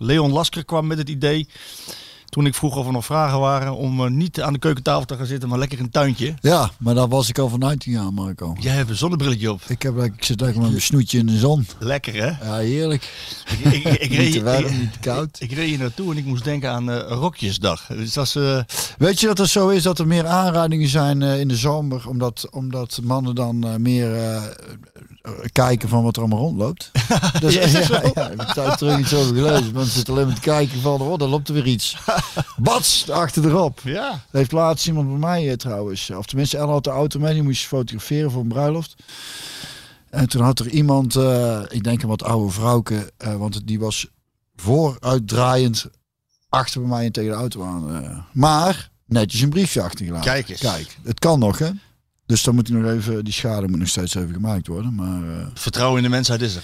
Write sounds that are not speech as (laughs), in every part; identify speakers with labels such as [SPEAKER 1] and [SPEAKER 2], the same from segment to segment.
[SPEAKER 1] Leon Lasker kwam met het idee, toen ik vroeg of er nog vragen waren, om eh, niet aan de keukentafel te gaan zitten, maar lekker in een tuintje.
[SPEAKER 2] Ja, maar daar was ik al van 19 jaar, Marco.
[SPEAKER 1] Jij hebt een zonnebrilletje op.
[SPEAKER 2] Ik, heb, ik zit lekker met mijn snoetje in de zon.
[SPEAKER 1] Lekker hè?
[SPEAKER 2] Ja, heerlijk.
[SPEAKER 1] Ik, ik, ik,
[SPEAKER 2] Niet
[SPEAKER 1] reed,
[SPEAKER 2] te warm, niet te koud.
[SPEAKER 1] ik reed hier naartoe en ik moest denken aan eh, Rokjesdag. Dus dat is, eh,
[SPEAKER 2] Weet je dat het zo is dat er meer aanrijdingen zijn in de zomer, omdat, omdat mannen dan meer kijken van wat er allemaal rondloopt? (laughs) Dus, (laughs) ja, ik heb terug iets over gelezen. Mensen zitten alleen maar te kijken van, oh, daar loopt er weer iets. (laughs) Bats, achter erop.
[SPEAKER 1] ja.
[SPEAKER 2] Dat heeft laatst iemand bij mij eh, trouwens. Of tenminste, Elle had de auto mee. Die moest fotograferen voor een bruiloft. En toen had er iemand, eh, ik denk een wat oude vrouwke, eh, want die was vooruitdraaiend achter bij mij en tegen de auto aan. eh. maar netjes een briefje achtergelaten.
[SPEAKER 1] Kijk eens.
[SPEAKER 2] Kijk, het kan nog hè. Dus dan moet hij nog even, die schade moet nog steeds even gemaakt worden. Maar eh,
[SPEAKER 1] Vertrouwen in de mensheid is er.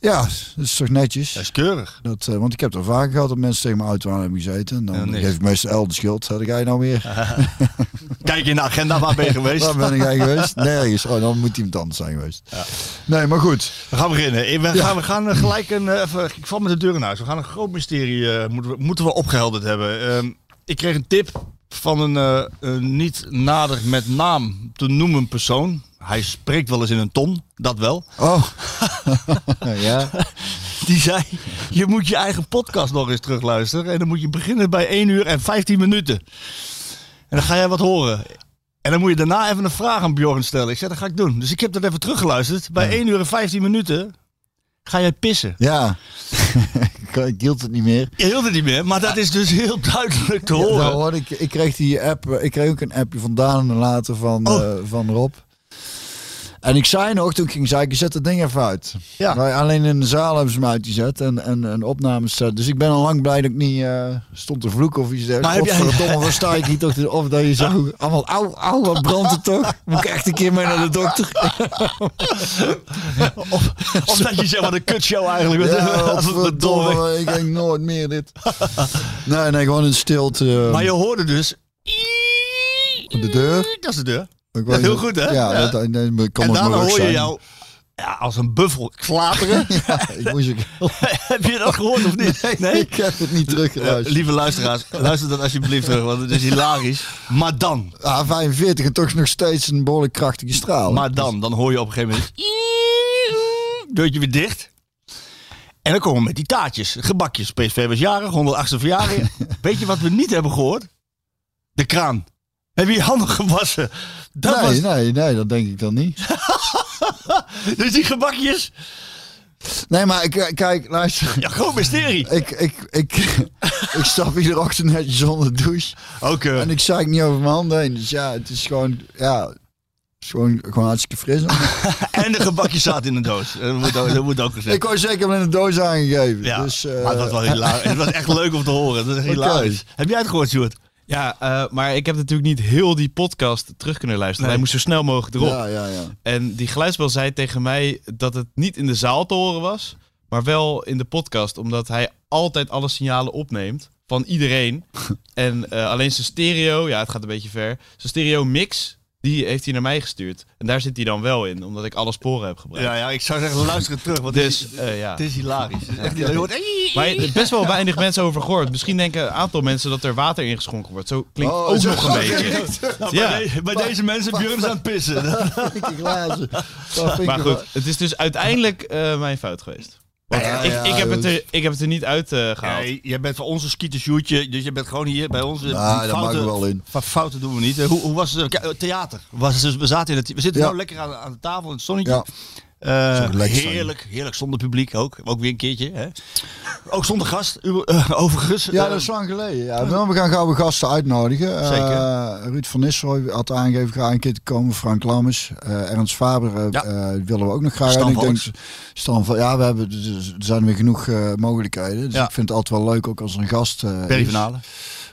[SPEAKER 2] ja, dat is toch netjes.
[SPEAKER 1] Dat is keurig.
[SPEAKER 2] Dat, eh, want ik heb er vaker gehad dat mensen tegen mijn auto aan hebben gezeten. En dan
[SPEAKER 1] Ja,
[SPEAKER 2] geef ik meestal El de schuld. Had jij nou weer? (laughs)
[SPEAKER 1] Kijk in de agenda, waar ben je geweest? (laughs)
[SPEAKER 2] Waar ben jij geweest? Nergens. Oh, dan moet iemand anders zijn geweest. Nee, maar goed.
[SPEAKER 1] We gaan beginnen. We gaan, we gaan eh, gelijk een. eh, Even, ik val met de deur in huis. We gaan een groot mysterie. eh, moeten, we, moeten we opgehelderd hebben. Ehm, ik kreeg een tip van een, eh, een niet nader met naam te noemen persoon. Hij spreekt wel eens in een ton, dat wel.
[SPEAKER 2] Oh. (laughs) ja.
[SPEAKER 1] Die zei: Je moet je eigen podcast nog eens terugluisteren. En dan moet je beginnen bij 1 uur en 15 minuten. En dan ga jij wat horen. En dan moet je daarna even een vraag aan Bjorn stellen. Ik zei: Dat ga ik doen. Dus ik heb dat even teruggeluisterd. Bij 1 uur en 15 minuten ga jij pissen.
[SPEAKER 2] Ja. (laughs) ik, hield het niet meer.
[SPEAKER 1] Je hield het niet meer, maar dat is dus heel duidelijk te horen.
[SPEAKER 2] Nou, ik, ik kreeg die app. eh, Ik kreeg ook een appje van Daan en later van,
[SPEAKER 1] Oh.
[SPEAKER 2] eh, van Rob. En ik zei nog, toen ik ging zei ik, zet het ding even uit.
[SPEAKER 1] Ja.
[SPEAKER 2] Maar alleen in de zaal hebben ze hem uitgezet en, en, en opnames. eh, Dus ik ben al lang blij dat ik niet eh, stond te vloeken of iets
[SPEAKER 1] Maar heb
[SPEAKER 2] dergelijks.
[SPEAKER 1] jij-
[SPEAKER 2] Of sta ik hier toch? te- Of dat je zo (laughs) allemaal, auw, auw, wat brandt het toch? Moet ik echt een keer mee naar de dokter? (laughs)
[SPEAKER 1] Of, of dat je zeg maar de kutshow eigenlijk. met-
[SPEAKER 2] Ja, (laughs)
[SPEAKER 1] met doorweg.
[SPEAKER 2] verdomme, ik denk nooit meer dit. Nee, nee, gewoon in stilte.
[SPEAKER 1] Maar je hoorde dus...
[SPEAKER 2] de deur.
[SPEAKER 1] Dat is de deur.
[SPEAKER 2] Ik
[SPEAKER 1] heel goed, hè?
[SPEAKER 2] Ja. Dat,
[SPEAKER 1] En daarna hoor je
[SPEAKER 2] zijn.
[SPEAKER 1] jou ja, als een buffel klateren. (laughs)
[SPEAKER 2] Ja, ik moest (laughs)
[SPEAKER 1] heb je dat gehoord of niet?
[SPEAKER 2] Nee, ik heb het niet
[SPEAKER 1] Ja,
[SPEAKER 2] teruggeluisterd.
[SPEAKER 1] lieve luisteraars, luister dat alsjeblieft terug, want het is hilarisch. Maar dan,
[SPEAKER 2] Ah, 45 en toch nog steeds een behoorlijk krachtige straal.
[SPEAKER 1] maar dan, dan hoor je op een gegeven moment... Deurtje weer dicht. En dan komen we met die taartjes, gebakjes. PSV was jarig, 108e verjaring. (laughs) Weet je wat we niet hebben gehoord? De kraan. Heb je je handen gewassen? Dat
[SPEAKER 2] nee,
[SPEAKER 1] was,
[SPEAKER 2] nee, nee, dat denk ik dan niet. (laughs)
[SPEAKER 1] dus die gebakjes,
[SPEAKER 2] Nee, maar ik, eh, kijk, luister.
[SPEAKER 1] ja, groot mysterie. (laughs)
[SPEAKER 2] Ik, ik, ik, (laughs) ik stap iedere ochtend netjes onder de douche.
[SPEAKER 1] Eh,
[SPEAKER 2] En ik zeik niet over mijn handen heen. Dus ja, het is gewoon, ja, het is gewoon, gewoon hartstikke fris.
[SPEAKER 1] en de gebakjes zaten in de doos. Dat moet ook, dat moet ook gezegd
[SPEAKER 2] ik word zeker wel in de doos aangegeven.
[SPEAKER 1] Ja,
[SPEAKER 2] dus, eh,
[SPEAKER 1] maar het was wel hilarisch. Het was echt leuk om te horen. Dat is hilarisch. Heb jij het gehoord, Sjoerd?
[SPEAKER 3] Ja, eh, maar ik heb natuurlijk niet heel die podcast terug kunnen luisteren.
[SPEAKER 1] Nee.
[SPEAKER 3] Hij moest zo snel mogelijk erop.
[SPEAKER 2] Ja, ja, ja.
[SPEAKER 3] En die geluidsbel zei tegen mij dat het niet in de zaal te horen was, maar wel in de podcast. Omdat hij altijd alle signalen opneemt van iedereen. (laughs) en eh, alleen zijn stereo, ja, het gaat een beetje ver. Zijn stereo mix, die heeft hij naar mij gestuurd. En daar zit hij dan wel in, omdat ik alle sporen heb gebruikt.
[SPEAKER 1] Ja, ja, ik zou zeggen, luister het terug. Want
[SPEAKER 3] Dus,
[SPEAKER 1] het, is,
[SPEAKER 3] eh, ja.
[SPEAKER 1] het is hilarisch. Het is echt hilarisch. Je hoort-
[SPEAKER 3] Maar best wel weinig mensen over gehoord. Misschien denken een aantal mensen dat er water ingeschonken wordt. Zo klinkt
[SPEAKER 2] Oh,
[SPEAKER 3] ook
[SPEAKER 2] zo
[SPEAKER 3] nog een (laughs) beetje.
[SPEAKER 1] Nou,
[SPEAKER 3] Ja.
[SPEAKER 1] bij, de- bij deze mensen Björn is aan het pissen. (laughs)
[SPEAKER 2] Vind ik glazen. Dat vind
[SPEAKER 3] Maar goed, het is dus uiteindelijk eh, mijn fout geweest. Want
[SPEAKER 2] Ja,
[SPEAKER 3] ik,
[SPEAKER 2] ja,
[SPEAKER 3] ik, heb het er, ik heb het er niet uit eh, gehaald.
[SPEAKER 1] Nee, jij bent van onze skietersjoetje, dus je bent gewoon hier bij ons.
[SPEAKER 2] Ja, dat mag er wel in.
[SPEAKER 1] Fouten doen we niet. Hoe, hoe was het? Eh, Theater. Was, we, zaten in het, we zitten nou lekker aan, aan de tafel in het zonnetje.
[SPEAKER 2] Zijn.
[SPEAKER 1] heerlijk, heerlijk zonder publiek ook. Ook weer een keertje. Hè? Ook zonder gast, eh, overigens.
[SPEAKER 2] Ja,
[SPEAKER 1] Eh,
[SPEAKER 2] dat is lang geleden. Ja. We gaan gasten uitnodigen.
[SPEAKER 1] Zeker.
[SPEAKER 2] Ruud van Nistelrooy had aangegeven graag een keer te komen. Frank Lammers, Ernst Faber
[SPEAKER 1] Ja.
[SPEAKER 2] willen we ook nog graag.
[SPEAKER 1] Stan
[SPEAKER 2] ik denk,
[SPEAKER 1] Valks.
[SPEAKER 2] Stan van, ja, we hebben, er zijn weer genoeg mogelijkheden. Dus
[SPEAKER 1] Ja.
[SPEAKER 2] ik vind het altijd wel leuk, ook als er een gast uh,
[SPEAKER 1] van Halen.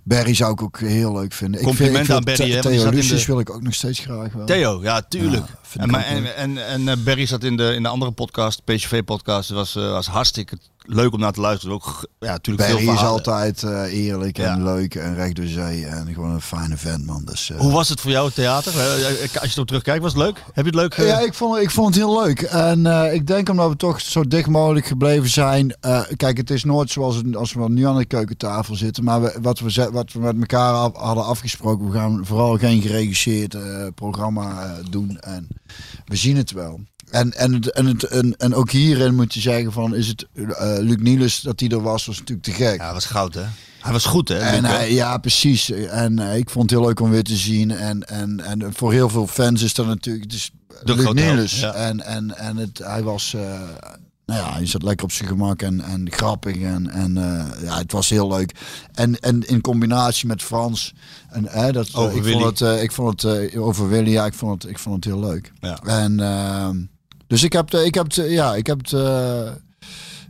[SPEAKER 2] Barry zou ik ook heel leuk vinden.
[SPEAKER 1] Complimenten
[SPEAKER 2] ik vind,
[SPEAKER 1] aan Barry,
[SPEAKER 2] Theo
[SPEAKER 1] in
[SPEAKER 2] Lucius
[SPEAKER 1] de-
[SPEAKER 2] wil ik ook nog steeds graag wel.
[SPEAKER 1] Theo, ja, tuurlijk.
[SPEAKER 2] Ja,
[SPEAKER 1] en, maar- en, en, en eh, Barry zat in de, in de andere podcast, PSV-podcast. Het was, eh, was hartstikke leuk om naar te luisteren. Ook, ja, natuurlijk
[SPEAKER 2] Barry
[SPEAKER 1] veel
[SPEAKER 2] is altijd eh, eerlijk en
[SPEAKER 1] Ja.
[SPEAKER 2] leuk en recht door zee. En gewoon een fijne vent, man. Dus, eh,
[SPEAKER 1] Hoe was het voor jou, het theater? Eh, Als je erop terugkijkt, was het leuk? Heb je het leuk?
[SPEAKER 2] Ja, ik vond, ik vond het heel leuk. En ik denk omdat we toch zo dicht mogelijk gebleven zijn. kijk, het is nooit zoals het- als we nu aan de keukentafel zitten. Maar we, wat, we, wat we met elkaar af- hadden afgesproken. We gaan vooral geen geregisseerd programma doen. En we zien het wel. En, en, het, en, het, en, en ook hierin moet je zeggen van is het eh Luc Niels dat hij er was, was natuurlijk te gek.
[SPEAKER 1] Ja, hij was goud, hè? Hij was goed, hè?
[SPEAKER 2] En
[SPEAKER 1] Luc, hè?
[SPEAKER 2] hij- ja, precies. En eh, ik vond het heel leuk om weer te zien. En, en, en voor heel veel fans is dat natuurlijk het is
[SPEAKER 1] De
[SPEAKER 2] Luc Niels.
[SPEAKER 1] ja.
[SPEAKER 2] En, en, en het, hij was... eh, nou ja, hij zat lekker op zijn gemak en, en grappig. En, en ja, het was heel leuk. En, en in combinatie met Frans. En, hè, dat,
[SPEAKER 1] Over
[SPEAKER 2] ik,
[SPEAKER 1] Willy.
[SPEAKER 2] vond het, ik vond het over Willy, ja, ik vond het, ik vond het heel leuk.
[SPEAKER 1] Ja.
[SPEAKER 2] En ehm, dus ik heb, ik heb, ja, ik heb het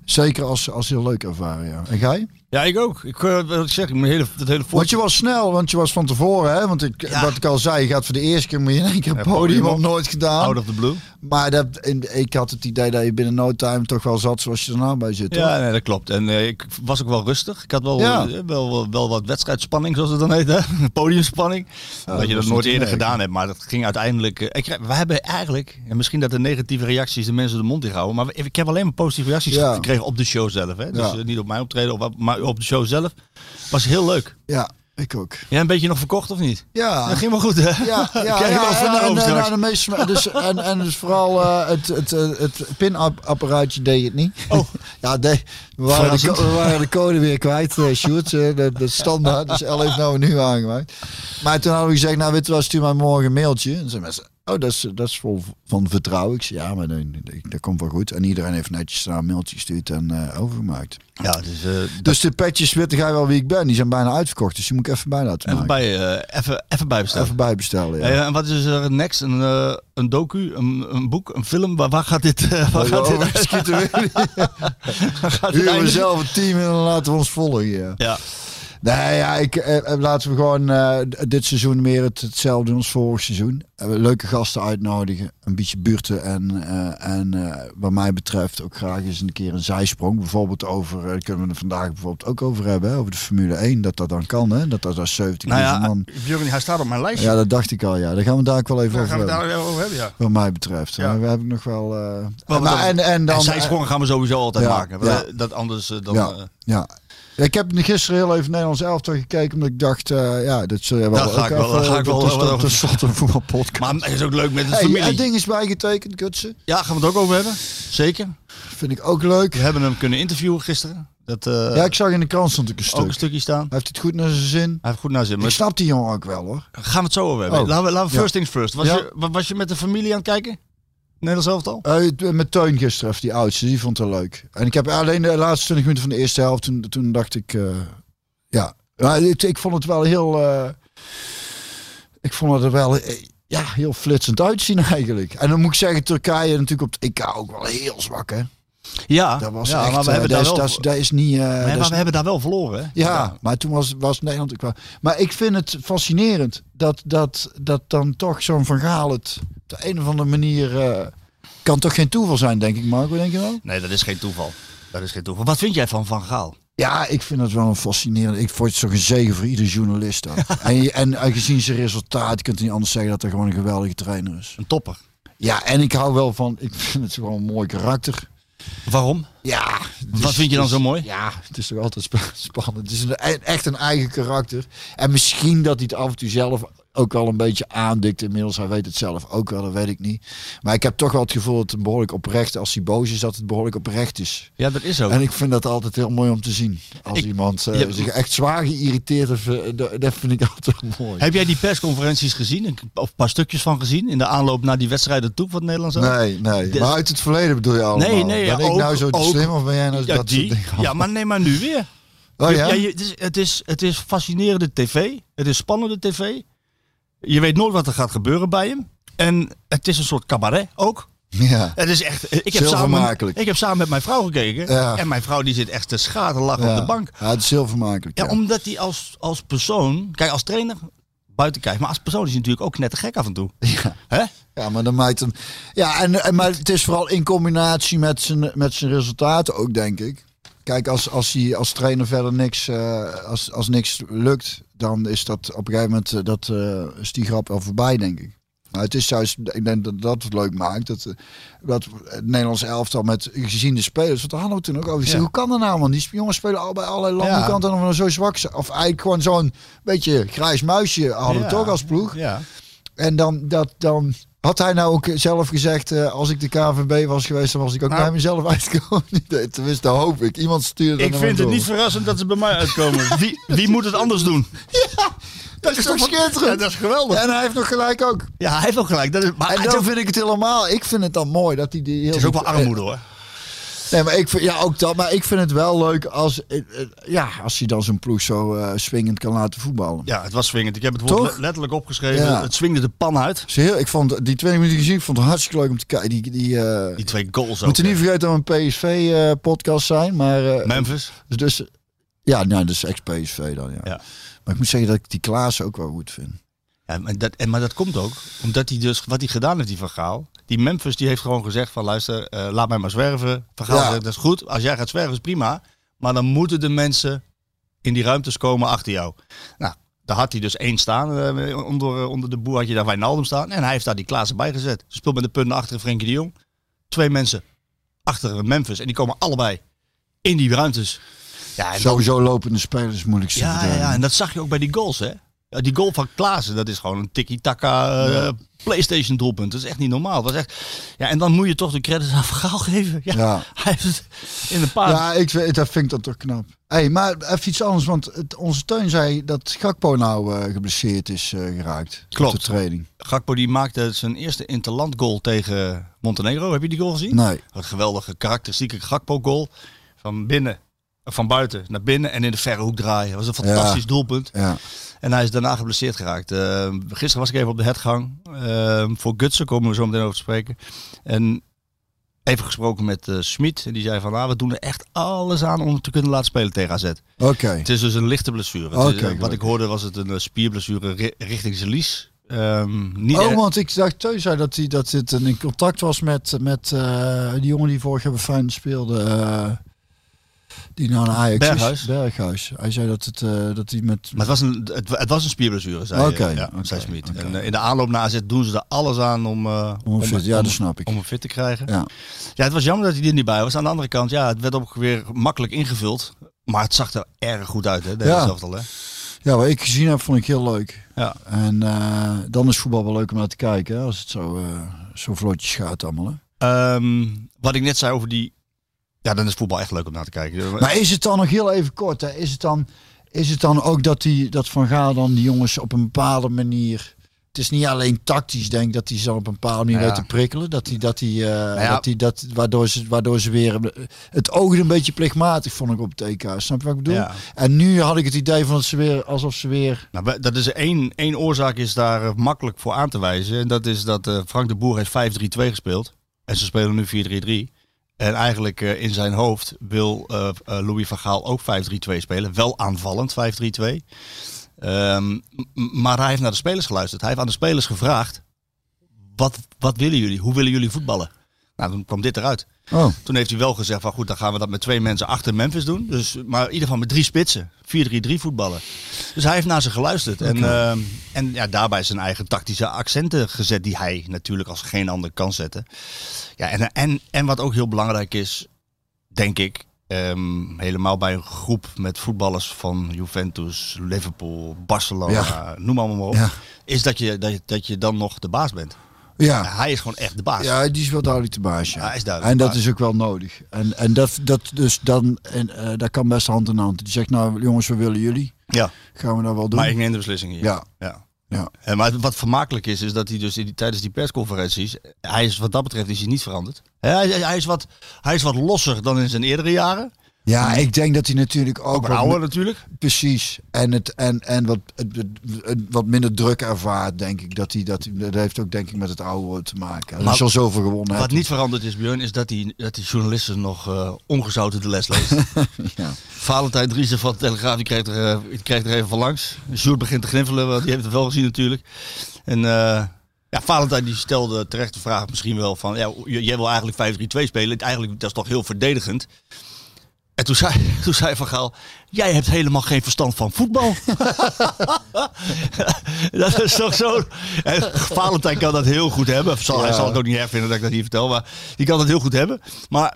[SPEAKER 2] zeker als, als heel leuk ervaren. Ja. En jij?
[SPEAKER 1] Ja, ik ook. Ik, eh, wat ik zeg, mijn hele, dat hele
[SPEAKER 2] Want je was snel, want je was van tevoren, hè? Want ik,
[SPEAKER 1] Ja.
[SPEAKER 2] wat ik al zei, je gaat voor de eerste keer je in één keer een podium
[SPEAKER 1] podium
[SPEAKER 2] op
[SPEAKER 1] op.
[SPEAKER 2] nooit gedaan.
[SPEAKER 1] out of the blue.
[SPEAKER 2] Maar dat, in- ik had het idee dat je binnen no time toch wel zat zoals je er nou bij zit.
[SPEAKER 1] Ja, nee, dat klopt. En eh, ik was ook wel rustig. Ik had wel,
[SPEAKER 2] Ja.
[SPEAKER 1] eh, wel, wel, wel wat wedstrijdspanning, zoals het dan heet. Hè? (laughs) Podiumspanning.
[SPEAKER 2] dat
[SPEAKER 1] dat je dat nooit eerder gedaan hebt. Maar dat ging uiteindelijk... ik, we hebben eigenlijk... En misschien dat de negatieve reacties de mensen de mond inhouden. Maar we- ik heb alleen maar positieve reacties gekregen op de show zelf. Hè? Dus niet op mijn optreden, maar op de show zelf. Was heel leuk.
[SPEAKER 2] Ja, ik ook.
[SPEAKER 1] Jij een beetje nog verkocht of niet?
[SPEAKER 2] Ja.
[SPEAKER 1] Dat ging wel goed, hè?
[SPEAKER 2] Ja, ja, (laughs) ja,
[SPEAKER 1] eens
[SPEAKER 2] en, en, nou, de meeste, dus, (laughs) en, en dus vooral eh, het, het, het, het pinapparaatje deed het niet.
[SPEAKER 1] Oh. (laughs)
[SPEAKER 2] ja, de, we, waren de, we waren de code weer kwijt, uh, Sjoerd. eh, is standaard, dus El heeft nou nu aangemaakt. Maar toen hadden we gezegd, nou weet je wel, stuur mij morgen een mailtje. En zeiden mensen, oh dat is, dat is vol van vertrouwen. Ik zei, ja, maar dat, dat komt wel goed. En iedereen heeft netjes een mailtje gestuurd en eh, overgemaakt.
[SPEAKER 1] Ja, dus, eh,
[SPEAKER 2] Dus de petjes weten jij wel wie ik ben. Die zijn bijna uitverkocht, dus die moet ik even bij laten
[SPEAKER 1] even,
[SPEAKER 2] maken.
[SPEAKER 1] bij, eh, even, even bijbestellen.
[SPEAKER 2] Even bijbestellen, ja.
[SPEAKER 1] Hey, en wat is er next? Een, een docu, een, een boek, een film? Waar, waar gaat dit, (laughs) waar gaat dit,
[SPEAKER 2] Oh, schieten we. Huren we zelf een team en dan laten we ons volgen. Ja.
[SPEAKER 1] Ja.
[SPEAKER 2] Nee, ja, ik, eh, eh, laten we gewoon eh, dit seizoen meer het, hetzelfde doen als vorig seizoen. Eh, leuke gasten uitnodigen, een beetje buurten en, eh, en eh, wat mij betreft ook graag eens een keer een zijsprong. Bijvoorbeeld over, daar kunnen we het vandaag bijvoorbeeld ook over hebben, hè, over de Formule 1. Dat dat dan kan, hè? dat dat als 70
[SPEAKER 1] Nou ja,
[SPEAKER 2] man...
[SPEAKER 1] Björn, hij staat op mijn lijstje.
[SPEAKER 2] Ja, dat dacht ik al, ja. Daar gaan we daar ook wel even
[SPEAKER 1] Daar
[SPEAKER 2] over
[SPEAKER 1] gaan we
[SPEAKER 2] hebben.
[SPEAKER 1] daar over hebben, ja.
[SPEAKER 2] Wat mij betreft.
[SPEAKER 1] Ja.
[SPEAKER 2] We hebben nog wel... eh,
[SPEAKER 1] Wel,
[SPEAKER 2] maar,
[SPEAKER 1] dat-
[SPEAKER 2] en, en dan...
[SPEAKER 1] en zijsprongen gaan we sowieso altijd
[SPEAKER 2] Ja,
[SPEAKER 1] maken.
[SPEAKER 2] ja.
[SPEAKER 1] Dat anders eh, dan...
[SPEAKER 2] Ja.
[SPEAKER 1] Eh,
[SPEAKER 2] Ja. Ik heb gisteren heel even Nederlands elftal gekeken, omdat ik dacht, eh, ja, dit zul je wel
[SPEAKER 1] Daar ga
[SPEAKER 2] ook
[SPEAKER 1] ik wel- ga ik wel over
[SPEAKER 2] Dat is toch een voetbalpodcast.
[SPEAKER 1] maar het is ook leuk met de
[SPEAKER 2] Hey,
[SPEAKER 1] familie.
[SPEAKER 2] en ding is bijgetekend, Gutsen.
[SPEAKER 1] Ja, gaan we het ook over hebben. Zeker.
[SPEAKER 2] Vind ik ook leuk.
[SPEAKER 1] We hebben hem kunnen interviewen gisteren. Dat, eh,
[SPEAKER 2] ja, ik zag in de krant stond ik een
[SPEAKER 1] ook
[SPEAKER 2] stuk.
[SPEAKER 1] een stukje staan.
[SPEAKER 2] Hij heeft het goed naar zijn zin.
[SPEAKER 1] Hij heeft goed naar zin.
[SPEAKER 2] Ik snap die jongen ook wel hoor.
[SPEAKER 1] gaan we het zo over hebben.
[SPEAKER 2] Oh.
[SPEAKER 1] Laten we, laten we
[SPEAKER 2] Ja.
[SPEAKER 1] first things first. Was,
[SPEAKER 2] Ja.
[SPEAKER 1] je, wa- was je met de familie aan het kijken? Nederlands elftal?
[SPEAKER 2] Eh, met Teun gisteren, die oudste, die vond het leuk. En ik heb alleen de laatste 20 minuten van de eerste helft, toen, toen dacht ik, eh, ja. Maar ik, ik vond het wel heel, eh, ik vond het er wel ja, heel flitsend uitzien (laughs) eigenlijk. En dan moet ik zeggen, Turkije natuurlijk op het EK ook wel heel zwak hè.
[SPEAKER 1] Ja,
[SPEAKER 2] Dat was
[SPEAKER 1] ja
[SPEAKER 2] echt,
[SPEAKER 1] maar we hebben daar
[SPEAKER 2] is,
[SPEAKER 1] wel...
[SPEAKER 2] dat, is, dat is niet... eh,
[SPEAKER 1] Nee,
[SPEAKER 2] dat
[SPEAKER 1] maar
[SPEAKER 2] is
[SPEAKER 1] we hebben daar wel verloren, hè?
[SPEAKER 2] Ja, maar toen was, was Nederland ook wel. Maar ik vind het fascinerend dat, dat, dat dan toch zo'n Van Gaal het de een of andere manier. eh, kan toch geen toeval zijn, denk ik, Marco, denk je wel?
[SPEAKER 1] Nee, dat is geen toeval. Dat is geen toeval. Wat vind jij van Van Gaal?
[SPEAKER 2] Ja, ik vind het wel een fascinerend. Ik vond het toch een zegen voor ieder journalist. (laughs) en, je- en gezien zijn resultaat, je kunt niet anders zeggen dat hij gewoon een geweldige trainer is.
[SPEAKER 1] Een topper.
[SPEAKER 2] Ja, en ik hou wel van. Ik vind het gewoon een mooi karakter.
[SPEAKER 1] Waarom?
[SPEAKER 2] Ja.
[SPEAKER 1] Wat vind je dan zo mooi?
[SPEAKER 2] Ja, het is toch altijd spa- (laughs) spannend. Het is een, e- echt een eigen karakter. En misschien dat hij het af en toe zelf ook wel een beetje aandikt inmiddels. Hij weet het zelf ook wel, dat weet ik niet. Maar ik heb toch wel het gevoel dat het behoorlijk oprecht, als hij boos is, dat het behoorlijk oprecht is.
[SPEAKER 1] Ja, dat is ook.
[SPEAKER 2] En ik vind dat altijd heel mooi om te zien. Als
[SPEAKER 1] Ik-
[SPEAKER 2] iemand eh, zich echt zwaar geïrriteerd heeft, eh, dat, vind ik altijd mooi.
[SPEAKER 1] Heb jij die persconferenties gezien? Of een paar stukjes van gezien? In de aanloop naar die wedstrijden toe van het Nederlands elftal?
[SPEAKER 2] Nee, nee.
[SPEAKER 1] Dus-
[SPEAKER 2] maar uit het verleden bedoel je allemaal.
[SPEAKER 1] Nee, nee,
[SPEAKER 2] Ben
[SPEAKER 1] ja,
[SPEAKER 2] ik nou zo te
[SPEAKER 1] ook-
[SPEAKER 2] slim of ben jij nou
[SPEAKER 1] Ja,
[SPEAKER 2] dat soort
[SPEAKER 1] die.
[SPEAKER 2] dingen?
[SPEAKER 1] Ja, maar nee, maar nu weer.
[SPEAKER 2] Oh ja?
[SPEAKER 1] je- het, is, het, is, het is fascinerende tv. Het is spannende tv. Je weet nooit wat er gaat gebeuren bij hem. En het is een soort cabaret ook.
[SPEAKER 2] Ja.
[SPEAKER 1] Het is echt. Ik heb, samen, ik heb samen met mijn vrouw gekeken.
[SPEAKER 2] Ja.
[SPEAKER 1] En mijn vrouw die zit echt te schaterlachen
[SPEAKER 2] Ja.
[SPEAKER 1] op de bank.
[SPEAKER 2] Ja, het is heel vermakelijk.
[SPEAKER 1] Ja,
[SPEAKER 2] Ja,
[SPEAKER 1] omdat hij als, als persoon. Kijk, als trainer buiten kijkt. Maar als persoon is hij natuurlijk ook net te gek af en toe. (laughs)
[SPEAKER 2] Ja.
[SPEAKER 1] Hè?
[SPEAKER 2] Ja, maar dan maakt hem. Ja, en, en, maar het is vooral in combinatie met zijn, met zijn resultaten ook, denk ik. Kijk, als, als hij als trainer verder niks, eh, als, als niks lukt, dan is dat op een gegeven moment eh, dat, eh, is die grap al voorbij, denk ik. Maar het is juist, ik denk dat dat het leuk maakt. Dat, eh, dat het Nederlands elftal met gezien de spelers. Want daar hadden we toen ook over.
[SPEAKER 1] Ja.
[SPEAKER 2] Hoe kan dat nou, man? Die jongens spelen al bij allerlei landen.
[SPEAKER 1] Ja.
[SPEAKER 2] Hoe kan dat nou zo zwak zijn? Of eigenlijk gewoon zo'n beetje grijs muisje hadden we toch als ploeg.
[SPEAKER 1] Ja.
[SPEAKER 2] En dan, dat, dan had hij nou ook zelf gezegd, eh, als ik de KVB was geweest, dan was ik ook
[SPEAKER 1] Nou.
[SPEAKER 2] bij mezelf (laughs) uitgekomen. (laughs) Tenminste, dat hoop ik. Iemand stuurde
[SPEAKER 1] Ik vind het niet verrassend dat ze bij mij uitkomen. (laughs) Wie, wie moet het anders doen?
[SPEAKER 2] Dat is toch schitterend?
[SPEAKER 1] Ja, dat is geweldig.
[SPEAKER 2] En hij heeft nog gelijk ook.
[SPEAKER 1] Ja, hij heeft ook gelijk. Dat is, maar
[SPEAKER 2] En dan vind ik het helemaal. Ik vind het dan mooi dat hij die heel.
[SPEAKER 1] het is ook wel armoede hoor.
[SPEAKER 2] Nee, maar ik vind, ja, ook dat. Maar ik vind het wel leuk als, eh, eh, ja, als hij dan zo'n ploeg zo eh, swingend kan laten voetballen.
[SPEAKER 1] Ja, het was swingend. Ik heb het woord le- letterlijk opgeschreven.
[SPEAKER 2] Ja.
[SPEAKER 1] Het swingde de pan uit.
[SPEAKER 2] Heel, ik vond die 20 minuten gezien, ik vond het hartstikke leuk om te kijken. Die, die,
[SPEAKER 1] Die twee goals ook.
[SPEAKER 2] moeten niet vergeten dat we een PSV-podcast zijn, maar
[SPEAKER 1] Memphis.
[SPEAKER 2] Dus, dus ja, nou, dus ex-PSV dan, ja.
[SPEAKER 1] Ja.
[SPEAKER 2] Maar ik moet zeggen dat ik die Klaas ook wel goed vind.
[SPEAKER 1] Ja, maar, dat, en, maar dat komt ook omdat hij dus, wat hij gedaan heeft, die Van Gaal. Die Memphis die heeft gewoon gezegd van luister, eh, laat mij maar zwerven. Van Gaal
[SPEAKER 2] Ja.
[SPEAKER 1] zegt, dat is goed. Als jij gaat zwerven is prima. Maar dan moeten de mensen in die ruimtes komen achter jou. Nou, daar had hij dus één staan. eh, onder, onder de boer had je daar Wijnaldum staan. En hij heeft daar die Klaas erbij gezet. Speelt met de punten achter Frenkie de Jong. Twee mensen achter Memphis. En die komen allebei in die ruimtes. Ja, en dan-
[SPEAKER 2] Sowieso lopende spelers moeilijk
[SPEAKER 1] ja, ja, ja, en dat zag je ook bij die goals, hè? Ja, die goal van Klaassen, dat is gewoon een tiki-taka eh, PlayStation doelpunt. Dat is echt niet normaal. Dat is echt... ja, en dan moet je toch de credits aan Vergaal (laughs) geven. Ja,
[SPEAKER 2] Ja.
[SPEAKER 1] Hij heeft het in een paar...
[SPEAKER 2] Ja, ik, weet- dat vind ik dan toch knap. hey, maar even iets anders, want het, onze Teun zei dat Gakpo nou eh, geblesseerd is eh, geraakt.
[SPEAKER 1] Klopt.
[SPEAKER 2] Op de training.
[SPEAKER 1] Gakpo die maakte zijn eerste interland goal tegen Montenegro. Heb je die goal gezien?
[SPEAKER 2] Nee.
[SPEAKER 1] Een geweldige karakteristieke Gakpo goal. Van binnen, van buiten naar binnen en in de verre hoek draaien. Dat was een fantastisch
[SPEAKER 2] Ja.
[SPEAKER 1] doelpunt.
[SPEAKER 2] Ja.
[SPEAKER 1] En hij is daarna geblesseerd geraakt. Eh, gisteren was ik even op de headgang. Eh, voor Gutsen komen we zo meteen over te spreken. En even gesproken met eh Smit. En die zei van, ah, we doen er echt alles aan om hem te kunnen laten spelen tegen AZ.
[SPEAKER 2] Oké.
[SPEAKER 1] Het is dus een lichte blessure. Is, wat ik hoorde was het een spierblessure ri- richting zijn lies. Ehm, niet
[SPEAKER 2] Oh, want ik dacht Teun zei dat hij dat dit in contact was met, met die jongen die vorig jaar bij Feyenoord speelde. Die nou naar Ajax
[SPEAKER 1] Berghuis.
[SPEAKER 2] is. Berghuis. Hij zei dat, het, eh, dat hij met...
[SPEAKER 1] Maar het was een, het, het was een spierblessure, zei,
[SPEAKER 2] Oké,
[SPEAKER 1] eh, ja, Smit.
[SPEAKER 2] oké.
[SPEAKER 1] En eh, in de aanloop naar AZ doen ze er alles aan om, eh,
[SPEAKER 2] Om hem fit- ja,
[SPEAKER 1] om-
[SPEAKER 2] dat snap ik.
[SPEAKER 1] om hem fit te krijgen.
[SPEAKER 2] Ja.
[SPEAKER 1] Ja, het was jammer dat hij er niet bij was. Aan de andere kant, ja, het werd ook weer makkelijk ingevuld. Maar het zag er erg goed uit, hè? De
[SPEAKER 2] Ja.
[SPEAKER 1] elftal, hè?
[SPEAKER 2] ja, wat ik gezien heb, vond ik heel leuk.
[SPEAKER 1] Ja.
[SPEAKER 2] En eh, dan is voetbal wel leuk om naar te kijken, hè, als het zo, eh, zo vlotjes gaat allemaal. Hè.
[SPEAKER 1] Ehm, wat ik net zei over die... Ja, dan is voetbal echt leuk om naar te kijken.
[SPEAKER 2] Maar is het dan nog heel even kort? Hè? Is, het dan, is het dan ook dat, die, dat Van Gaal dan die jongens op een bepaalde manier... Het is niet alleen tactisch, denk ik, dat hij ze op een bepaalde manier
[SPEAKER 1] Ja.
[SPEAKER 2] weet te prikkelen. Dat hij, dat hij, eh,
[SPEAKER 1] ja.
[SPEAKER 2] dat hij, dat, waardoor, ze, waardoor ze weer... Het oogde een beetje plichtmatig, vond ik op het EK. Snap je wat ik bedoel?
[SPEAKER 1] Ja.
[SPEAKER 2] En nu had ik het idee van dat ze weer, alsof ze weer...
[SPEAKER 1] Nou, dat is één, één oorzaak is daar eh, makkelijk voor aan te wijzen. En dat is dat eh, Frank de Boer heeft 5-3-2 gespeeld. En ze spelen nu 4-3-3. En eigenlijk eh, in zijn hoofd wil eh, eh, Louis van Gaal ook 5-3-2 spelen. Wel aanvallend 5-3-2. Ehm, maar hij heeft naar de spelers geluisterd. Hij heeft aan de spelers gevraagd. Wat, wat willen jullie? Hoe willen jullie voetballen? Nou, toen kwam dit eruit.
[SPEAKER 2] Oh,
[SPEAKER 1] Toen heeft hij wel gezegd van goed, dan gaan we dat met twee mensen achter Memphis doen. Dus, maar in ieder geval met drie spitsen. 4-3-3 voetballen. Dus hij heeft naar ze geluisterd. En, ehm, en ja, daarbij zijn eigen tactische accenten gezet die hij natuurlijk als geen ander kan zetten. Ja, en, en, en wat ook heel belangrijk is, denk ik, ehm, helemaal bij een groep met voetballers van Juventus, Liverpool, Barcelona,
[SPEAKER 2] Ja.
[SPEAKER 1] noem allemaal maar op,
[SPEAKER 2] Ja.
[SPEAKER 1] is dat je, dat, je, dat je dan nog de baas bent.
[SPEAKER 2] Ja.
[SPEAKER 1] Hij is gewoon echt de baas.
[SPEAKER 2] Ja, die is wel duidelijk de baas. Ja.
[SPEAKER 1] Hij is duidelijk
[SPEAKER 2] en dat
[SPEAKER 1] baas.
[SPEAKER 2] is ook wel nodig. En, en dat, dat dus dan, en, eh, dat kan best hand in hand. Die zegt, nou jongens, we willen jullie.
[SPEAKER 1] Ja.
[SPEAKER 2] Gaan we dat wel doen?
[SPEAKER 1] Maar ik neem de beslissing hier.
[SPEAKER 2] Ja.
[SPEAKER 1] ja.
[SPEAKER 2] Ja.
[SPEAKER 1] En maar wat vermakelijk is, is dat hij dus in die, tijdens die persconferenties, hij is wat dat betreft is hij niet veranderd. Hij, hij, is wat, hij is wat losser dan in zijn eerdere jaren.
[SPEAKER 2] Ja, ik denk dat hij natuurlijk ook,
[SPEAKER 1] Ook ouder natuurlijk.
[SPEAKER 2] Precies. En, het, en, en wat, het, wat minder druk ervaart, denk ik. Dat, hij, dat, hij- dat heeft ook denk ik met het oude te maken. Als je al zoveel gewonnen
[SPEAKER 1] Wat niet veranderd is, Björn, is dat die, dat die journalisten nog eh, ongezouten de les lezen. (laughs)
[SPEAKER 2] Ja.
[SPEAKER 1] Valentijn Driessen van de Telegraaf, die kreeg er, eh, kreeg er even van langs. Sjoerd begint te gniffelen, want die heeft het wel gezien natuurlijk. En eh, ja, Valentijn die stelde terecht de vraag misschien wel van... Ja, jij wil eigenlijk 5-3-2 spelen. Eigenlijk, dat is toch heel verdedigend. En toen zei, (laughs) toen zei Van Gaal, jij hebt helemaal geen verstand van voetbal. (laughs) dat is toch zo. En Valentijn kan dat heel goed hebben. Zal, Hij zal het ook niet erg vinden dat ik dat hier vertel, maar die kan dat heel goed hebben. Maar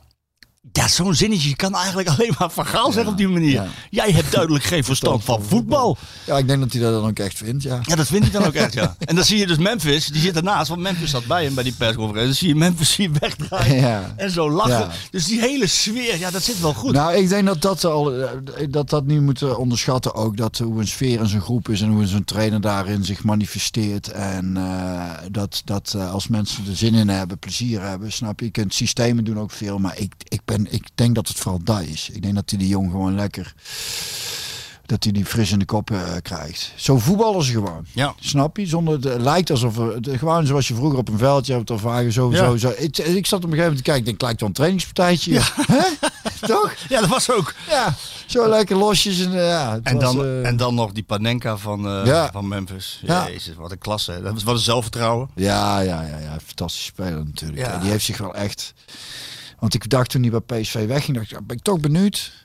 [SPEAKER 1] ja, zo'n zinnetje kan eigenlijk alleen maar Van Gaal zeggen op die manier.
[SPEAKER 2] Ja.
[SPEAKER 1] Jij hebt duidelijk geen verstand van voetbal.
[SPEAKER 2] Ja, ik denk dat hij dat dan ook echt vindt, ja.
[SPEAKER 1] Ja, dat vind ik dan ook echt, ja. En dan zie je dus Memphis, die zit ernaast, want Memphis zat bij hem bij die persconferentie. Dan zie je Memphis je wegdraaien
[SPEAKER 2] Ja.
[SPEAKER 1] en zo lachen.
[SPEAKER 2] Ja.
[SPEAKER 1] Dus die hele sfeer, ja, dat zit wel goed.
[SPEAKER 2] Nou, ik denk dat dat, al, eh, dat dat niet moeten onderschatten ook. Dat hoe een sfeer in zijn groep is en hoe zo'n trainer daarin zich manifesteert. En eh, dat, dat eh, als mensen er zin in hebben, plezier hebben, snap je. Je kunt systemen doen ook veel, maar ik, ik, ben, ik denk dat het vooral dat is. Ik denk dat hij die jong gewoon lekker, dat hij die fris in de kop eh, krijgt. Zo voetballen ze gewoon.
[SPEAKER 1] Ja.
[SPEAKER 2] Snap je? Zonder het lijkt alsof het- gewoon zoals je vroeger op een veldje hebt of vagen zo,
[SPEAKER 1] Ja.
[SPEAKER 2] zo, zo. Ik, ik zat op een gegeven moment te kijken, ik denk, lijkt wel een trainingspartijtje. Hè? (laughs) Toch?
[SPEAKER 1] Ja, dat was ook.
[SPEAKER 2] Ja, zo lekker losjes en eh, ja.
[SPEAKER 1] En
[SPEAKER 2] was,
[SPEAKER 1] dan,
[SPEAKER 2] eh,
[SPEAKER 1] en dan nog die Panenka van,
[SPEAKER 2] Ja.
[SPEAKER 1] van Memphis.
[SPEAKER 2] Ja.
[SPEAKER 1] Jezus, wat een klasse. Dat was wat een zelfvertrouwen.
[SPEAKER 2] Ja, ja, ja, ja, fantastisch speler natuurlijk.
[SPEAKER 1] Ja.
[SPEAKER 2] En die heeft zich wel echt. Want ik dacht toen hij bij PSV wegging, dacht ik, ja, ben ik toch benieuwd.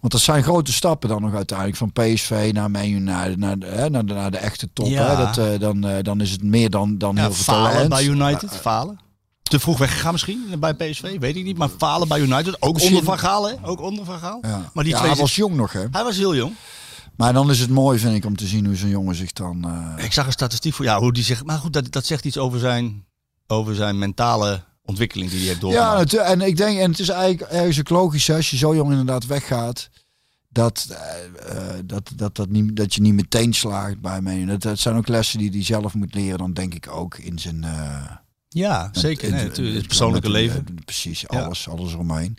[SPEAKER 2] Want dat zijn grote stappen dan nog uiteindelijk van PSV naar Man United, naar de, hè, naar de, naar de echte top.
[SPEAKER 1] Ja.
[SPEAKER 2] Hè. Dat, eh, dan, eh, dan is het meer dan, dan
[SPEAKER 1] Ja,
[SPEAKER 2] heel veel
[SPEAKER 1] falen
[SPEAKER 2] talent.
[SPEAKER 1] bij United. Falen. Te vroeg weggegaan misschien bij PSV, weet ik niet. Maar falen bij United. Ook
[SPEAKER 2] Misschien-
[SPEAKER 1] onder Van Gaal, hè? Ook onder Van Gaal.
[SPEAKER 2] Ja.
[SPEAKER 1] Maar die twee...
[SPEAKER 2] hij was jong nog, hè.
[SPEAKER 1] hij was heel jong.
[SPEAKER 2] Maar dan is het mooi, vind ik, om te zien hoe zo'n jongen zich dan... eh,
[SPEAKER 1] Ik zag een statistiek voor ja, hoe die zich. Maar goed, dat, dat zegt iets over zijn, over zijn mentale ontwikkeling die hij heeft
[SPEAKER 2] Ja,
[SPEAKER 1] doorgemaakt.
[SPEAKER 2] natu- en ik denk, en het is eigenlijk ergens ook logisch als je zo jong inderdaad weggaat. Dat, eh, eh, dat, dat, dat, niet, dat je niet meteen slaagt bij mij. Dat, dat zijn ook lessen die hij zelf moet leren, dan denk ik ook in zijn. eh,
[SPEAKER 1] ja, zeker.
[SPEAKER 2] in-
[SPEAKER 1] Nee,
[SPEAKER 2] in-
[SPEAKER 1] Het persoonlijke
[SPEAKER 2] met-
[SPEAKER 1] leven.
[SPEAKER 2] eh, precies,
[SPEAKER 1] Ja.
[SPEAKER 2] alles, alles eromheen.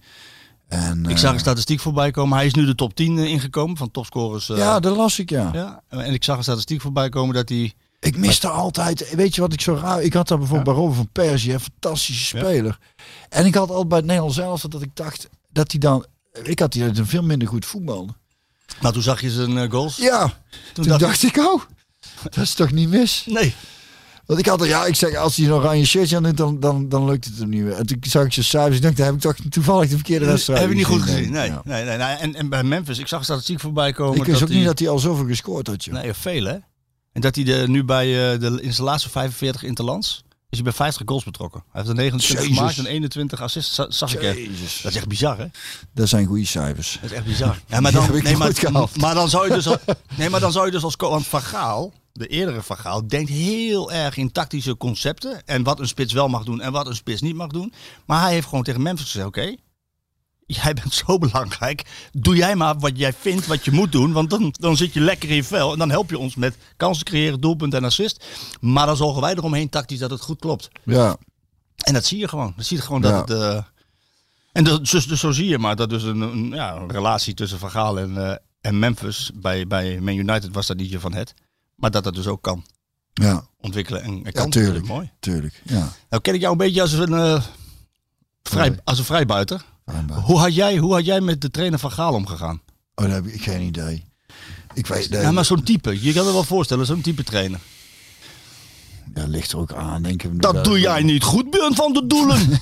[SPEAKER 2] En,
[SPEAKER 1] Ik
[SPEAKER 2] eh,
[SPEAKER 1] zag een statistiek voorbij komen. Hij is nu de top 10 ingekomen van topscorers. eh,
[SPEAKER 2] ja, dat las ik, ja.
[SPEAKER 1] ja. En ik zag een statistiek voorbij komen dat hij.
[SPEAKER 2] Ik miste altijd, weet je wat ik zo raar... Ik had daar bijvoorbeeld bij Robin van Persie, een fantastische
[SPEAKER 1] Ja.
[SPEAKER 2] speler. En ik had altijd bij het Nederlands zelf dat ik dacht dat hij dan... Ik had die hij veel minder goed voetbalde.
[SPEAKER 1] Nou, toen zag je zijn eh, goals.
[SPEAKER 2] Ja, toen, dacht, ik, oh, dat is toch niet mis?
[SPEAKER 1] Nee.
[SPEAKER 2] Want ik had er, ja, ik zeg, als hij een oranje shirtje aan doet, dan, dan, dan lukt het hem niet meer. En toen zag ik zijn cijfers, ik dacht, daar heb ik toch toevallig de verkeerde wedstrijd
[SPEAKER 1] Heb je niet goed
[SPEAKER 2] gezien.
[SPEAKER 1] Nee.
[SPEAKER 2] Ja.
[SPEAKER 1] nee, nee, nee. En, en bij Memphis, ik zag een statistiek voorbij komen.
[SPEAKER 2] Ik wist
[SPEAKER 1] dat
[SPEAKER 2] ook niet dat hij al zoveel gescoord had, joh.
[SPEAKER 1] Nee, veel hè. En dat hij de, nu bij eh, de, in zijn laatste 45 interlands is hij bij 50 goals betrokken. Hij heeft er 29
[SPEAKER 2] Jezus.
[SPEAKER 1] gemaakt en 21 assists, za- zag ik er.
[SPEAKER 2] Jezus.
[SPEAKER 1] Dat is echt bizar hè.
[SPEAKER 2] Dat zijn goede cijfers.
[SPEAKER 1] Dat is echt bizar. Ja, maar dan, nee, maar, maar dan zou je dus, al- nee, maar dan zou je dus als want Van Gaal, de eerdere Van Gaal, denkt heel erg in tactische concepten en wat een spits wel mag doen en wat een spits niet mag doen. Maar hij heeft gewoon tegen Memphis gezegd, oké, jij bent zo belangrijk, doe jij maar wat jij vindt wat je moet doen, want dan, dan zit je lekker in je vel en dan help je ons met kansen creëren, doelpunt en assist. Maar dan zorgen wij eromheen tactisch dat het goed klopt.
[SPEAKER 2] Ja,
[SPEAKER 1] En dat zie je gewoon. Dat zie je gewoon dat het. eh, en dat, dus, dus zo zie je maar dat dus een, een, ja, een relatie tussen Van Gaal en, eh, en Memphis bij, bij Man United was dat niet van het. Maar dat dat dus ook kan
[SPEAKER 2] ja,
[SPEAKER 1] ontwikkelen en, en
[SPEAKER 2] ja
[SPEAKER 1] kan.
[SPEAKER 2] tuurlijk.
[SPEAKER 1] Mooi.
[SPEAKER 2] Tuurlijk, ja.
[SPEAKER 1] Nou ken ik jou een beetje als een, eh, vrij,
[SPEAKER 2] Nee.
[SPEAKER 1] als een vrijbuiter.
[SPEAKER 2] Schijnbaar.
[SPEAKER 1] Hoe had, jij, hoe had jij met de trainer van Gaal omgegaan?
[SPEAKER 2] Oh, daar heb ik geen idee. Ik weet, nee,
[SPEAKER 1] Ja, maar zo'n type. Je kan er wel voorstellen, zo'n type trainer.
[SPEAKER 2] ja, ligt er ook aan, denk ik.
[SPEAKER 1] Dat doe jij niet goed, Björn van de Doelen. (laughs)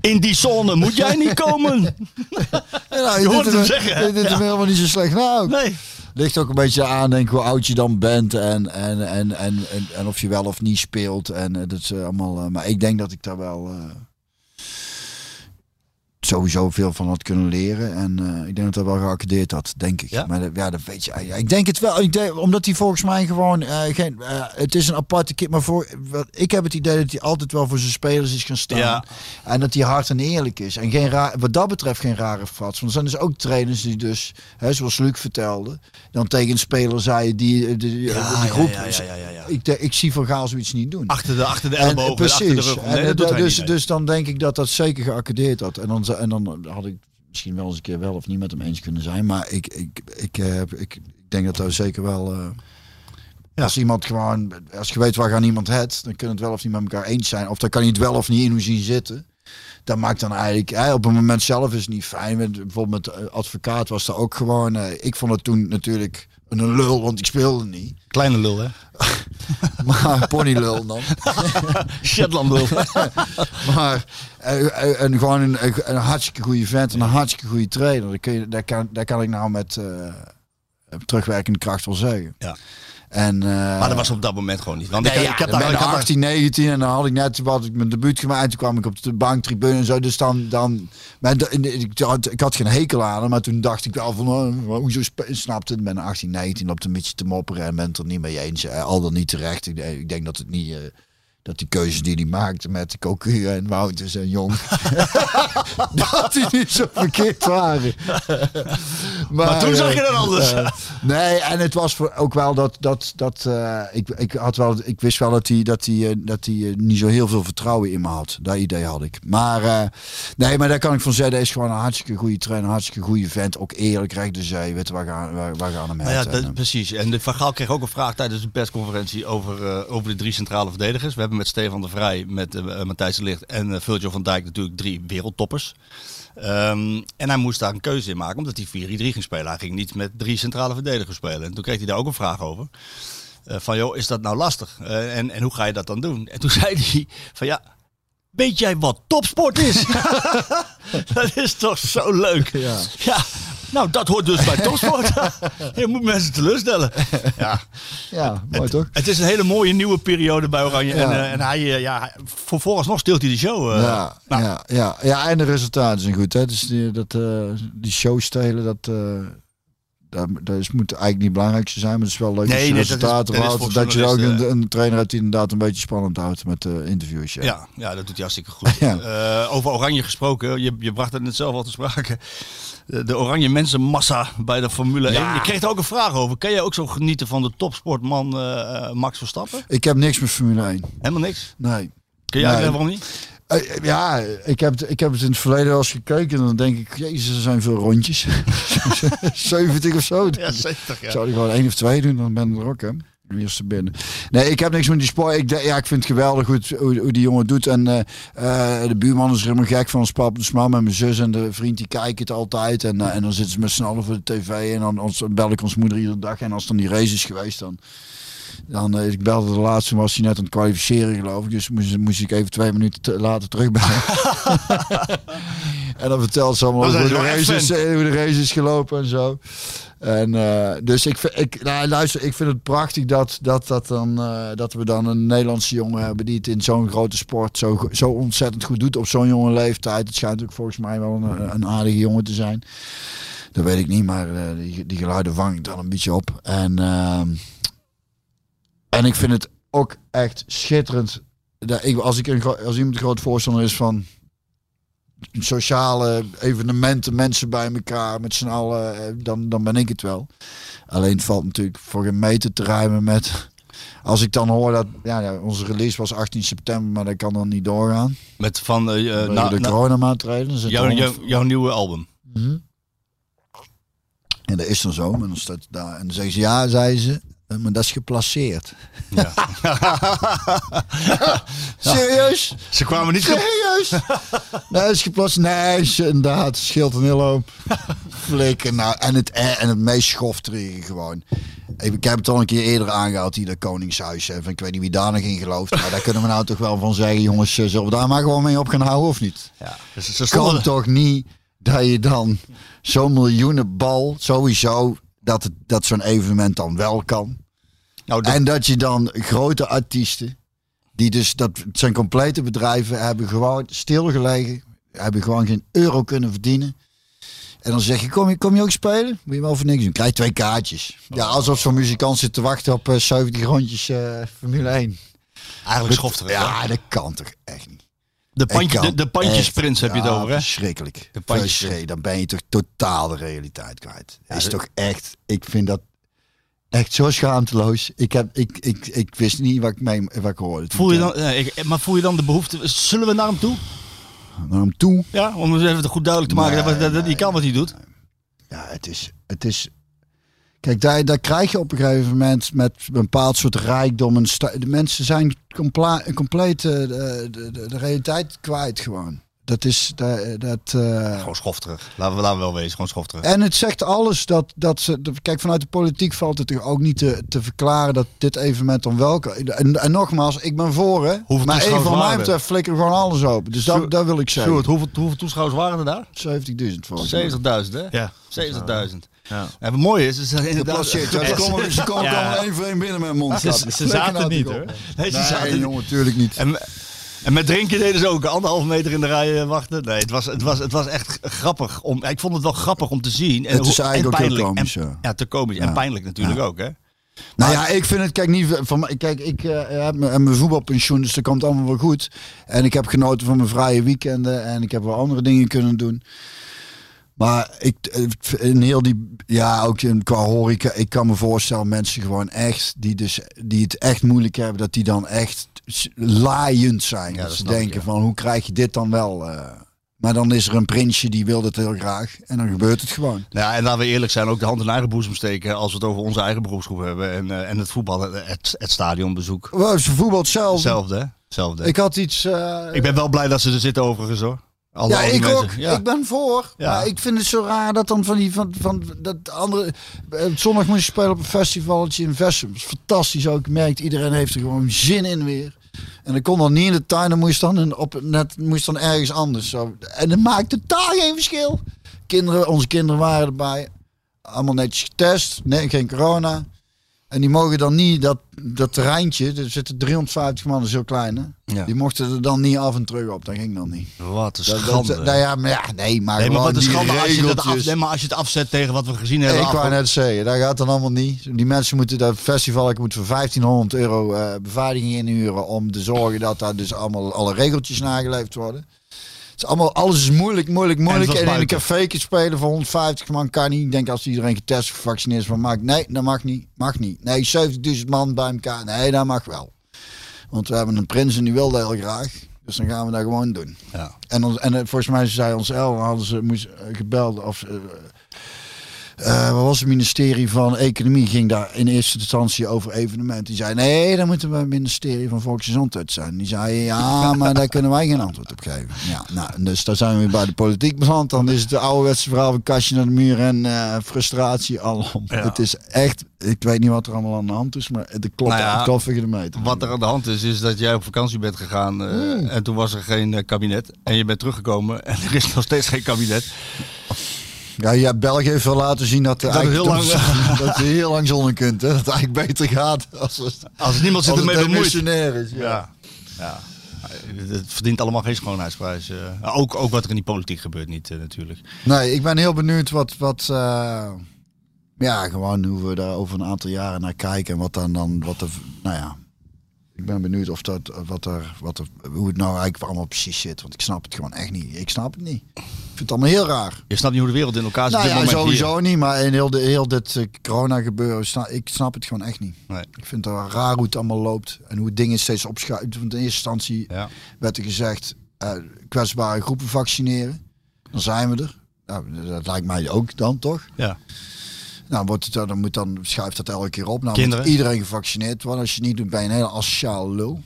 [SPEAKER 1] In die zone moet jij niet komen.
[SPEAKER 2] Ja, nou,
[SPEAKER 1] Je hoort hem zeggen,
[SPEAKER 2] doet hem helemaal niet zo slecht nou.
[SPEAKER 1] Nee.
[SPEAKER 2] Ligt ook een beetje aan, denk ik, hoe oud je dan bent en, en, en, en, en, en of je wel of niet speelt. En eh, dat is eh, allemaal. eh, maar ik denk dat ik daar wel. Eh, sowieso veel van had kunnen leren. En eh, ik denk dat hij wel geaccordeerd had, denk ik.
[SPEAKER 1] Ja?
[SPEAKER 2] Maar dat- ja, dat weet je. Ik denk het wel. Ik denk, omdat hij volgens mij gewoon eh, geen. eh, het is een aparte kip. Maar voor, wat, ik heb het idee dat hij altijd wel voor zijn spelers is gaan staan.
[SPEAKER 1] Ja.
[SPEAKER 2] En dat hij hard en eerlijk is. En geen raar, wat dat betreft geen rare fats. Want er zijn dus ook trainers die dus, hè, zoals Luc vertelde, dan tegen een speler zei die, die, die,
[SPEAKER 1] Ja,
[SPEAKER 2] die groep. Ik, de- ik zie Van Gaal zoiets niet doen.
[SPEAKER 1] Achter de, achter de
[SPEAKER 2] En,
[SPEAKER 1] ellebogen,
[SPEAKER 2] precies.
[SPEAKER 1] achter de rug.
[SPEAKER 2] En,
[SPEAKER 1] Nee,
[SPEAKER 2] eh,
[SPEAKER 1] dat doet hij
[SPEAKER 2] dus,
[SPEAKER 1] niet,
[SPEAKER 2] dus dan denk ik dat dat zeker geaccordeerd had. En dan, en dan had ik misschien wel eens een keer wel of niet met hem eens kunnen zijn. Maar ik, ik, ik, eh, heb- ik, ik denk dat dat zeker wel... eh, Als iemand gewoon... Als je weet waar gaan iemand het, dan kunnen het wel of niet met elkaar eens zijn. Of dan kan je het wel of niet in hoe zien zitten. Dat maakt dan eigenlijk... hè, op het moment zelf is het niet fijn. Bijvoorbeeld met eh, advocaat was er ook gewoon... eh, ik vond het toen natuurlijk een lul, want ik speelde niet.
[SPEAKER 1] Kleine lul, hè? (laughs)
[SPEAKER 2] Maar ponylul dan. (laughs)
[SPEAKER 1] Shetland lul. (laughs)
[SPEAKER 2] Maar eh, eh, en gewoon een, een hartstikke goede vent en een hartstikke goede trainer. Dat, kun je, dat, kan, dat kan ik nou met eh, terugwerkende kracht wel zeggen.
[SPEAKER 1] Ja.
[SPEAKER 2] En, eh,
[SPEAKER 1] Maar dat was op dat moment gewoon niet. Want
[SPEAKER 2] Nee,
[SPEAKER 1] ik,
[SPEAKER 2] ja,
[SPEAKER 1] ik heb
[SPEAKER 2] dan
[SPEAKER 1] daar,
[SPEAKER 2] ben
[SPEAKER 1] ik
[SPEAKER 2] ik
[SPEAKER 1] had daar-
[SPEAKER 2] 18, 19 en dan had ik net wat ik mijn debuut gemaakt. En toen kwam ik op de banktribune en zo. Dus dan, dan maar ik, had, ik had geen hekel aan hem, maar toen dacht ik wel van, oh, hoezo snapte het? Ben 18, 19, loopt een beetje te mopperen en bent het er niet mee eens. Eh, al dan niet terecht. Ik, ik denk dat het niet, eh, dat die keuzes die hij maakte met de Cocu en Wouters en Jong, (laughs) dat die niet zo verkeerd waren. (laughs)
[SPEAKER 1] Maar toen zag je dat anders.
[SPEAKER 2] eh, nee, en het was voor ook wel dat, dat, dat eh, ik, ik had wel, ik wist wel dat hij, dat eh, dat hij eh, niet zo heel veel vertrouwen in me had. Dat idee had ik. Maar eh, nee, maar daar kan ik van zeggen, hij is gewoon een hartstikke goede trainer, een hartstikke goede vent, ook eerlijk, recht de zee, weet waar gaan, waar, waar gaan hem
[SPEAKER 1] Nou ja, dat,
[SPEAKER 2] eh,
[SPEAKER 1] precies. En de Van Gaal kreeg ook een vraag tijdens de persconferentie over, eh, over de drie centrale verdedigers. We hebben met Stefan de Vrij, met eh, Matthijs de Ligt en uh, Virgil van Dijk natuurlijk drie wereldtoppers. Ehm, en hij moest daar een keuze in maken, omdat hij 4-3 ging spelen. Hij ging niet met drie centrale verdedigers spelen. En toen kreeg hij daar ook een vraag over. Eh, van joh, is dat nou lastig? Eh, en, en hoe ga je dat dan doen? En toen (laughs) zei hij van ja, weet jij wat topsport is? (laughs) dat is toch zo leuk.
[SPEAKER 2] Ja.
[SPEAKER 1] ja. Nou, dat hoort dus bij topsport. (laughs) je moet mensen teleurstellen. Ja.
[SPEAKER 2] ja, mooi toch?
[SPEAKER 1] Het is een hele mooie nieuwe periode bij Oranje.
[SPEAKER 2] Ja.
[SPEAKER 1] En, eh, en hij, eh, ja, voor vooralsnog stilt hij de show. eh.
[SPEAKER 2] ja,
[SPEAKER 1] nou,
[SPEAKER 2] ja, ja, ja, en de resultaten zijn goed. Hè? Dus die, dat, die show stelen, dat, dat, dat is, moet eigenlijk niet het belangrijkste zijn. Maar het is wel leuk
[SPEAKER 1] Nee,
[SPEAKER 2] als je
[SPEAKER 1] nee, dat is-
[SPEAKER 2] resultaten
[SPEAKER 1] dat is
[SPEAKER 2] houdt.
[SPEAKER 1] voor
[SPEAKER 2] Dat je ook een,
[SPEAKER 1] journalisten,
[SPEAKER 2] een trainer hebt die inderdaad een beetje spannend houdt met de interviews. Ja.
[SPEAKER 1] Ja, ja, dat doet hij hartstikke goed. (laughs)
[SPEAKER 2] Ja.
[SPEAKER 1] Eh, over Oranje gesproken, je, je bracht het net zelf al te sprake. De, de Oranje mensenmassa bij de Formule 1. Je kreeg er ook een vraag over. Kan jij ook zo genieten van de topsportman eh, eh, Max Verstappen?
[SPEAKER 2] Ik heb niks met Formule 1.
[SPEAKER 1] Helemaal niks.
[SPEAKER 2] Nee.
[SPEAKER 1] Kun jij
[SPEAKER 2] Nee.
[SPEAKER 1] uitleggen waarom niet?
[SPEAKER 2] Eh, Ja, ik heb, het, ik heb het in het verleden wel eens gekeken en dan denk ik, jezus, er zijn veel rondjes. (laughs) 70 of zo.
[SPEAKER 1] Ja, 70
[SPEAKER 2] Ik zou er gewoon één of twee doen, dan ben ik er ook, hè. Eerste binnen. Nee, ik heb niks met die sport. Ik, ja, ik vind het geweldig hoe, hoe, hoe die jongen doet. En eh, eh, de buurman is er helemaal gek van. Ons pap, de mam en mijn zus en de vriend die kijken het altijd. En, en dan zitten ze met z'n allen voor de tv. En dan ons, bel ik ons moeder iedere dag. En als dan die race is geweest, dan... Dan, eh, ik belde de laatste, was hij net aan het kwalificeren geloof ik. Dus moest, moest ik even twee minuten te- later terugbellen. (laughs) en dan vertelt ze allemaal over hoe de, race is, eh, hoe de race is gelopen en zo. En uh, dus ik, vind- ik, nou, luister, ik vind het prachtig dat, dat, dat, dan, uh, dat we dan een Nederlandse jongen hebben die het in zo'n grote sport zo, zo ontzettend goed doet op zo'n jonge leeftijd. Het schijnt ook volgens mij wel een, een aardige jongen te zijn. Dat weet ik niet, maar uh, die, die geluiden vang ik dan een beetje op. En, uh, en ik vind het ook echt schitterend. Dat ik, als, ik een, als iemand een groot voorstander is van sociale evenementen, mensen bij elkaar met z'n allen, dan, dan ben ik het wel. Alleen het valt natuurlijk voor een meter te ruimen met. Als ik dan hoor dat ja, ja, onze release was 18 september, maar dat kan dan niet doorgaan.
[SPEAKER 1] Met van uh, uh,
[SPEAKER 2] na, de coronamaatregelen.
[SPEAKER 1] Jouw, jouw, jouw nieuwe album.
[SPEAKER 2] Mm -hmm. En dat is dan zo, maar dan staat daar. En dan zeggen ze ja, zei ze. Maar dat is geplaceerd.
[SPEAKER 1] Ja. (laughs)
[SPEAKER 2] Serieus?
[SPEAKER 1] Ze kwamen niet
[SPEAKER 2] Serieus? (laughs) nee, dat is geplaceerd. Nee, inderdaad. Scheelt een hele hoop. Flikken. Nou, en het, en het meest schofterige gewoon. Ik heb het al een keer eerder aangehaald, die dat Koningshuis. Hè. Ik weet niet wie daar nog in gelooft. Maar daar kunnen we nou toch wel van zeggen, jongens. Zullen we daar maar gewoon mee op gaan houden of niet?
[SPEAKER 1] Ja, dus ze
[SPEAKER 2] kan toch niet dat je dan zo'n miljoenenbal, sowieso, dat, dat zo'n evenement dan wel kan. Nou. En dat je dan grote artiesten, die dus, dat het zijn complete bedrijven, hebben gewoon stilgelegen. Hebben gewoon geen euro kunnen verdienen. En dan zeg je, kom je, kom je ook spelen? Moet je wel voor niks doen. Krijg je twee kaartjes. Ja, alsof zo'n muzikant zit te wachten op eh 70 rondjes eh, Formule 1.
[SPEAKER 1] Eigenlijk schofterig. hè?
[SPEAKER 2] Ja, dat kan toch echt niet.
[SPEAKER 1] De, pandje, de, pandjesprins heb je het over, hè?
[SPEAKER 2] Verschrikkelijk.
[SPEAKER 1] De pandjes-.
[SPEAKER 2] Dan ben je toch totaal de realiteit kwijt.
[SPEAKER 1] Ja,
[SPEAKER 2] is
[SPEAKER 1] dat-
[SPEAKER 2] toch echt, ik vind dat echt zo schaamteloos. Ik, heb, ik, ik, ik wist niet wat ik, mee, wat ik hoorde.
[SPEAKER 1] Voel je dan, nee, maar voel je dan de behoefte... Zullen we naar hem toe?
[SPEAKER 2] Naar hem toe.
[SPEAKER 1] Ja, om het even goed duidelijk te maken
[SPEAKER 2] Nee,
[SPEAKER 1] dat, dat, dat hij kan wat hij doet.
[SPEAKER 2] Ja, het is, het is. Kijk, daar, daar krijg je op een gegeven moment met een bepaald soort rijkdom. En sta- de mensen zijn compla- compleet eh, de, de, de, de realiteit kwijt gewoon. Dat is dat. dat eh,
[SPEAKER 1] Gewoon schofterig. Laten we, laten we wel wezen, gewoon schofterig.
[SPEAKER 2] En het zegt alles dat, dat ze. Kijk, vanuit de politiek valt het toch ook niet te, te verklaren dat dit evenement dan wel kan. En, en nogmaals, ik ben voor hè.
[SPEAKER 1] Hoeveel
[SPEAKER 2] maar
[SPEAKER 1] toeschouwers
[SPEAKER 2] van mij
[SPEAKER 1] er?
[SPEAKER 2] betreft flikker gewoon alles open. Dus dat, wil ik zeggen.
[SPEAKER 1] Sjoerd, hoeveel, hoeveel toeschouwers waren er daar?
[SPEAKER 2] 70.000 volgens mij.
[SPEAKER 1] 70.000, hè?
[SPEAKER 3] Ja.
[SPEAKER 1] 70.000.
[SPEAKER 3] Ja.
[SPEAKER 1] En wat mooi is, is dat inderdaad...
[SPEAKER 2] Ze (laughs) komen, ze komen
[SPEAKER 3] Ja.
[SPEAKER 2] allemaal één voor één binnen met een mond.
[SPEAKER 3] Ze, ze zaten niet hoor.
[SPEAKER 1] Nee, ze
[SPEAKER 2] Nee,
[SPEAKER 1] zaten-
[SPEAKER 2] jongen, natuurlijk niet.
[SPEAKER 1] En, en met drinken deden ze ook anderhalve meter in de rij eh, wachten. Nee, het was, het was, het was echt grappig. Om, ik vond het wel grappig om te zien. En
[SPEAKER 2] Het is
[SPEAKER 1] en
[SPEAKER 2] eigenlijk ook heel
[SPEAKER 1] pijnlijk.
[SPEAKER 2] komisch,
[SPEAKER 1] En,
[SPEAKER 2] ja.
[SPEAKER 1] ja, te komisch. En pijnlijk natuurlijk ook, hè?
[SPEAKER 2] Nou ja, ik vind het, kijk, niet van mij. Kijk, ik eh, heb mijn, mijn voetbalpensioen, dus dat komt allemaal wel goed. En ik heb genoten van mijn vrije weekenden en ik heb wel andere dingen kunnen doen. Maar ik, in heel die, ja, ook in, qua horeca, ik kan me voorstellen, mensen gewoon echt, die, dus, die het echt moeilijk hebben, dat die dan echt laaiend zijn.
[SPEAKER 1] Ja,
[SPEAKER 2] dat
[SPEAKER 1] dat
[SPEAKER 2] ze
[SPEAKER 1] ik,
[SPEAKER 2] denken
[SPEAKER 1] ja.
[SPEAKER 2] van, hoe krijg je dit dan wel? eh? maar dan is er een prinsje die wil het heel graag en dan gebeurt het gewoon.
[SPEAKER 1] Nou Ja, en laten we eerlijk zijn, ook de hand in eigen boezem steken als we het over onze eigen beroepsgroep hebben. En, eh, en het voetbal, het, het stadionbezoek.
[SPEAKER 2] Ze voetbal hetzelfde.
[SPEAKER 1] Hetzelfde.
[SPEAKER 2] Ik had iets... eh,
[SPEAKER 1] Ik ben wel blij dat ze er zitten overigens, hoor. Alle,
[SPEAKER 2] Ja, ik
[SPEAKER 1] mensen.
[SPEAKER 2] ook.
[SPEAKER 1] Ja.
[SPEAKER 2] Ik ben voor.
[SPEAKER 1] Ja.
[SPEAKER 2] Maar ik vind het zo raar dat dan van die van, van dat andere. eh, Zondag moest je spelen op een festivaletje in. Dat is fantastisch ook. Merkt iedereen heeft er gewoon zin in weer. En dan kon dan niet in de tuin, dan moest dan in- op net moest dan ergens anders. Zo. En dat maakt totaal geen verschil. Kinderen, onze kinderen waren erbij. Allemaal netjes getest. Nee, geen corona. En die mogen dan niet dat, dat terreintje, er zitten 350 man, dat is heel klein hè.
[SPEAKER 1] Ja.
[SPEAKER 2] Die mochten er dan niet af en terug op. Dat ging dan niet.
[SPEAKER 1] Wat een
[SPEAKER 2] Dat-
[SPEAKER 1] schande.
[SPEAKER 2] Dat, nou ja, maar ja, nee, maar,
[SPEAKER 1] nee, maar wat een schande als je, dat af,
[SPEAKER 2] regeltjes.
[SPEAKER 1] nee, maar als je het afzet tegen wat we gezien hebben.
[SPEAKER 2] ik wou net zeggen, dat gaat dan allemaal niet. Die mensen moeten dat festival ik moet voor 1500 euro eh beveiliging inhuren om te zorgen dat daar dus allemaal alle regeltjes nageleefd worden. Het is allemaal, alles is moeilijk, moeilijk, moeilijk. En, in een café spelen voor 150 man kan niet. Ik denk als iedereen getest of gevaccineerd is van maakt. Nee, dat mag niet. Mag niet. Nee, 70.000 man bij elkaar. Nee, dat mag wel. Want we hebben een prins en die wilde heel graag. Dus dan gaan we dat gewoon doen.
[SPEAKER 1] Ja.
[SPEAKER 2] En, ons, en eh, volgens mij zei ons El, hadden ze moest, eh, gebeld of wat was het ministerie van Economie ging daar in eerste instantie over evenementen. Die zei nee, dan moeten we het ministerie van Volksgezondheid zijn. Die zei ja, (laughs) maar daar kunnen wij geen antwoord op geven. Ja, nou, dus daar zijn we weer bij de politiek beland. Dan is het de ouderwetse verhaal van kastje naar de muur en eh, frustratie alom.
[SPEAKER 1] Ja.
[SPEAKER 2] Het is echt, ik weet niet wat er allemaal aan de hand is, maar het klopt
[SPEAKER 1] Nou ja,
[SPEAKER 2] koffige de meter.
[SPEAKER 1] Wat er aan de hand is, is dat jij op vakantie bent gegaan eh, en toen was er geen kabinet. En je bent teruggekomen en er is nog steeds geen kabinet.
[SPEAKER 2] Ja, ja, België heeft wel laten zien dat,
[SPEAKER 1] Dat heel lang- (laughs)
[SPEAKER 2] dat je heel lang zonder kunt. Hè? Dat het eigenlijk beter gaat als, het,
[SPEAKER 1] Als niemand zich ermee bemoeit.
[SPEAKER 2] is. Ja.
[SPEAKER 1] Ja. ja. Het verdient allemaal geen schoonheidsprijs. eh. ook, ook wat er in die politiek gebeurt niet eh, natuurlijk.
[SPEAKER 2] Nee, ik ben heel benieuwd wat, wat eh, ja, gewoon hoe we daar over een aantal jaren naar kijken en wat dan, dan wat er, nou ja, ik ben benieuwd of dat, wat er, wat er, hoe het nou eigenlijk allemaal precies zit, want ik snap het gewoon echt niet. Ik snap het niet. Ik vind het allemaal heel raar.
[SPEAKER 1] Je snapt niet hoe de wereld in elkaar zit.
[SPEAKER 2] Nou ja, sowieso niet, maar in heel, de, heel dit eh, corona gebeuren, sna- ik snap het gewoon echt niet.
[SPEAKER 1] Nee.
[SPEAKER 2] Ik vind het raar hoe het allemaal loopt en hoe dingen steeds opschuiven. Want in eerste instantie.
[SPEAKER 1] Ja.
[SPEAKER 2] werd er gezegd, eh, kwetsbare groepen vaccineren. Dan zijn we er. Nou, dat lijkt mij ook dan, toch?
[SPEAKER 1] Ja.
[SPEAKER 2] Nou, wordt het, dan, moet dan schuift dat elke keer op. Nou,
[SPEAKER 1] Kinderen?
[SPEAKER 2] iedereen gevaccineerd worden. Als je niet doet, ben je een hele asociaal lul.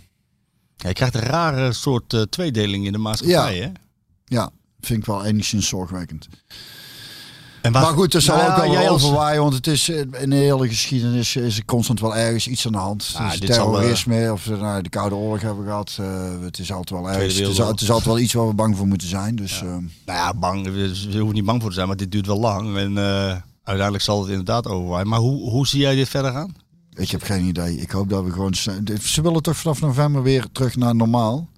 [SPEAKER 1] Ja, je krijgt een rare soort eh, tweedeling in de maatschappij.
[SPEAKER 2] Ja.
[SPEAKER 1] Hè?
[SPEAKER 2] Ja, vind ik wel enigszins zorgwekkend.
[SPEAKER 1] En waar-
[SPEAKER 2] Maar goed, er zal
[SPEAKER 1] Nou
[SPEAKER 2] ook
[SPEAKER 1] ja,
[SPEAKER 2] wel
[SPEAKER 1] als-
[SPEAKER 2] overwaaien, want het is eh, in de hele geschiedenis is er constant wel ergens iets aan de hand.
[SPEAKER 1] Ah,
[SPEAKER 2] dus
[SPEAKER 1] zal,
[SPEAKER 2] terrorisme, of nou, de Koude Oorlog hebben we gehad. eh, het is altijd wel ergens. Het is, het is altijd wel iets waar we bang voor moeten zijn. Dus
[SPEAKER 1] Nou ja, bang. Je hoeft niet bang voor te zijn, maar dit duurt wel lang. En uiteindelijk zal het inderdaad overwaaien. Maar hoe, hoe zie jij dit verder gaan?
[SPEAKER 2] ik heb geen idee. Ik hoop dat we gewoon. Ze willen toch vanaf november weer terug naar normaal.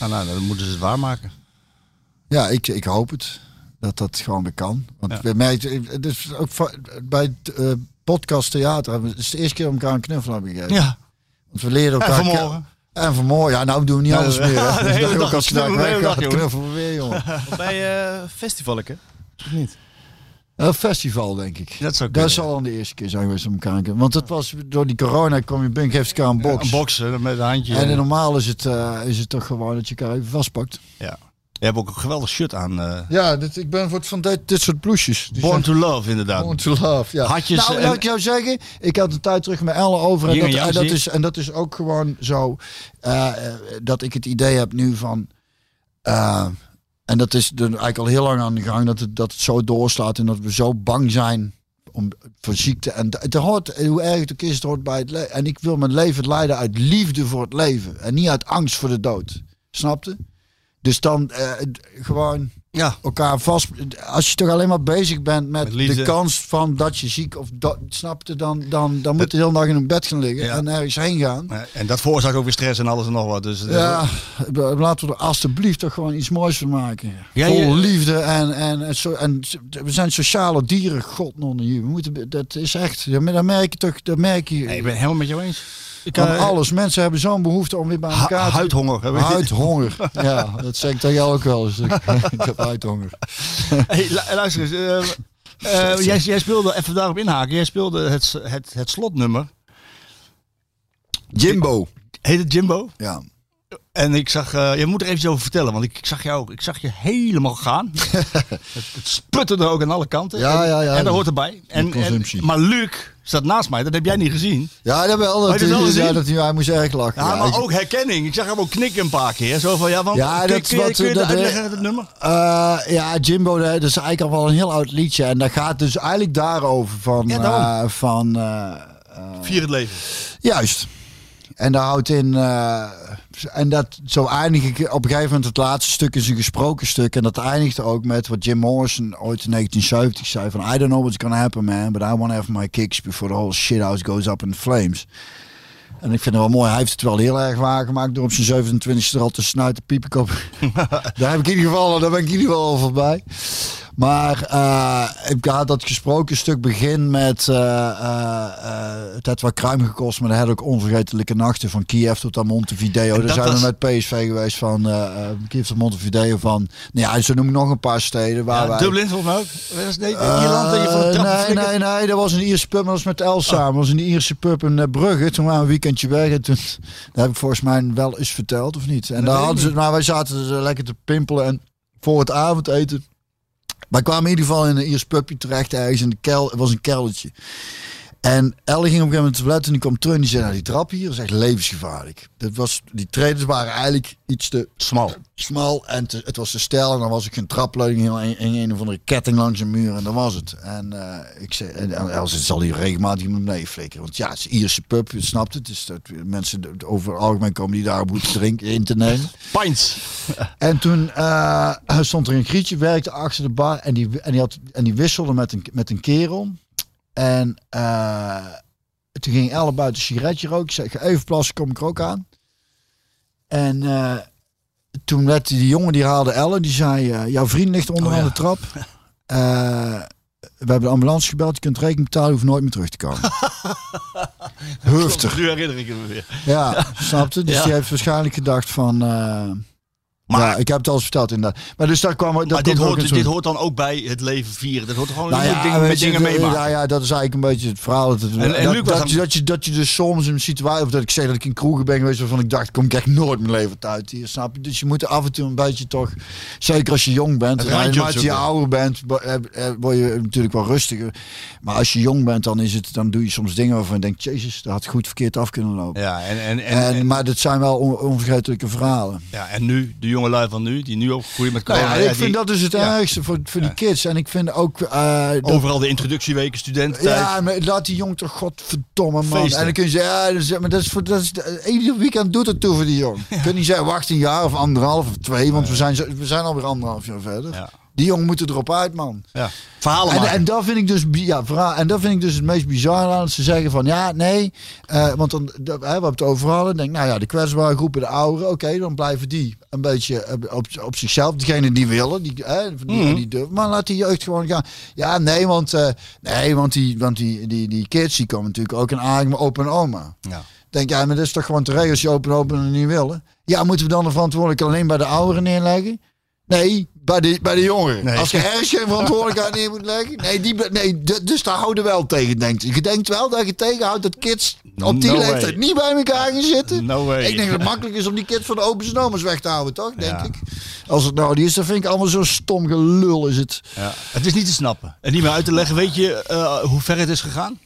[SPEAKER 1] Nou, nou dan moeten ze het waarmaken.
[SPEAKER 2] Ja, ik, ik hoop het. Dat dat gewoon weer kan. Want
[SPEAKER 1] Ja.
[SPEAKER 2] we merken, het is ook bij het eh, podcast theater, hebben we- het is de eerste keer we elkaar een knuffel hebben gegeven.
[SPEAKER 1] Ja,
[SPEAKER 2] Want we leren
[SPEAKER 1] en
[SPEAKER 2] elkaar
[SPEAKER 1] vanmorgen.
[SPEAKER 2] ke- En vanmorgen, ja, nou doen we niet alles meer. Hè. (laughs) Dus
[SPEAKER 1] hele
[SPEAKER 2] dat
[SPEAKER 1] dag
[SPEAKER 2] ook als je daar weg gaat, knuffelen weer, jongen.
[SPEAKER 3] Bij uh, festivalken? Of niet?
[SPEAKER 2] Een festival, denk ik.
[SPEAKER 1] Dat zou
[SPEAKER 2] Dat zal dan de eerste keer zijn geweest om elkaar Want het was door die corona, kom je binnen, geeft elkaar een box.
[SPEAKER 1] Een boksen met een handje.
[SPEAKER 2] En normaal is het, eh, is het toch gewoon dat je elkaar even vastpakt.
[SPEAKER 1] Ja. Je hebt ook een geweldig shirt aan. eh,
[SPEAKER 2] Ja, dit, ik ben voor het van dit, dit soort bloesjes.
[SPEAKER 1] Born
[SPEAKER 2] zijn-
[SPEAKER 1] to Love, inderdaad.
[SPEAKER 2] Born to love, ja.
[SPEAKER 1] Hartjes
[SPEAKER 2] nou,
[SPEAKER 1] en-
[SPEAKER 2] laat ik jou zeggen, ik had een tijd terug met Ellen over. En dat,
[SPEAKER 1] en
[SPEAKER 2] dat is, en dat is ook gewoon zo, eh, dat ik het idee heb nu van... en dat is er eigenlijk al heel lang aan de gang, dat het, dat het zo doorslaat en dat we zo bang zijn om, voor ziekte. En het hoort, hoe erg het ook is, het hoort bij het leven. En ik wil mijn leven leiden uit liefde voor het leven en niet uit angst voor de dood. Snapte? Dus dan eh, gewoon
[SPEAKER 1] Ja.
[SPEAKER 2] elkaar vast. Als je toch alleen maar bezig bent met, de kans van dat je ziek of dat snapte, dan, dan, dan moet je de hele dag in een bed gaan liggen
[SPEAKER 1] Ja.
[SPEAKER 2] en ergens heen gaan.
[SPEAKER 1] Eh, En dat veroorzaakt ook weer stress en alles en nog wat. Dus, eh,
[SPEAKER 2] Ja, laten we er alsjeblieft toch gewoon iets moois van maken.
[SPEAKER 1] Ja,
[SPEAKER 2] Vol
[SPEAKER 1] je-
[SPEAKER 2] liefde en, en, en, zo, en we zijn sociale dieren, god non hier. We moeten, dat is echt, dan merk je toch, dat merk je.
[SPEAKER 1] Nee, ik ben het helemaal met jou eens. Ik,
[SPEAKER 2] van
[SPEAKER 1] eh,
[SPEAKER 2] alles. Mensen hebben zo'n behoefte om weer bij elkaar te
[SPEAKER 1] huidhonger. hè, weet je.
[SPEAKER 2] Huidhonger. (laughs) Ja, dat zeg ik tegen jou ook wel eens. ik (laughs) heb huidhonger.
[SPEAKER 1] Hey, lu- luister eens. eh, eh, (laughs) jij, jij speelde, even daarop inhaken, jij speelde het, het, het slotnummer.
[SPEAKER 2] Jimbo.
[SPEAKER 1] Heet het Jimbo?
[SPEAKER 2] Ja.
[SPEAKER 1] En ik zag, eh, je moet er even over vertellen, want ik, ik zag jou, ik zag je helemaal gaan. (laughs) het, het sputterde ook aan alle kanten.
[SPEAKER 2] Ja,
[SPEAKER 1] en,
[SPEAKER 2] ja, ja.
[SPEAKER 1] En dat hoort erbij. En, en, maar Luc staat naast mij, dat heb jij niet gezien.
[SPEAKER 2] Ja, dat wel.
[SPEAKER 1] Heb
[SPEAKER 2] Dat,
[SPEAKER 1] wel gezien?
[SPEAKER 2] ja, dat hij, hij moest erg lachen.
[SPEAKER 1] Ja,
[SPEAKER 2] Ja,
[SPEAKER 1] maar
[SPEAKER 2] ik-
[SPEAKER 1] ook herkenning. Ik zag hem ook knikken een paar keer. Zo van, ja, want,
[SPEAKER 2] Ja,
[SPEAKER 1] kun,
[SPEAKER 2] dat
[SPEAKER 1] kun,
[SPEAKER 2] wat,
[SPEAKER 1] kun je
[SPEAKER 2] dat,
[SPEAKER 1] dat uitleggen, het nummer?
[SPEAKER 2] Eh, ja, Jimbo, dat is eigenlijk al wel een heel oud liedje. En dat gaat dus eigenlijk daarover van...
[SPEAKER 1] Ja,
[SPEAKER 2] eh, van
[SPEAKER 1] Vier het leven.
[SPEAKER 2] juist. En daar houdt in... en dat, zo eindig ik op een gegeven moment het laatste stuk is een gesproken stuk. En dat eindigt ook met wat Jim Morrison ooit in 1970 zei van... I don't know what's gonna happen man, but I want to have my kicks before the whole shithouse goes up in flames. En ik vind het wel mooi. Hij heeft het wel heel erg waargemaakt door op zijn 27e er al te snuiten piepenkop. (laughs) daar heb ik in ieder geval, daar ben ik in ieder geval al voorbij. Maar eh, ik had dat gesproken stuk begin met eh, eh, het had wat kruim gekost, maar dat had ook onvergetelijke nachten van Kiev tot aan Montevideo. Daar zijn
[SPEAKER 1] was-
[SPEAKER 2] we met PSV geweest van Kiev tot Montevideo van. Nou ja, zo noem ik nog een paar steden waar
[SPEAKER 1] Ja,
[SPEAKER 2] wij.
[SPEAKER 1] Dublin volgens mij ook. Nee, Ierland dat je van de trap
[SPEAKER 2] nee, nee, nee, dat was een Ierse pub, maar dat was met Els samen. Dat was een Ierse pub in Brugge. Toen waren we een weekendje weg en toen, dat heb ik volgens mij wel eens verteld, of niet? En daar
[SPEAKER 1] ik
[SPEAKER 2] hadden ze, maar wij zaten dus lekker te pimpelen en voor het avondeten. Wij kwamen in ieder geval in een Iers pubje terecht ergens in de kel. Het was een keldertje. En Elle ging op een gegeven moment te toilet en die kwam terug en die zei, nou die trap hier is echt levensgevaarlijk. Dat was, die treden waren eigenlijk iets te
[SPEAKER 1] Smal.
[SPEAKER 2] smal en te- het was te stijl en dan was ik een trapleuning heel een, een, of andere ketting langs een muur en dat was het. En eh, ik zei, en, en Els zal hier regelmatig naar beneden flikkeren, want ja, het is Ierse pub, je snapt het. Dus dat mensen over het algemeen komen die daar moeten drinken in te nemen.
[SPEAKER 1] Pints. (laughs)
[SPEAKER 2] En toen eh, stond er een grietje, werkte achter de bar en die, en die, had, en die wisselde met een, met een kerel. En eh, toen ging Elle buiten een sigaretje roken. Ik zei, ga even plassen, kom ik er ook aan. En eh, toen werd die jongen, die haalde Elle, die zei, eh, jouw vriend ligt onder
[SPEAKER 1] Oh, ja.
[SPEAKER 2] aan de trap. (laughs) We hebben de ambulance gebeld, je kunt rekening betalen, hoeft nooit meer terug te komen. (laughs) Heftig.
[SPEAKER 1] Nu herinner ik me weer.
[SPEAKER 2] Ja, snapte? Dus
[SPEAKER 1] Ja.
[SPEAKER 2] die heeft waarschijnlijk gedacht van...
[SPEAKER 1] Maar-
[SPEAKER 2] ja, ik heb het al eens verteld inderdaad. Maar dus daar kwam... Dat
[SPEAKER 1] Maar dit hoort, dit hoort dan ook bij het leven vieren. Dat hoort gewoon
[SPEAKER 2] Nou ja,
[SPEAKER 1] dingen, met
[SPEAKER 2] je,
[SPEAKER 1] dingen meemaken.
[SPEAKER 2] Nou ja, dat is eigenlijk een beetje het verhaal. Dat, het-
[SPEAKER 1] En- en
[SPEAKER 2] dat,
[SPEAKER 1] Luc
[SPEAKER 2] dat, je, dat, je, dat je dus soms een situatie... Of dat ik zeg dat ik in kroegen ben geweest waarvan ik dacht... Kom ik echt nooit mijn leven uit hier, snap je? Dus je moet af en toe een beetje toch... Zeker als je jong bent. En naarmate je ouder bent, eh, eh, word je natuurlijk wel rustiger. Maar als je jong bent, dan, is het, dan doe je soms dingen waarvan je denkt... Jezus, dat had goed verkeerd af kunnen lopen.
[SPEAKER 1] Ja, en, en, en,
[SPEAKER 2] En, maar dat zijn wel on- onvergetelijke verhalen.
[SPEAKER 1] ja, en nu, de jonge lui van nu, die nu opgroeien met
[SPEAKER 2] Nou
[SPEAKER 1] corona.
[SPEAKER 2] ja,
[SPEAKER 1] ja,
[SPEAKER 2] ik vind
[SPEAKER 1] die-
[SPEAKER 2] dat dus het ergste voor, voor die kids. En ik vind ook... eh,
[SPEAKER 1] Overal de introductieweken, studententijd.
[SPEAKER 2] ja, maar laat die jong toch godverdomme man.
[SPEAKER 1] Feesten.
[SPEAKER 2] En dan kun je zeggen, ja, is, maar dat is voor dat is, ieder weekend doet het toe voor die jong. Je kunt niet zeggen, wacht een jaar of anderhalf of twee, want we zijn, zo- we zijn alweer anderhalf jaar verder. Die jongen moeten erop uit, man.
[SPEAKER 1] Ja. Verhalen
[SPEAKER 2] En,
[SPEAKER 1] maken.
[SPEAKER 2] en dat vind ik dus, ja, verhaal, en dat vind ik dus het meest bizar aan. Ze zeggen van ja, nee. eh, want dan, dat, hè, we hebben het over hadden. Denk, nou ja, de kwetsbare groepen, de ouderen. Oké, dan blijven die een beetje eh, op, op zichzelf. Degene die willen. Die, hè, die,
[SPEAKER 1] Mhm.
[SPEAKER 2] die durven. Maar laat die jeugd gewoon gaan. Ja, nee, want, eh, nee, want, die, want die, die, die kids die komen natuurlijk ook in aanraking met opa en oma.
[SPEAKER 1] Ja.
[SPEAKER 2] Denk ja, maar dat is toch gewoon te regelen als je open open en niet willen. Ja, moeten we dan de verantwoordelijkheid alleen bij de ouderen neerleggen? Nee, bij de, bij de jongeren.
[SPEAKER 1] Nee.
[SPEAKER 2] Als je ergens geen verantwoordelijkheid neer moet leggen. Nee, die, nee dus daar houden we wel tegen, denkt. Je denkt wel dat je tegenhoudt dat kids op die
[SPEAKER 1] No
[SPEAKER 2] leeftijd
[SPEAKER 1] way.
[SPEAKER 2] niet bij elkaar gaan zitten.
[SPEAKER 1] No way.
[SPEAKER 2] Ik denk dat het makkelijk is om die kids van de open zomers weg te houden, toch? Denk
[SPEAKER 1] Ja.
[SPEAKER 2] ik. Als het nou die is, dan vind ik allemaal zo stom gelul is het.
[SPEAKER 1] Ja. Het is niet te snappen. En niet meer uit te leggen. Weet je eh, hoe ver het is gegaan?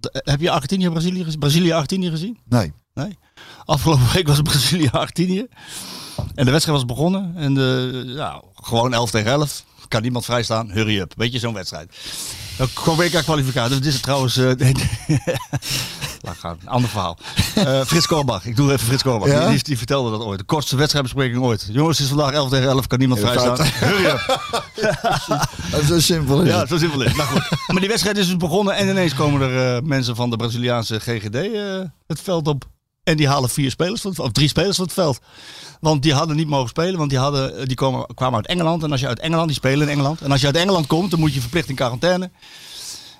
[SPEAKER 1] D- heb je Argentinië, Brazilië, gezien? Brazilië, Argentinië gezien?
[SPEAKER 2] Nee.
[SPEAKER 1] Nee. Afgelopen week was Brazilië, Argentinië. En de wedstrijd was begonnen. En de, ja, gewoon 11 tegen 11. Kan niemand vrijstaan. Hurry up. Weet je, zo'n wedstrijd. Dan kwam WK-kwalificatie. Dus dit is trouwens... (laughs) Laat gaan. Ander verhaal. Eh, Frits Korbach. Ik doe even Frits Korbach.
[SPEAKER 2] Ja?
[SPEAKER 1] Die, die vertelde dat ooit. De kortste wedstrijdbespreking ooit. Jongens, het is vandaag 11 tegen 11. Kan niemand
[SPEAKER 2] Ja,
[SPEAKER 1] vrijstaan. (laughs) Hurry up. (laughs)
[SPEAKER 2] Dat is zo simpel is
[SPEAKER 1] Ja, zo simpel is. Maar goed. Maar die wedstrijd is dus begonnen en ineens komen er eh, mensen van de Braziliaanse GGD het veld op. En die halen vier spelers van het, of drie spelers van het veld. Want die hadden niet mogen spelen, want die, hadden, eh, die komen, kwamen uit Engeland. En als je uit Engeland, die spelen in Engeland. En als je uit Engeland komt, dan moet je verplicht in quarantaine.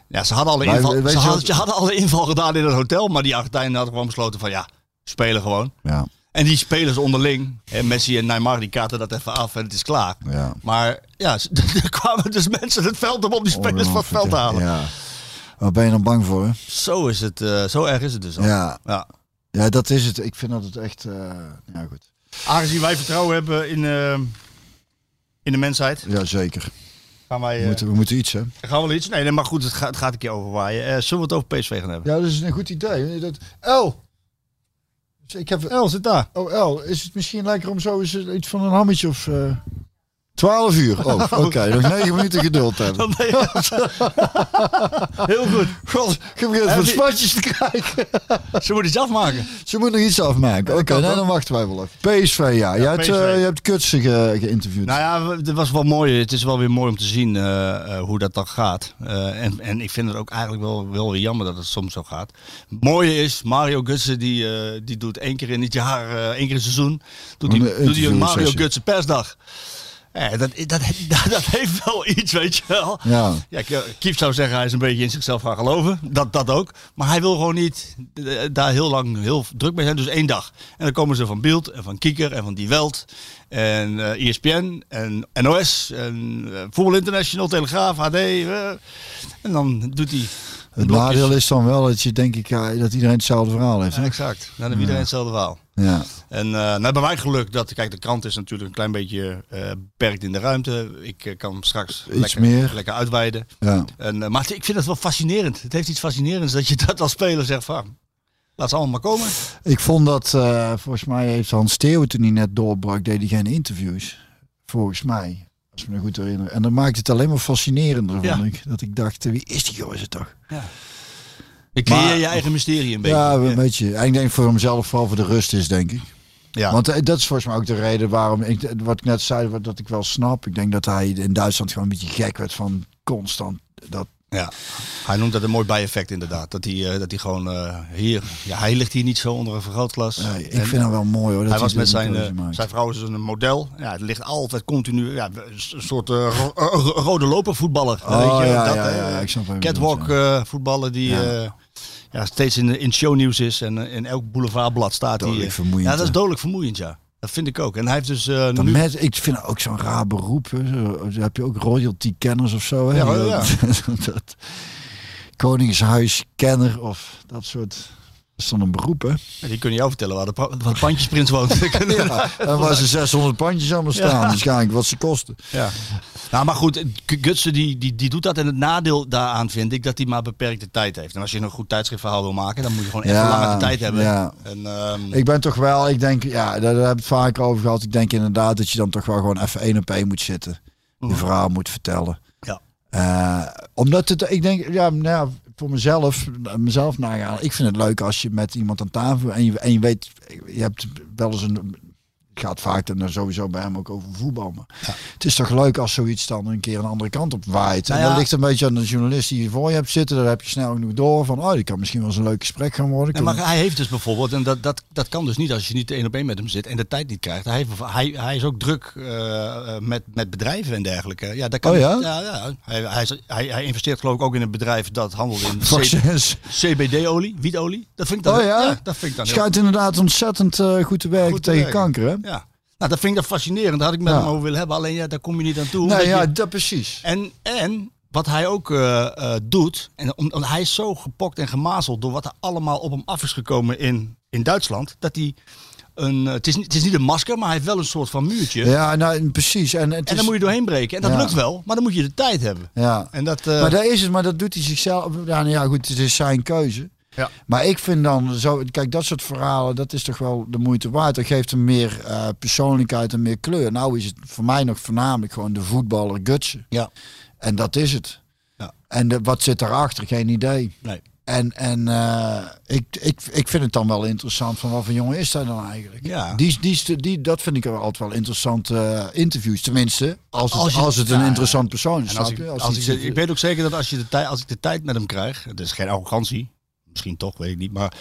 [SPEAKER 1] Ja, ze hadden alle
[SPEAKER 2] Maar
[SPEAKER 1] inval, ze
[SPEAKER 2] je
[SPEAKER 1] hadden, ze hadden alle inval gedaan in het hotel. Maar die Argentijnen hadden gewoon besloten van ja, spelen gewoon.
[SPEAKER 2] Ja,
[SPEAKER 1] En die spelers onderling, hè, Messi en Neymar, die kaarten dat even af en het is klaar.
[SPEAKER 2] ja.
[SPEAKER 1] Maar ja, (laughs) er kwamen dus mensen het veld op om die spelers van het veld te halen.
[SPEAKER 2] Ja. Waar ben je dan bang voor? Hè?
[SPEAKER 1] Zo is het, eh, zo erg is het dus al.
[SPEAKER 2] Ja.
[SPEAKER 1] Ja.
[SPEAKER 2] Ja, dat is het. Ik vind dat het echt... eh, ja, goed.
[SPEAKER 1] Aangezien wij vertrouwen hebben in, eh, in de mensheid,
[SPEAKER 2] Ja, zeker.
[SPEAKER 1] gaan wij
[SPEAKER 2] We
[SPEAKER 1] eh,
[SPEAKER 2] moeten, we moeten iets, hè?
[SPEAKER 1] gaan we wel iets. Nee, nee, maar goed, het gaat, het gaat een keer overwaaien. Eh zullen we het over PSV gaan hebben?
[SPEAKER 2] Ja, dat is een goed idee. Dat... El! Dus Ik heb...
[SPEAKER 1] El zit daar.
[SPEAKER 2] Oh, El, is het misschien lekker om zo eens iets van een hammetje of... eh 12 uur. Oh, (laughs) oké. Nog 9 minuten geduld hebben. (laughs)
[SPEAKER 1] Heel goed.
[SPEAKER 2] God, van
[SPEAKER 1] je-
[SPEAKER 2] spatjes te krijgen. (laughs)
[SPEAKER 1] Ze moeten iets afmaken.
[SPEAKER 2] Ze moet nog iets afmaken. Oké, nou, dan wachten wij wel even. PSV, ja. je, hebt,
[SPEAKER 1] PSV.
[SPEAKER 2] eh, je hebt Kutsen ge- geïnterviewd.
[SPEAKER 1] Nou ja, het was wel mooi. Het is wel weer mooi om te zien eh, eh, hoe dat dan gaat. En, en ik vind het ook eigenlijk wel, wel weer jammer dat het soms zo gaat. Het mooie is, Mario Gutsen die, die doet één keer in het jaar, één keer in het seizoen, doet hij een. Mario Gutsen persdag. Ja, dat, dat, dat, heeft wel iets, weet je wel.
[SPEAKER 2] Ja.
[SPEAKER 1] Ja, Kiep zou zeggen hij is een beetje in zichzelf gaan geloven. Dat, dat ook. Maar hij wil gewoon niet eh, daar heel lang heel druk mee zijn. Dus één dag. En dan komen ze van Beeld en van Kieker en van Die Welt. En eh ESPN en NOS en eh, Voetbal International, Telegraaf, HD. eh. en dan doet hij...
[SPEAKER 2] Het
[SPEAKER 1] blokjes.
[SPEAKER 2] nadeel is dan wel dat je denk ik ja, dat iedereen hetzelfde verhaal heeft.
[SPEAKER 1] Ja, exact. Dan heeft iedereen hetzelfde verhaal.
[SPEAKER 2] Ja.
[SPEAKER 1] En uh, nou hebben wij geluk dat, kijk, de krant is natuurlijk een klein beetje uh, beperkt in de ruimte. Ik uh, kan straks
[SPEAKER 2] Iets
[SPEAKER 1] lekker,
[SPEAKER 2] meer.
[SPEAKER 1] lekker uitweiden.
[SPEAKER 2] Ja.
[SPEAKER 1] En, maar ik vind het wel fascinerend. Het heeft iets fascinerends dat je (laughs) dat als speler zegt van, laat ze allemaal maar komen.
[SPEAKER 2] Ik vond dat, eh, volgens mij heeft Hans Steeuwen toen hij net doorbrak, deed hij geen interviews. Volgens mij. Als ik me goed herinner. En dan maakt het alleen maar fascinerender,
[SPEAKER 1] Ja.
[SPEAKER 2] vond ik. Dat ik dacht, wie is die gozer toch?
[SPEAKER 1] Je creëer
[SPEAKER 2] Maar-
[SPEAKER 1] je eigen mysterie een beetje.
[SPEAKER 2] Ja, een beetje. En ik denk voor hemzelf vooral voor de rust is, denk ik.
[SPEAKER 1] Ja.
[SPEAKER 2] Want eh, dat is volgens mij ook de reden waarom ik, wat ik net zei, wat, dat ik wel snap. Ik denk dat hij in Duitsland gewoon een beetje gek werd van constant dat.
[SPEAKER 1] Ja, hij noemt dat een mooi bijeffect inderdaad. Dat hij, eh, dat hij gewoon eh, hier, ja, hij ligt hier niet zo onder een vergrootglas.
[SPEAKER 2] Nee, ik
[SPEAKER 1] En
[SPEAKER 2] vind hem wel mooi hoor. Dat
[SPEAKER 1] hij was met zijn, eh, zijn vrouw is dus een model. Ja, het ligt altijd continu, ja, een soort ro- ro- rode loper voetballer.
[SPEAKER 2] Oh,
[SPEAKER 1] weet je,
[SPEAKER 2] ja,
[SPEAKER 1] dat,
[SPEAKER 2] ja, ja, ik snap
[SPEAKER 1] Catwalk voetballer die
[SPEAKER 2] Ja.
[SPEAKER 1] ja, steeds in, in shownieuws is en in elk boulevardblad staat. hij. Ja, dat is dodelijk vermoeiend, ja. Dat vind ik ook. En hij heeft dus
[SPEAKER 2] Dat
[SPEAKER 1] nu...
[SPEAKER 2] met, ik vind het ook zo'n raar beroep. Zo, heb je ook royalty kenners of zo. Hè?
[SPEAKER 1] Ja, ja.
[SPEAKER 2] Dat, (laughs) of dat soort. Dat is dan een beroep, hè?
[SPEAKER 1] Die kunnen jou vertellen waar de, waar de pandjesprins woont. (laughs)
[SPEAKER 2] Ja, en waar ze 600 pandjes allemaal staan,
[SPEAKER 1] Ja.
[SPEAKER 2] waarschijnlijk wat ze kosten.
[SPEAKER 1] Ja. Nou, maar goed, Gutsen die, die, die doet dat. En het nadeel daaraan vind ik dat hij maar beperkte tijd heeft. En als je een goed tijdschriftverhaal wil maken, dan moet je gewoon echt
[SPEAKER 2] Ja,
[SPEAKER 1] lange tijd hebben.
[SPEAKER 2] ja.
[SPEAKER 1] En, ehm,
[SPEAKER 2] Ik ben toch wel, ik denk, ja, daar, heb ik het vaker over gehad. Ik denk inderdaad dat je dan toch wel gewoon even één op één moet zitten. Je verhaal moet vertellen.
[SPEAKER 1] Ja.
[SPEAKER 2] Eh, omdat het, ik denk, ja, nou ja, voor mezelf, mezelf nagaan. Ik vind het leuk als je met iemand aan tafel en je, en je weet, je hebt wel eens een gaat vaak dan sowieso bij hem ook over voetbal. Maar het is toch leuk als zoiets dan een keer een andere kant op waait.
[SPEAKER 1] Nou
[SPEAKER 2] en
[SPEAKER 1] ja.
[SPEAKER 2] dat ligt een beetje aan de journalist die je voor je hebt zitten. Daar heb je snel genoeg door van, oh, die kan misschien wel eens een leuk gesprek gaan worden.
[SPEAKER 1] Ja, maar hij heeft dus bijvoorbeeld, en dat, dat, dat kan dus niet als je niet één op één met hem zit en de tijd niet krijgt. Hij, heeft, hij, hij is ook druk eh, met, met bedrijven en dergelijke. Ja, dat kan
[SPEAKER 2] Oh ja?
[SPEAKER 1] ja, ja. Hij, hij, hij, hij investeert geloof ik ook in een bedrijf dat handelt in. CBD-olie, wietolie. Dat vind ik dan,
[SPEAKER 2] Oh ja?
[SPEAKER 1] dat vind ik dan heel
[SPEAKER 2] Schijnt inderdaad ontzettend eh, goed te werken
[SPEAKER 1] Goed
[SPEAKER 2] tegen
[SPEAKER 1] werken.
[SPEAKER 2] kanker, hè?
[SPEAKER 1] Nou, dat vind ik dan fascinerend. Daar had ik met hem over willen hebben. Alleen ja, daar kom je niet aan toe.
[SPEAKER 2] Nee,
[SPEAKER 1] omdat
[SPEAKER 2] ja,
[SPEAKER 1] je-
[SPEAKER 2] dat precies.
[SPEAKER 1] en, en wat hij ook eh, eh, doet, en om, om- hij is zo gepokt en gemazeld door wat er allemaal op hem af is gekomen in, in Duitsland, dat hij een, eh, het, is, niet- het is niet een masker, maar hij heeft wel een soort van muurtje.
[SPEAKER 2] Ja, nou, precies. En, het
[SPEAKER 1] en
[SPEAKER 2] is,
[SPEAKER 1] dan moet je doorheen breken. En dat
[SPEAKER 2] Ja.
[SPEAKER 1] lukt wel, maar dan moet je de tijd hebben.
[SPEAKER 2] Ja.
[SPEAKER 1] En dat,
[SPEAKER 2] Maar dat is het, maar dat doet hij zichzelf. Ja, nou ja, goed, het is zijn keuze.
[SPEAKER 1] Ja.
[SPEAKER 2] Maar ik vind dan zo, kijk, dat soort verhalen, dat is toch wel de moeite waard. Dat geeft hem meer eh, persoonlijkheid en meer kleur. Nou is het voor mij nog voornamelijk gewoon de voetballer gutsen.
[SPEAKER 1] Ja.
[SPEAKER 2] En dat is het.
[SPEAKER 1] Ja.
[SPEAKER 2] En de, wat zit daarachter? Geen idee.
[SPEAKER 1] nee.
[SPEAKER 2] En, en eh, ik, ik, ik vind het dan wel interessant van wat voor jongen is hij dan eigenlijk?
[SPEAKER 1] Ja.
[SPEAKER 2] Die, die, die, dat vind ik wel altijd wel interessante eh, interviews. Tenminste, als het,
[SPEAKER 1] Als
[SPEAKER 2] als het een
[SPEAKER 1] ja,
[SPEAKER 2] interessant persoon is.
[SPEAKER 1] Als ik, als ik, ik weet ook zeker dat als, je de tijd, als ik de tijd met hem krijg, het is geen arrogantie, misschien toch, weet ik niet, maar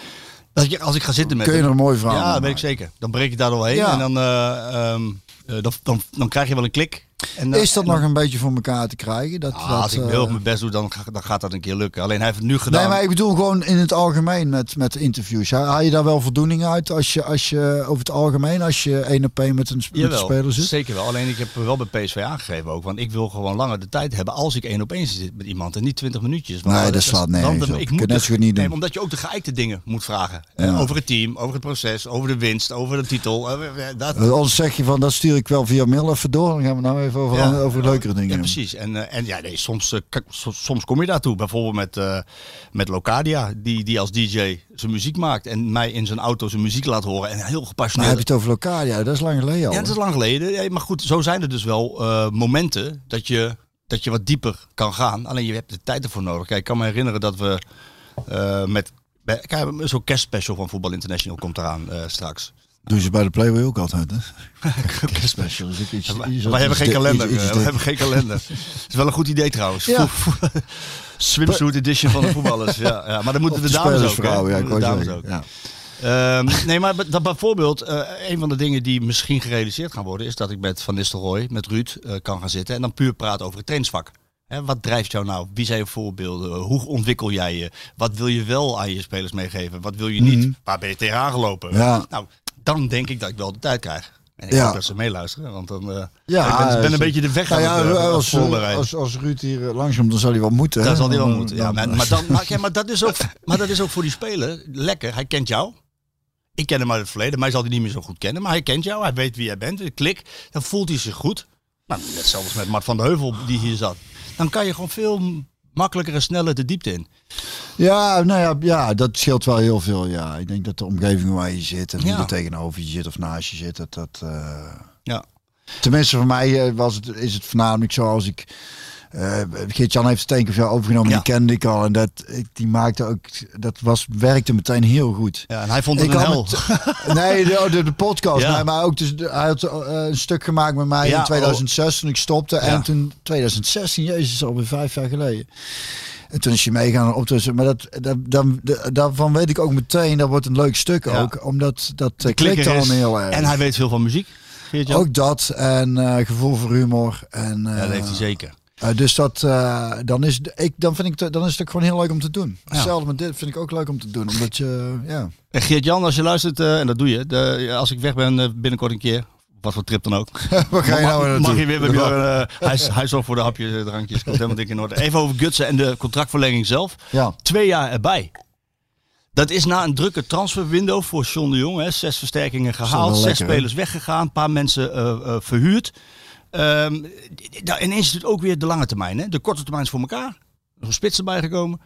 [SPEAKER 1] dat ik, als ik ga zitten met
[SPEAKER 2] kun je er een mooi verhaal
[SPEAKER 1] Ja, weet ik zeker. Dan breek je daar doorheen
[SPEAKER 2] Ja.
[SPEAKER 1] en dan, eh, ehm, eh, dan, dan, dan krijg je wel een klik. En, dan-
[SPEAKER 2] Is dat
[SPEAKER 1] en dan-
[SPEAKER 2] nog een beetje voor elkaar te krijgen? Dat,
[SPEAKER 1] Ah,
[SPEAKER 2] dat,
[SPEAKER 1] als ik
[SPEAKER 2] eh,
[SPEAKER 1] heel mijn best doe, dan, dan gaat dat een keer lukken. Alleen hij heeft het nu gedaan.
[SPEAKER 2] Nee, maar ik bedoel gewoon in het algemeen met, met interviews. Haal je daar wel voldoening uit als je, als je over het algemeen, als je één op één met een, met
[SPEAKER 1] Jawel,
[SPEAKER 2] speler zit?
[SPEAKER 1] zeker wel. Alleen ik heb wel bij PSV aangegeven ook. Want ik wil gewoon langer de tijd hebben als ik één op één zit met iemand. En niet 20 minuutjes. Want
[SPEAKER 2] Nee, dat slaat nergens
[SPEAKER 1] dan-
[SPEAKER 2] op.
[SPEAKER 1] Ik moet
[SPEAKER 2] net
[SPEAKER 1] de-
[SPEAKER 2] zo goed niet
[SPEAKER 1] nee, omdat je ook de geëikte dingen moet vragen.
[SPEAKER 2] Ja.
[SPEAKER 1] Eh, Over het team, over het proces, over de winst, over de titel. eh, eh, Dat,
[SPEAKER 2] Eh, Anders zeg je van, dat stuur ik wel via mail even door. Dan gaan we nou even over,
[SPEAKER 1] Ja.
[SPEAKER 2] over leukere dingen
[SPEAKER 1] Ja, precies. En, eh, en ja, nee, soms, eh, soms, kom je daartoe. Bijvoorbeeld met, eh, met Locadia, die, die als DJ zijn muziek maakt. En mij in zijn auto zijn muziek laat horen. En heel
[SPEAKER 2] Maar heb
[SPEAKER 1] gepassioneerd.
[SPEAKER 2] je het over Locadia? Dat is lang geleden al.
[SPEAKER 1] Ja, dat is lang geleden. Ja, maar goed, zo zijn er dus wel momenten dat je, dat je wat dieper kan gaan. Alleen je hebt de tijd ervoor nodig. Kijk, ik kan me herinneren dat we met... Kijk, zo'n kerstspecial van Voetbal International komt eraan straks.
[SPEAKER 2] Doen ze bij de Playboy ook altijd, hè? (laughs) Special. iets- iets-
[SPEAKER 1] Wij hebben geen kalender.
[SPEAKER 2] iets- iets
[SPEAKER 1] we hebben geen kalender. (laughs) Het is wel een goed idee trouwens.
[SPEAKER 2] Ja.
[SPEAKER 1] Swimsuit edition van de voetballers. Ja, ja. Maar dan moeten de
[SPEAKER 2] de
[SPEAKER 1] dames ook.
[SPEAKER 2] spelersvrouwen, ja, ik
[SPEAKER 1] De dames ook.
[SPEAKER 2] Ja.
[SPEAKER 1] Ehm, nee, maar dat bijvoorbeeld, eh, een van de dingen die misschien gerealiseerd gaan worden, is dat ik met Van Nistelrooy, met Ruud, eh, kan gaan zitten en dan puur praten over het trainingsvak. Hè, wat drijft jou nou? Wie zijn je voorbeelden? Hoe ontwikkel jij je? Wat wil je wel aan je spelers meegeven? Wat wil je niet? Waar ben je tegenaan gelopen?
[SPEAKER 2] Ja.
[SPEAKER 1] Nou, dan denk ik dat ik wel de tijd krijg. En ik
[SPEAKER 2] Ja.
[SPEAKER 1] hoop dat ze meeluisteren, want dan eh,
[SPEAKER 2] Ja,
[SPEAKER 1] ik ben, ben een beetje de weg
[SPEAKER 2] Nou
[SPEAKER 1] aan
[SPEAKER 2] ja,
[SPEAKER 1] het, eh,
[SPEAKER 2] als, als, als Ruud hier eh, langzaam, dan zal hij wel moeten.
[SPEAKER 1] Dat
[SPEAKER 2] hè?
[SPEAKER 1] zal hij wel
[SPEAKER 2] Dan-
[SPEAKER 1] moeten. Ja,
[SPEAKER 2] dan-
[SPEAKER 1] maar, maar, dan, maar, ja, maar, dat is ook, maar dat is ook voor die speler lekker. Hij kent jou. Ik ken hem uit het verleden. Mij zal hij niet meer zo goed kennen. Maar hij kent jou. Hij weet wie jij bent. Een klik. Dan voelt hij zich goed. Nou, net zoals met Mart van de Heuvel die hier zat. Dan kan je gewoon veel makkelijker en sneller de diepte in.
[SPEAKER 2] Ja, nou ja, ja, dat scheelt wel heel veel. Ja, ik denk dat de omgeving waar je zit en
[SPEAKER 1] Ja.
[SPEAKER 2] er tegenover je zit of naast je zit, dat dat. eh,
[SPEAKER 1] Ja.
[SPEAKER 2] Tenminste, voor mij eh, was het, is het voornamelijk zo als ik. Eh Geert-Jan heeft het een keer van overgenomen,
[SPEAKER 1] Ja.
[SPEAKER 2] die kende ik al. En dat, die maakte ook, dat was, werkte meteen heel goed.
[SPEAKER 1] Ja, en hij vond het
[SPEAKER 2] Ik
[SPEAKER 1] een hel. (laughs)
[SPEAKER 2] nee, de, de, de podcast.
[SPEAKER 1] Ja.
[SPEAKER 2] Nee, maar ook dus, hij had eh, een stuk gemaakt met mij
[SPEAKER 1] Ja,
[SPEAKER 2] in 2006 toen ik stopte. En toen 2016, jezus, alweer vijf jaar geleden. En toen is je meegaan op tussen. Maar dat, dat, dan, daarvan weet ik ook meteen, dat wordt een leuk stuk ook. Omdat dat eh,
[SPEAKER 1] De
[SPEAKER 2] klikt al heel erg.
[SPEAKER 1] En hij weet veel van muziek.
[SPEAKER 2] Ook dat en gevoel voor humor. En,
[SPEAKER 1] ja, dat heeft hij zeker.
[SPEAKER 2] Eh, dus dat, eh, dan, is, ik, dan, vind ik het- dan is het ook gewoon heel leuk om te doen.
[SPEAKER 1] Ja.
[SPEAKER 2] Hetzelfde met dit vind ik ook leuk om te doen. Omdat je, ja.
[SPEAKER 1] En Geert-Jan, als je luistert, eh, en dat doe je. De, als ik weg ben binnenkort een keer. Wat voor trip dan ook. (laughs)
[SPEAKER 2] Ga je nou
[SPEAKER 1] mag, mag je weer Björn, (laughs) eh, hij, hij zorgt voor de hapjes, drankjes. Komt helemaal dik in orde. Even over Gutsen en de contractverlenging zelf.
[SPEAKER 2] Ja.
[SPEAKER 1] Twee jaar erbij. Dat is na een drukke transferwindow voor John de Jong. Hè. Zes versterkingen gehaald, zes
[SPEAKER 2] lekker, hè?
[SPEAKER 1] spelers weggegaan, een paar mensen verhuurd. Nou, ineens is het ook weer de lange termijn. Hè. De korte termijn is voor elkaar. Er is een spits erbij gekomen.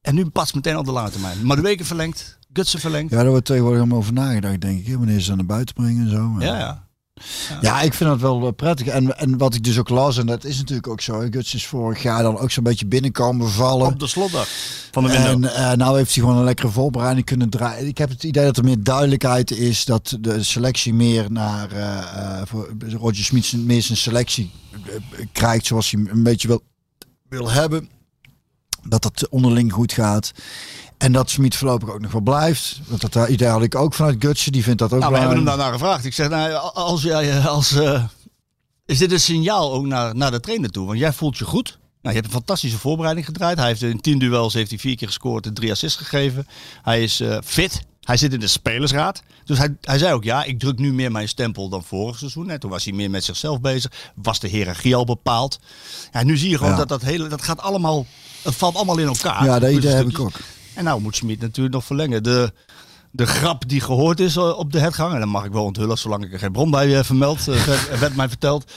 [SPEAKER 1] En nu pas meteen al de lange termijn. Maar de weken verlengd, Gutsen verlengd.
[SPEAKER 2] Ja, daar wordt tegenwoordig helemaal over nagedacht, denk ik. Wanneer ze naar buiten brengen en zo.
[SPEAKER 1] Ja, ja.
[SPEAKER 2] Ja, ik vind dat wel eh, prettig. En, en wat ik dus ook las, en dat is natuurlijk ook zo. Guts is vorig jaar dan ook zo'n beetje binnenkomen vallen.
[SPEAKER 1] Op de slotdag van de window.
[SPEAKER 2] En uh, nou heeft hij gewoon een lekkere voorbereiding kunnen draaien. Ik heb het idee dat er meer duidelijkheid is. Dat de selectie meer naar uh, voor Roger Smit meer zijn selectie krijgt zoals hij een beetje wil, wil hebben. Dat het onderling goed gaat. En dat Smit voorlopig ook nog wel blijft. Want dat idee had ik ook vanuit Gutsen. Die vindt dat ook
[SPEAKER 1] nou, we hebben hem daarna gevraagd. Ik zeg, nou, als jij als. Uh, is dit een signaal ook naar, naar de trainer toe? Want jij voelt je goed. Nou, je hebt een fantastische voorbereiding gedraaid. Hij heeft in tien duels heeft hij vier keer gescoord en drie assists gegeven. Hij is uh, fit. Hij zit in de spelersraad. Dus hij, hij zei ook, ja, ik druk nu meer mijn stempel dan vorig seizoen. En toen was hij meer met zichzelf bezig. Was de hiërarchie al bepaald. Ja, nu zie je gewoon ja. dat dat hele, dat gaat allemaal, het valt allemaal in elkaar.
[SPEAKER 2] Ja, dat idee heb ik ook.
[SPEAKER 1] En nou moet Smit natuurlijk nog verlengen. De, de grap die gehoord is op de headgang, en dan mag ik wel onthullen, zolang ik er geen bron bij uh, vermeld, werd mij verteld,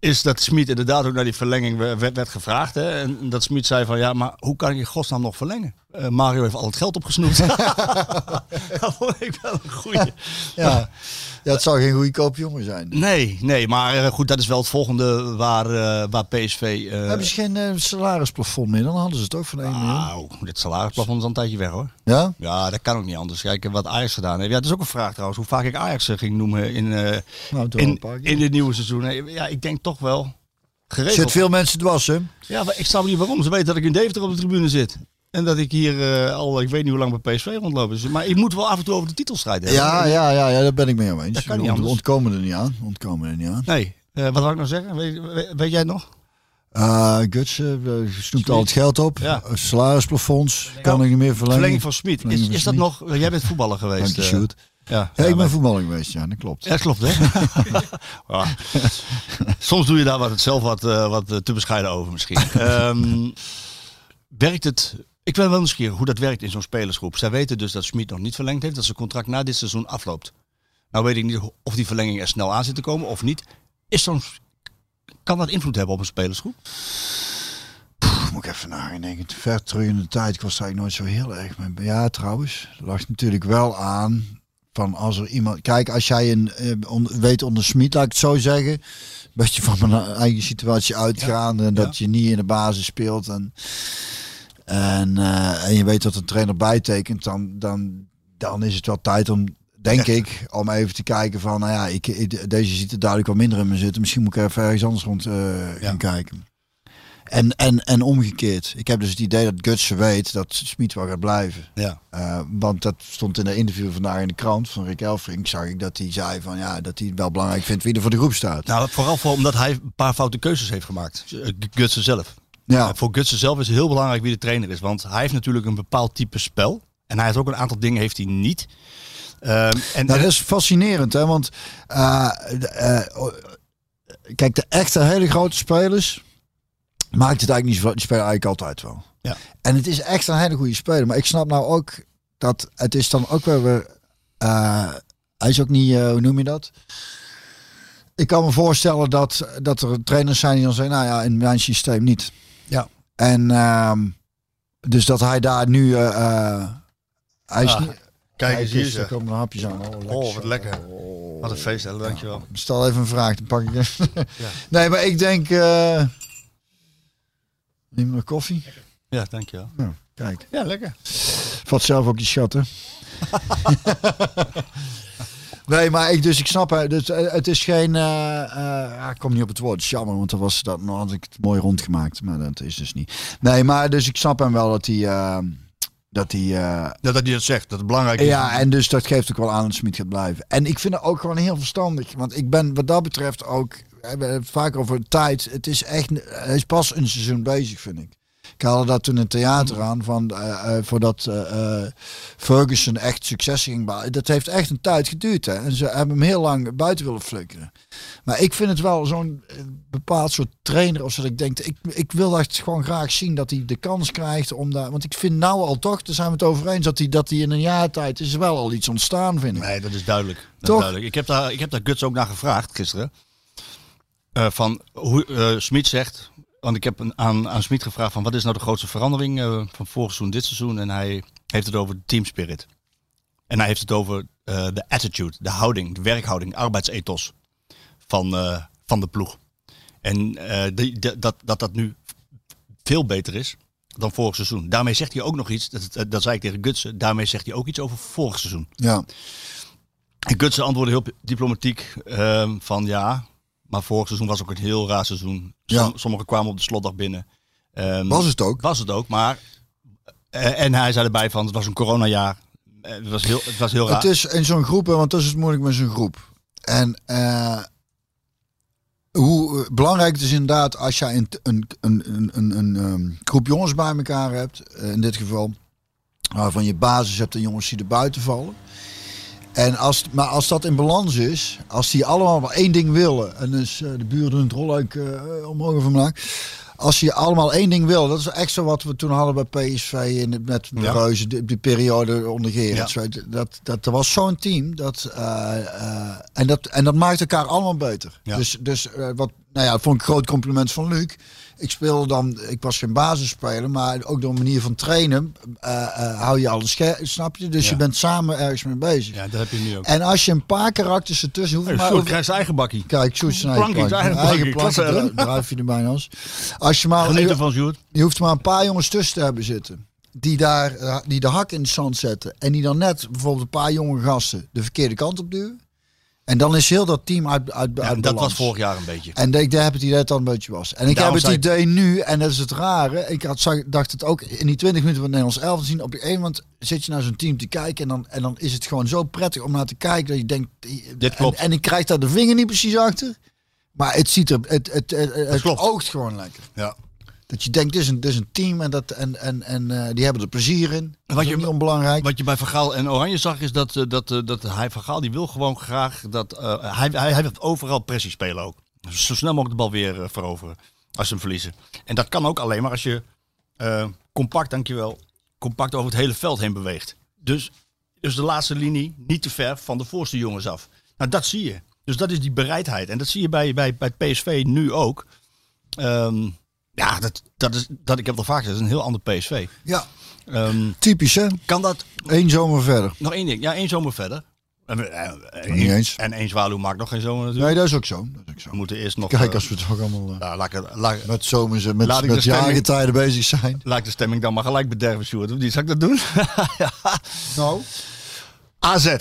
[SPEAKER 1] is dat Smit inderdaad ook naar die verlenging werd, werd gevraagd. Hè? En dat Smit zei van, ja, maar hoe kan ik in godsnaam nog verlengen? Uh, Mario heeft al het geld opgesnoept. (laughs) (laughs) dat vond ik wel een goeie.
[SPEAKER 2] ja. Ja, het zou geen goede koop jongen zijn.
[SPEAKER 1] Nee, nee, maar uh, goed, dat is wel het volgende waar, uh, waar PSV... Uh...
[SPEAKER 2] Hebben ze geen uh, salarisplafond meer? Dan hadden ze het ook van 1 miljoen.
[SPEAKER 1] Nou, dit salarisplafond is al een tijdje weg hoor.
[SPEAKER 2] Ja?
[SPEAKER 1] Ja, dat kan ook niet anders. Kijk wat Ajax gedaan heeft. Ja, dat is ook een vraag trouwens. Hoe vaak ik Ajax ging noemen in,
[SPEAKER 2] nou,
[SPEAKER 1] in, in het nieuwe seizoen. Ja, ik denk toch wel geregeld.
[SPEAKER 2] Zit veel mensen dwars hè?
[SPEAKER 1] Ja, maar ik snap niet waarom. Ze weten dat ik in Deventer op de tribune zit. En dat ik hier uh, al, ik weet niet hoe lang bij PSV rondloop. Dus, maar ik moet wel af en toe over de titelstrijd hebben.
[SPEAKER 2] Ja, ja, ja, ja daar ben ik mee eens.
[SPEAKER 1] Dat kan niet
[SPEAKER 2] Ont, ontkomen er niet aan. Ontkomen er niet aan.
[SPEAKER 1] Nee. Uh, wat wil ik nou zeggen? Weet, weet, weet jij het nog?
[SPEAKER 2] Uh, Guts uh, snoept al het geld op. Ja. Salarisplafonds kan ja. ik niet meer verlengen.
[SPEAKER 1] Verlenging van Smit. Is, is dat nog... Jij bent voetballer geweest.
[SPEAKER 2] Dank je, shoot. Ja, ja, ik ben voetballer geweest, ja, dat klopt.
[SPEAKER 1] Ja, dat klopt, hè? (laughs) ah. Soms doe je daar wat, zelf wat, uh, wat te bescheiden over misschien. um, (laughs) werkt het ik ben wel nieuwsgierig hoe dat werkt in zo'n spelersgroep. Zij weten dus dat Smit nog niet verlengd heeft, dat zijn contract na dit seizoen afloopt. Nou weet ik niet of die verlenging er snel aan zit te komen of niet. Is zo'n, kan dat invloed hebben op een spelersgroep?
[SPEAKER 2] Moet ik even nadenken. Ver terug in de tijd, ik was daar nooit zo heel erg mee. Ja, trouwens, lag natuurlijk wel aan van als er iemand... Kijk, als jij een uh, on, weet onder Smit, laat ik het zo zeggen... Een beetje van mijn eigen situatie uitgaan ja. en dat ja. je niet in de basis speelt en... En, uh, en je weet dat een trainer bijtekent, dan, dan, dan is het wel tijd om, denk ja. ik, om even te kijken van, nou ja, ik, ik, deze ziet er duidelijk wel minder in me zitten. Misschien moet ik even ergens anders rond uh, ja. gaan kijken. En, en, en omgekeerd. Ik heb dus het idee dat Gutsen weet dat Smit wel gaat blijven.
[SPEAKER 1] Ja.
[SPEAKER 2] Uh, want dat stond in de interview vandaag in de krant van Rick Elfrink. Zag ik dat hij zei van ja, dat hij het wel belangrijk vindt wie er voor de groep staat.
[SPEAKER 1] Nou, vooral voor, omdat hij een paar foute keuzes heeft gemaakt. Gutsen zelf. Ja. Voor Gutsen zelf is het heel belangrijk wie de trainer is. Want hij heeft natuurlijk een bepaald type spel. En hij heeft ook een aantal dingen heeft hij niet.
[SPEAKER 2] Um, en, nou, dat is fascinerend, hè? Want uh, uh, kijk, de echte hele grote spelers maakt het eigenlijk niet zo. Die spelen eigenlijk altijd wel.
[SPEAKER 1] Ja.
[SPEAKER 2] En het is echt een hele goede speler. Maar ik snap nou ook dat het is dan ook wel weer. Uh, hij is ook niet, hoe noem je dat? Ik kan me voorstellen dat, dat er trainers zijn die dan zeggen, nou ja, in mijn systeem niet.
[SPEAKER 1] Ja.
[SPEAKER 2] En uh, dus dat hij daar nu. Uh, hij is
[SPEAKER 1] ah,
[SPEAKER 2] niet,
[SPEAKER 1] kijk eens hier.
[SPEAKER 2] Er komen hapjes aan. Oh, lekker.
[SPEAKER 1] Oh wat lekker. Oh, wat een feest, hè? dankjewel.
[SPEAKER 2] Ja, stel even een vraag, dan pak ik ja. (laughs) Nee, maar ik denk. Uh, neem nog koffie.
[SPEAKER 1] Ja, dankjewel.
[SPEAKER 2] Ja, kijk.
[SPEAKER 1] Ja, lekker.
[SPEAKER 2] Vat zelf ook die schatten. (laughs) Nee, maar ik, dus ik snap het. Dus, uh, het is geen. Uh, uh, ik kom niet op het woord. Het is jammer, want dan was dat nog had ik het mooi rondgemaakt. Maar dat is dus niet. Nee, maar dus ik snap hem wel dat hij. dat hij.
[SPEAKER 1] dat hij dat zegt, dat het belangrijk is.
[SPEAKER 2] Ja, en dus dat geeft ook wel aan dat Smit gaat blijven. En ik vind het ook gewoon heel verstandig. Want ik ben wat dat betreft ook. We hebben het vaak over tijd. Het is echt. Hij is pas een seizoen bezig, vind ik. Ik haalde dat toen in het theater aan van uh, uh, voordat uh, Ferguson echt succes ging bouwen. Dat heeft echt een tijd geduurd. Hè? En ze hebben hem heel lang buiten willen flikkeren. Maar ik vind het wel zo'n bepaald soort trainer. Of dat ik denk, ik, ik wil echt gewoon graag zien dat hij de kans krijgt om daar. Want ik vind nou al toch, daar zijn we het over eens, dat hij, dat hij in een jaar tijd is wel al iets ontstaan, vind ik.
[SPEAKER 1] Nee, dat is duidelijk. Dat
[SPEAKER 2] toch?
[SPEAKER 1] Is duidelijk. Ik, heb daar, ik heb daar Guts ook naar gevraagd gisteren. van hoe Smit zegt, want ik heb een, aan, aan Smit gevraagd van wat is nou de grootste verandering uh, van vorig seizoen, dit seizoen. En hij heeft het over de team spirit. En hij heeft het over uh, de attitude, de houding, de werkhouding, de arbeidsethos. van, eh, van de ploeg. En eh, de- dat, dat dat nu veel beter is dan vorig seizoen. Daarmee zegt hij ook nog iets, dat, dat zei ik tegen Gutsen, daarmee zegt hij ook iets over vorig seizoen.
[SPEAKER 2] Ja.
[SPEAKER 1] En Gutsen antwoordde heel diplomatiek ehm, van ja, maar vorig seizoen was ook een heel raar seizoen.
[SPEAKER 2] Ja.
[SPEAKER 1] Som- Sommigen kwamen op de slotdag binnen. Ehm,
[SPEAKER 2] Was het ook?
[SPEAKER 1] was het ook, maar eh, en hij zei erbij van het was een coronajaar. Eh, Het was heel, het was heel raar.
[SPEAKER 2] Het is in zo'n groep, want dat is het moeilijk met zo'n groep. En eh, hoe belangrijk het is inderdaad als je een, een, een, een, een, een ehm, groep jongens bij elkaar hebt, in dit geval, waarvan je basis hebt en jongens die er buiten vallen. En als, maar als dat in balans is, als die allemaal maar één ding willen, en dus eh, de buren doen het rolluik eh omhoog omlaag. Als je allemaal één ding wil, dat is echt zo wat we toen hadden bij PSV in met de
[SPEAKER 1] Ja.
[SPEAKER 2] Reuzen, die, die periode onder.
[SPEAKER 1] Ja.
[SPEAKER 2] je, Dat, dat, er was zo'n team, dat, eh, en, dat, en dat maakt elkaar allemaal beter.
[SPEAKER 1] Ja.
[SPEAKER 2] Dus, dus wat, nou ja, dat vond ik een groot compliment van Luc. Ik speelde dan, ik was geen basisspeler, maar ook door een manier van trainen eh, eh, hou je alles scherp, snap je? Dus
[SPEAKER 1] Ja.
[SPEAKER 2] je bent samen ergens mee bezig.
[SPEAKER 1] Ja, dat heb je nu ook.
[SPEAKER 2] En als je een paar karakters ertussen hoeft,
[SPEAKER 1] Hey,
[SPEAKER 2] maar over-
[SPEAKER 1] krijgt zijn eigen bakkie.
[SPEAKER 2] Kijk, Sjoerd zijn eigen plank.
[SPEAKER 1] eigen
[SPEAKER 2] Eigen druif je er bijna als. Als je maar,
[SPEAKER 1] Geniet ervan, Sjoerd.
[SPEAKER 2] je hoeft maar een paar jongens tussen te hebben zitten. Die daar eh, die de hak in het zand zetten. En die dan net bijvoorbeeld een paar jonge gasten de verkeerde kant op duwen. En dan is heel dat team uit, uit,
[SPEAKER 1] Ja,
[SPEAKER 2] uit
[SPEAKER 1] dat
[SPEAKER 2] balans.
[SPEAKER 1] was vorig jaar een beetje.
[SPEAKER 2] En ik daar heb het idee dat dat een beetje was. En ik heb het
[SPEAKER 1] ik-
[SPEAKER 2] idee nu, en dat is het rare. Ik had, zag, dacht het ook in die 20 minuten van het Nederlands elftal zien. Op een moment zit je naar zo'n team te kijken. En dan, en dan is het gewoon zo prettig om naar te kijken. Dat je denkt.
[SPEAKER 1] Dit klopt.
[SPEAKER 2] En, en ik krijg daar de vinger niet precies achter. Maar het ziet er. Het, het, het, het,
[SPEAKER 1] klopt.
[SPEAKER 2] oogt gewoon lekker.
[SPEAKER 1] Ja.
[SPEAKER 2] Dat je denkt, dit is een, dit is een team en, dat, en, en, en eh, die hebben er plezier in. Dat
[SPEAKER 1] Wat
[SPEAKER 2] is
[SPEAKER 1] je-
[SPEAKER 2] niet onbelangrijk.
[SPEAKER 1] Wat je bij Vergaal en Oranje zag is dat, eh, dat, eh, dat hij Vergaal die wil gewoon graag dat hij, hij, hij wil overal pressie spelen ook. Zo snel mogelijk de bal weer veroveren als ze hem verliezen. En dat kan ook alleen maar als je compact, dankjewel, compact over het hele veld heen beweegt. Dus, dus de laatste linie niet te ver van de voorste jongens af. Nou, dat zie je. Dus dat is die bereidheid. En dat zie je bij, bij, bij het PSV nu ook. Ehm, ja, dat, dat is, dat, ik heb het al vaak gezegd, dat is een heel ander PSV.
[SPEAKER 2] Ja,
[SPEAKER 1] Ehm,
[SPEAKER 2] typisch hè.
[SPEAKER 1] kan dat
[SPEAKER 2] Eén zomer verder.
[SPEAKER 1] nog één ding. Ja, één zomer verder. En, eh, eh,
[SPEAKER 2] Niet eens.
[SPEAKER 1] En één zwaluw maakt nog geen zomer natuurlijk.
[SPEAKER 2] Nee, dat is ook zo. Dat is ook zo.
[SPEAKER 1] We moeten eerst nog...
[SPEAKER 2] Kijk,
[SPEAKER 1] eh,
[SPEAKER 2] als we toch allemaal eh,
[SPEAKER 1] nou, laat, ik, het- laat,
[SPEAKER 2] met zomers en met,
[SPEAKER 1] Laat
[SPEAKER 2] met jaargetijden bezig zijn.
[SPEAKER 1] laat ik de stemming dan maar gelijk bederven, Sjoerd. Of niet? Zal ik dat doen? (laughs) ja.
[SPEAKER 2] Nou,
[SPEAKER 1] AZ.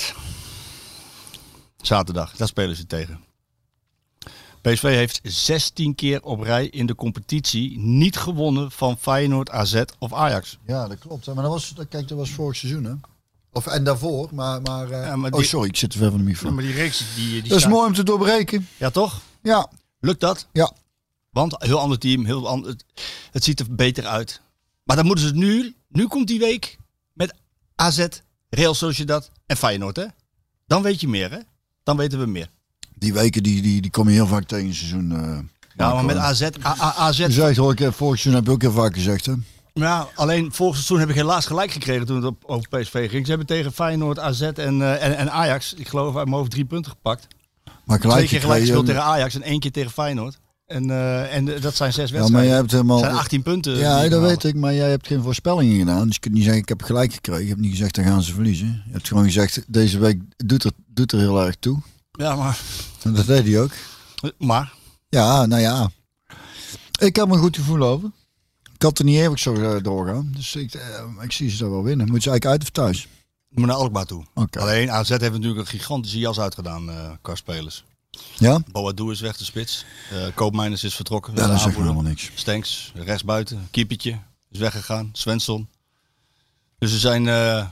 [SPEAKER 1] Zaterdag, daar spelen ze tegen. PSV heeft 16 keer op rij in de competitie niet gewonnen van Feyenoord, AZ of Ajax.
[SPEAKER 2] ja, dat klopt. Maar dat was, kijk, dat was vorig seizoen hè. Of, en daarvoor, maar... maar, eh,
[SPEAKER 1] Ja, maar
[SPEAKER 2] Oh, sorry, ik zit te ver van de
[SPEAKER 1] Ja,
[SPEAKER 2] microfoon.
[SPEAKER 1] maar die reeks, die, die
[SPEAKER 2] dat is mooi om te doorbreken.
[SPEAKER 1] Ja, toch?
[SPEAKER 2] Ja,
[SPEAKER 1] Lukt dat?
[SPEAKER 2] ja.
[SPEAKER 1] Want heel ander team, heel ander, het, het ziet er beter uit. Maar dan moeten ze het nu, nu komt die week met AZ, Real Sociedad en Feyenoord, hè? Dan weet je meer, hè? Dan weten we meer.
[SPEAKER 2] Die weken die, die, die kom je heel vaak tegen het seizoen. eh
[SPEAKER 1] Ja, maar met AZ, A- A- AZ
[SPEAKER 2] Je zegt al, ik vorig seizoen heb je ook heel vaak gezegd hè.
[SPEAKER 1] ja, alleen vorig seizoen heb ik helaas gelijk gekregen toen het op, over PSV ging. Ze hebben tegen Feyenoord, AZ en, eh, en, en Ajax, ik geloof uit mijn hoofd drie punten gepakt.
[SPEAKER 2] Maar
[SPEAKER 1] Twee
[SPEAKER 2] gelijk
[SPEAKER 1] keer gelijk gespeeld tegen Ajax en één keer tegen Feyenoord. En, eh, en eh, dat zijn zes
[SPEAKER 2] Ja, maar
[SPEAKER 1] wedstrijden.
[SPEAKER 2] hebt helemaal...
[SPEAKER 1] Dat zijn 18 punten.
[SPEAKER 2] Ja,
[SPEAKER 1] ik
[SPEAKER 2] dat weet ik, maar jij hebt geen voorspellingen gedaan. Dus je kunt niet zeggen, ik heb gelijk gekregen. Je hebt niet gezegd, dan gaan ze verliezen. Je hebt gewoon gezegd, deze week doet er, doet er heel erg toe.
[SPEAKER 1] Ja, maar,
[SPEAKER 2] dat deed hij ook.
[SPEAKER 1] maar
[SPEAKER 2] Ja, nou ja. Ik heb me een goed gevoel over. Ik had er niet eeuwig zo eh, doorgaan. Dus ik, eh, ik zie ze daar wel winnen. Moet ze eigenlijk uit of thuis?
[SPEAKER 1] we moeten naar Alkmaar toe. Alleen AZ heeft natuurlijk een gigantische jas uitgedaan eh qua spelers.
[SPEAKER 2] Ja?
[SPEAKER 1] Boadu is weg, de spits. Eh Koopmeiners is vertrokken.
[SPEAKER 2] Ja, dat zegt helemaal niks.
[SPEAKER 1] Stenks, rechtsbuiten. Keepertje is weggegaan. Svensson. Dus er zijn, eh, er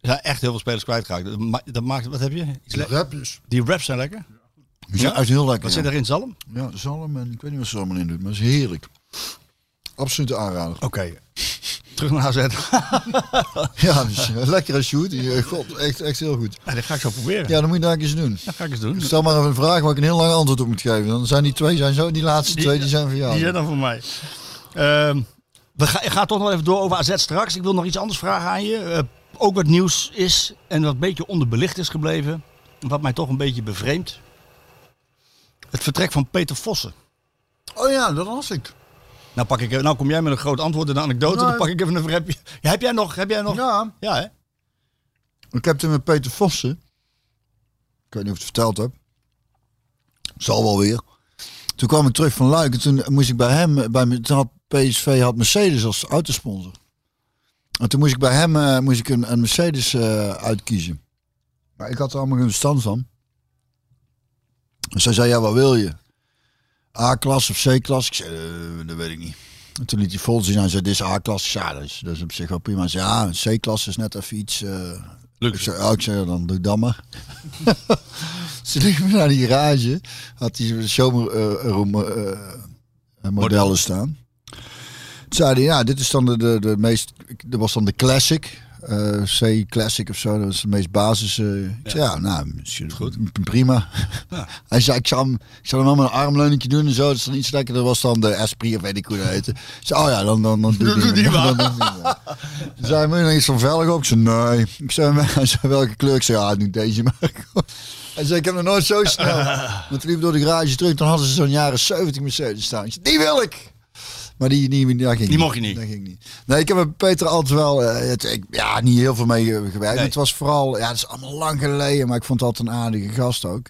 [SPEAKER 1] zijn echt heel veel spelers kwijtgeraakt. Dat, ma- dat maakt, wat heb je? Iets le-
[SPEAKER 2] Rapjes.
[SPEAKER 1] Die raps zijn lekker.
[SPEAKER 2] Uit heel lekker.
[SPEAKER 1] Wat
[SPEAKER 2] ja.
[SPEAKER 1] zit erin, zalm?
[SPEAKER 2] Ja, zalm en ik weet niet wat ze er allemaal in doet, maar het is heerlijk. Absolute aanrader.
[SPEAKER 1] Oké. Terug naar AZ. (laughs)
[SPEAKER 2] Ja, dus, eh, lekkere shoot. Die, eh, God, echt, echt heel goed.
[SPEAKER 1] Ja, dat ga ik zo proberen.
[SPEAKER 2] Ja, dan moet je daar eens doen.
[SPEAKER 1] Dat ga ik eens doen.
[SPEAKER 2] Stel maar even een vraag waar ik een heel lang antwoord op moet geven. Dan zijn die twee, zijn zo, die laatste
[SPEAKER 1] Die-
[SPEAKER 2] twee, die zijn voor jou.
[SPEAKER 1] Die zijn dan voor mij. Ehm, we gaan, ik ga toch nog even door over AZ straks. Ik wil nog iets anders vragen aan je. Eh, ook wat nieuws is en wat een beetje onderbelicht is gebleven. Wat mij toch een beetje bevreemdt. Het vertrek van Peter Vossen.
[SPEAKER 2] Oh ja, dat was ik.
[SPEAKER 1] Nou, pak ik, nou kom jij met een groot antwoord en een anekdote.
[SPEAKER 2] Nee.
[SPEAKER 1] Dan pak ik even een vrepje. Ja, (laughs) heb jij nog? Heb jij nog?
[SPEAKER 2] Ja.
[SPEAKER 1] Ja, hè?
[SPEAKER 2] Ik heb toen met Peter Vossen, ik weet niet of ik het verteld heb, Zal wel weer. Toen kwam ik terug van Luik en toen moest ik bij hem, bij, toen had PSV had Mercedes als autosponsor. En toen moest ik bij hem eh, moest ik een, een Mercedes eh, uitkiezen. Maar ik had er allemaal geen verstand van. Dus hij zei, ja, wat wil je? A-klas of C-klas? Ik zei, eh, dat weet ik niet. En toen liet hij vol zien. Hij zei, dit is A-klas. Ja, dat is, dat is op zich wel prima. Hij zei, ja, een C-klas is net even iets... eh, ik zei, oh, ik zei, dan doe ik dat maar. (laughs) Ze liepen naar die garage. Had de showroom eh, modellen staan. Toen zei hij, ja, dit is dan de, de, de meest... Dat was dan de Classic. Eh, C Classic of zo. Dat was de meest basis. eh. ik zei, ja, nou, misschien goed. prima. (laughs) (laughs) Hij zei, ik zou hem, ik zou hem allemaal een armleuningje doen en zo. Dat is dan iets lekker. Dat was dan de Esprit of weet ik hoe dat heette. Ik zei, oh ja, dan, dan, dan (laughs) doe,
[SPEAKER 1] Doe
[SPEAKER 2] die maar. Zei hij, moet je nog iets van velg op? Ik zei, nee. Ik zei, hij zei, welke kleur? Ik zei, ja, doe deze maar. Hij zei, ik heb nog nooit zo snel. Want toen liep ik door de garage terug. Dan hadden ze zo'n jaren 70 Mercedes staan. Ik zei, die wil ik! Maar die, die, die, ging
[SPEAKER 1] Die mocht je niet.
[SPEAKER 2] Dat ging niet. Nee, ik heb met Peter altijd wel, eh, het, ik, ja, niet heel veel mee eh, gewerkt.
[SPEAKER 1] Nee.
[SPEAKER 2] Het was vooral, ja, het is allemaal lang geleden, maar ik vond het altijd een aardige gast ook.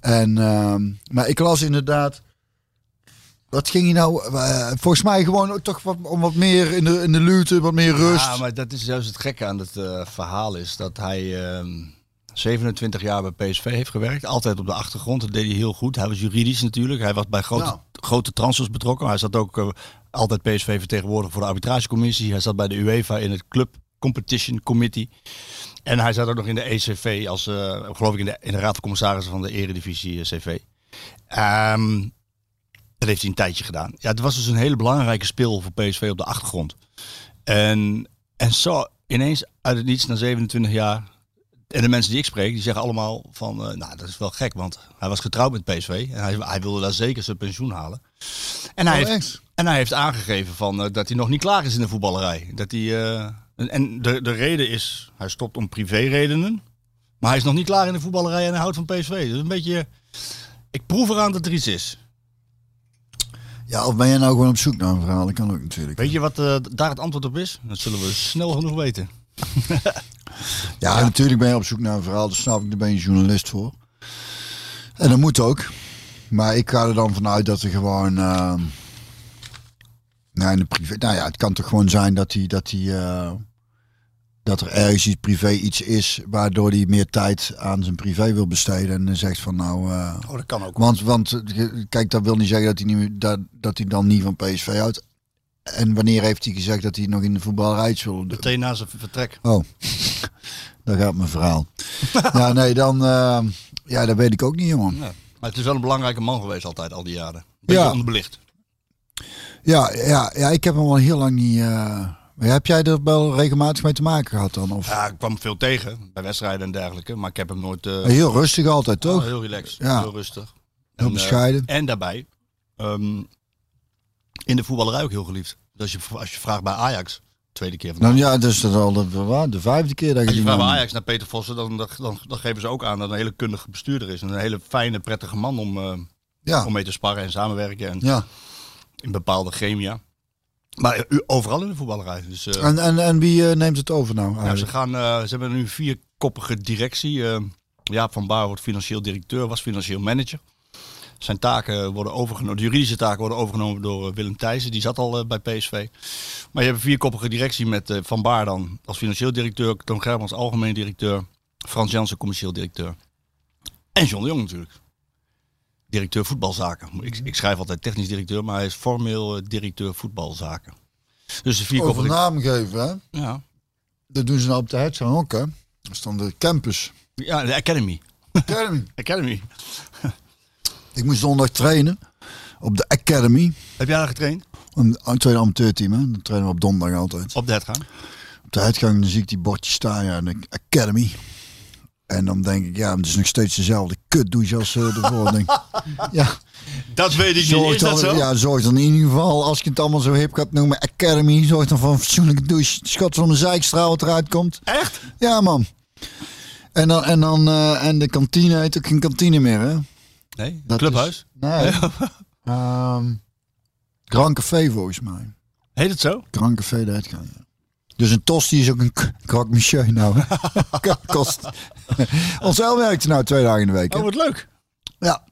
[SPEAKER 2] En, ehm, maar ik las inderdaad, wat ging hij nou, eh, volgens mij gewoon ook toch wat, om wat meer in de, in de luwte, wat meer rust.
[SPEAKER 1] Ja, maar dat is juist het gekke aan het verhaal is dat hij ehm, 27 jaar bij PSV heeft gewerkt. Altijd op de achtergrond. Dat deed hij heel goed. Hij was juridisch natuurlijk. Hij was bij grote,
[SPEAKER 2] Nou.
[SPEAKER 1] grote transfers betrokken. Hij zat ook eh, altijd PSV vertegenwoordigd voor de arbitragecommissie. Hij zat bij de UEFA in het Club Competition Committee. En hij zat ook nog in de ECV als, eh, geloof ik, in de, in de raad van commissarissen van de Eredivisie eh, CV. Ehm, dat heeft hij een tijdje gedaan. Ja, het was dus een hele belangrijke speel voor PSV op de achtergrond. En, en zo ineens uit het niets na 27 jaar. En de mensen die ik spreek, die zeggen allemaal van, eh, nou dat is wel gek, want hij was getrouwd met PSV en hij, hij wilde daar zeker zijn pensioen halen. En hij,
[SPEAKER 2] Oh,
[SPEAKER 1] heeft, en hij heeft aangegeven van, eh, dat hij nog niet klaar is in de voetballerij. Dat hij, eh, en de, de reden is, hij stopt om privéredenen, maar hij is nog niet klaar in de voetballerij en hij houdt van PSV. Dus een beetje, ik proef eraan dat er iets is.
[SPEAKER 2] Ja, of ben jij nou gewoon op zoek naar een verhaal? Dat kan ook natuurlijk.
[SPEAKER 1] Weet je wat daar het antwoord op is? Dat zullen we snel genoeg weten. (laughs)
[SPEAKER 2] Ja, natuurlijk ben je op zoek naar een verhaal. Dat snap ik, daar ben je journalist voor. En dat moet ook. Maar ik ga er dan vanuit dat er gewoon... eh, nou, in de privé, nou ja, het kan toch gewoon zijn dat hij... Dat, hij, eh, dat er ergens iets privé iets is... waardoor hij meer tijd aan zijn privé wil besteden. En dan zegt van nou... eh,
[SPEAKER 1] Oh, dat kan ook.
[SPEAKER 2] want, want kijk, dat wil niet zeggen dat hij, niet, dat, dat hij dan niet van PSV houdt. En wanneer heeft hij gezegd dat hij nog in de voetballerij iets wil?
[SPEAKER 1] Meteen na zijn vertrek.
[SPEAKER 2] Oh, (laughs) daar gaat mijn verhaal. ja, nee, dan... eh, ja, dat weet ik ook niet, jongen.
[SPEAKER 1] Ja. Maar het is wel een belangrijke man geweest altijd, al die jaren. Beetje
[SPEAKER 2] Ja.
[SPEAKER 1] onderbelicht.
[SPEAKER 2] Ja, ja, ja, ik heb hem al heel lang niet... eh, maar heb jij er wel regelmatig mee te maken gehad dan? Of?
[SPEAKER 1] Ja, ik kwam veel tegen bij wedstrijden en dergelijke. Maar ik heb hem nooit... eh,
[SPEAKER 2] Heel rustig altijd, toch?
[SPEAKER 1] oh, heel relaxed,
[SPEAKER 2] Ja.
[SPEAKER 1] heel rustig.
[SPEAKER 2] Heel
[SPEAKER 1] En,
[SPEAKER 2] bescheiden.
[SPEAKER 1] en daarbij, ehm, in de voetballerij ook heel geliefd. Dus als je, als je vraagt bij Ajax, tweede keer vandaag.
[SPEAKER 2] Dan, ja, dus dat is al de, de vijfde keer dat
[SPEAKER 1] Als
[SPEAKER 2] je
[SPEAKER 1] je
[SPEAKER 2] die
[SPEAKER 1] vraagt bij Ajax naar Peter Vossen, dan, dan, dan, dan geven ze ook aan dat een hele kundige bestuurder is. En een hele fijne, prettige man om, eh,
[SPEAKER 2] Ja,
[SPEAKER 1] om mee te sparren en samenwerken. En
[SPEAKER 2] ja.
[SPEAKER 1] in bepaalde chemia. Maar overal in de voetballerij. Dus, eh,
[SPEAKER 2] En, en, en wie eh, neemt het over nou?
[SPEAKER 1] Ja, ze, gaan, ze hebben nu een vierkoppige directie. Jaap van Baar wordt financieel directeur, was financieel manager. Zijn taken worden overgenomen, de juridische taken worden overgenomen door eh, Willem Thijssen. Die zat al eh, bij PSV. Maar je hebt een vierkoppige directie met eh, Van Baar dan als financieel directeur, Toon Germans algemeen directeur, Frans Jansen commercieel directeur. En John de Jong natuurlijk. Directeur voetbalzaken. Ik, ik schrijf altijd technisch directeur, maar hij is formeel directeur voetbalzaken. Dus de
[SPEAKER 2] Over
[SPEAKER 1] vierkoppige...
[SPEAKER 2] naam geven, hè?
[SPEAKER 1] Ja.
[SPEAKER 2] Dat doen ze nou op de Hetzang ook, hè? Dat is dan de campus.
[SPEAKER 1] ja, de Academy.
[SPEAKER 2] Academy. (laughs)
[SPEAKER 1] Academy.
[SPEAKER 2] Ik moest zondag trainen op de Academy.
[SPEAKER 1] Heb jij daar getraind?
[SPEAKER 2] Een, een tweede amateurteam, hè? Dan trainen we op donderdag altijd.
[SPEAKER 1] Op de uitgang?
[SPEAKER 2] Op de uitgang dan zie ik die bordjes staan, ja, de Academy. En dan denk ik, ja, het is nog steeds dezelfde kutdouche als uh. Dan denk, ik, (laughs) ja,
[SPEAKER 1] Dat weet ik
[SPEAKER 2] zorg dan, ja, zorg dan in ieder geval, als je het allemaal zo hip gaat noemen, Academy, zorg dan voor een fatsoenlijke douche. Schot van mijn zeikstraal wat eruit komt.
[SPEAKER 1] Echt?
[SPEAKER 2] Ja, man. En dan, en dan, eh, en de kantine heet ook geen kantine meer, hè?
[SPEAKER 1] Nee,
[SPEAKER 2] Dat
[SPEAKER 1] clubhuis.
[SPEAKER 2] is- nee. (laughs) Ehm, Grand Café volgens mij.
[SPEAKER 1] Heet het zo?
[SPEAKER 2] Grand Café de Uitgang, ja. Dus een tosti is ook een croque monsieur nou. (laughs) Kost. (laughs) Ons El werkt er nou twee dagen in de week.
[SPEAKER 1] Oh, wat leuk.
[SPEAKER 2] Ja.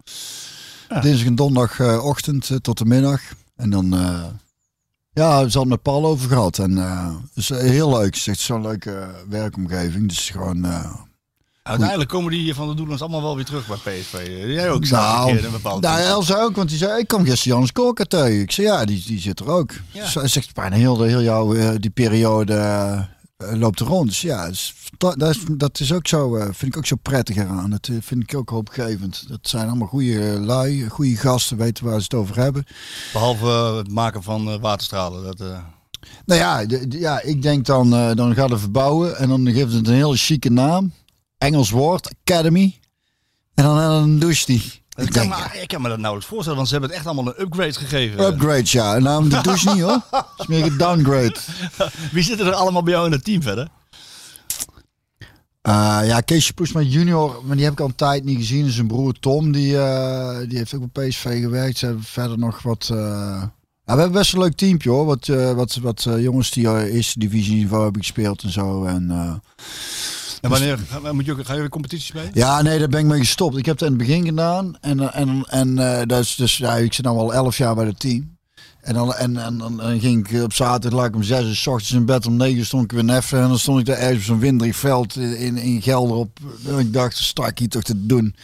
[SPEAKER 2] Dinsdag en donderdagochtend eh, tot de middag. En dan, eh, ja, ze hadden met Paul over gehad. En eh is heel leuk. Het is echt zo'n leuke werkomgeving. Dus gewoon,
[SPEAKER 1] Uiteindelijk komen die van de Doelens allemaal wel weer terug bij PSV. Jij ook
[SPEAKER 2] nou,
[SPEAKER 1] een een bepaald
[SPEAKER 2] nou, Elsa ook, want die zei, ik kwam gisteren Janus Korka tegen. Ik zei, ja, die, die zit er ook.
[SPEAKER 1] Ja.
[SPEAKER 2] Zij zegt, bijna heel, heel jouw, eh, die periode eh, loopt er rond. Dus ja, dat, is, dat is ook zo, eh, vind ik ook zo prettig eraan. Dat vind ik ook hoopgevend. Dat zijn allemaal goede lui, goede gasten, weten waar ze het over hebben.
[SPEAKER 1] Behalve eh, het maken van waterstralen. Dat,
[SPEAKER 2] Nou ja, ja ik denk dan, dan gaat het verbouwen en dan geeft het een hele chique naam. Engels woord, Academy. En dan, en dan doucht die.
[SPEAKER 1] ik, kan
[SPEAKER 2] denk,
[SPEAKER 1] me, ik kan me dat nauwelijks voorstellen, want ze hebben het echt allemaal een upgrade gegeven.
[SPEAKER 2] upgrade ja. Nou, de douche niet hoor. Is meer een downgrade. (laughs)
[SPEAKER 1] Wie zitten er allemaal bij jou in het team verder?
[SPEAKER 2] Uh, ja, Keesje Poesma junior, maar die heb ik al een tijd niet gezien. Zijn broer Tom, die, eh, die heeft ook bij PSV gewerkt. Ze hebben verder nog wat... eh, ja, we hebben best een leuk teampje hoor. Wat, eh, wat, wat eh, jongens die eerste divisieniveau hebben gespeeld en zo. En, eh,
[SPEAKER 1] En wanneer ga- moet je ook, ga je weer competities mee?
[SPEAKER 2] ja, nee, daar ben ik mee gestopt. Ik heb het in het begin gedaan. En, eh, en, en eh, dat is dus, ja, ik zit nu al elf jaar bij het team. En dan, en, en, ging ik op zaterdag ik om zes uur 's ochtends in bed. Om negen stond ik weer neffen. En dan stond ik daar ergens op zo'n winderig veld in, in, in Gelder op. En ik dacht, sta ik hier toch te doen.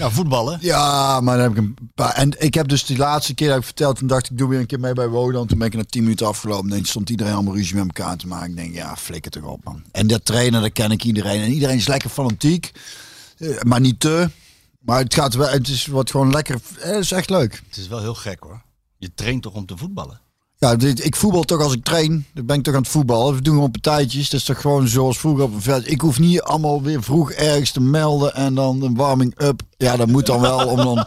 [SPEAKER 1] Ja, voetballen.
[SPEAKER 2] Ja, maar dan heb ik een paar. En ik heb dus die laatste keer dat ik verteld, toen dacht ik, doe weer een keer mee bij Wodan. Toen ben ik na tien minuten afgelopen. En stond iedereen allemaal ruzie met elkaar te maken. Ik denk, ja, flikker toch op, man. En dat trainer, dat ken ik iedereen. En iedereen is lekker fanatiek, eh, maar niet te. Maar het gaat wel, het is wat gewoon lekker. eh, Het is echt leuk.
[SPEAKER 1] Het is wel heel gek hoor. Je traint toch om te voetballen?
[SPEAKER 2] Ja, dit, ik voetbal toch als ik train. Dan ben ik toch aan het voetballen. We doen gewoon partijtjes. Dat is toch gewoon zoals vroeger op een veld. Ik hoef niet allemaal weer vroeg ergens te melden en dan een warming-up. Ja, dat moet dan wel om dan. (laughs)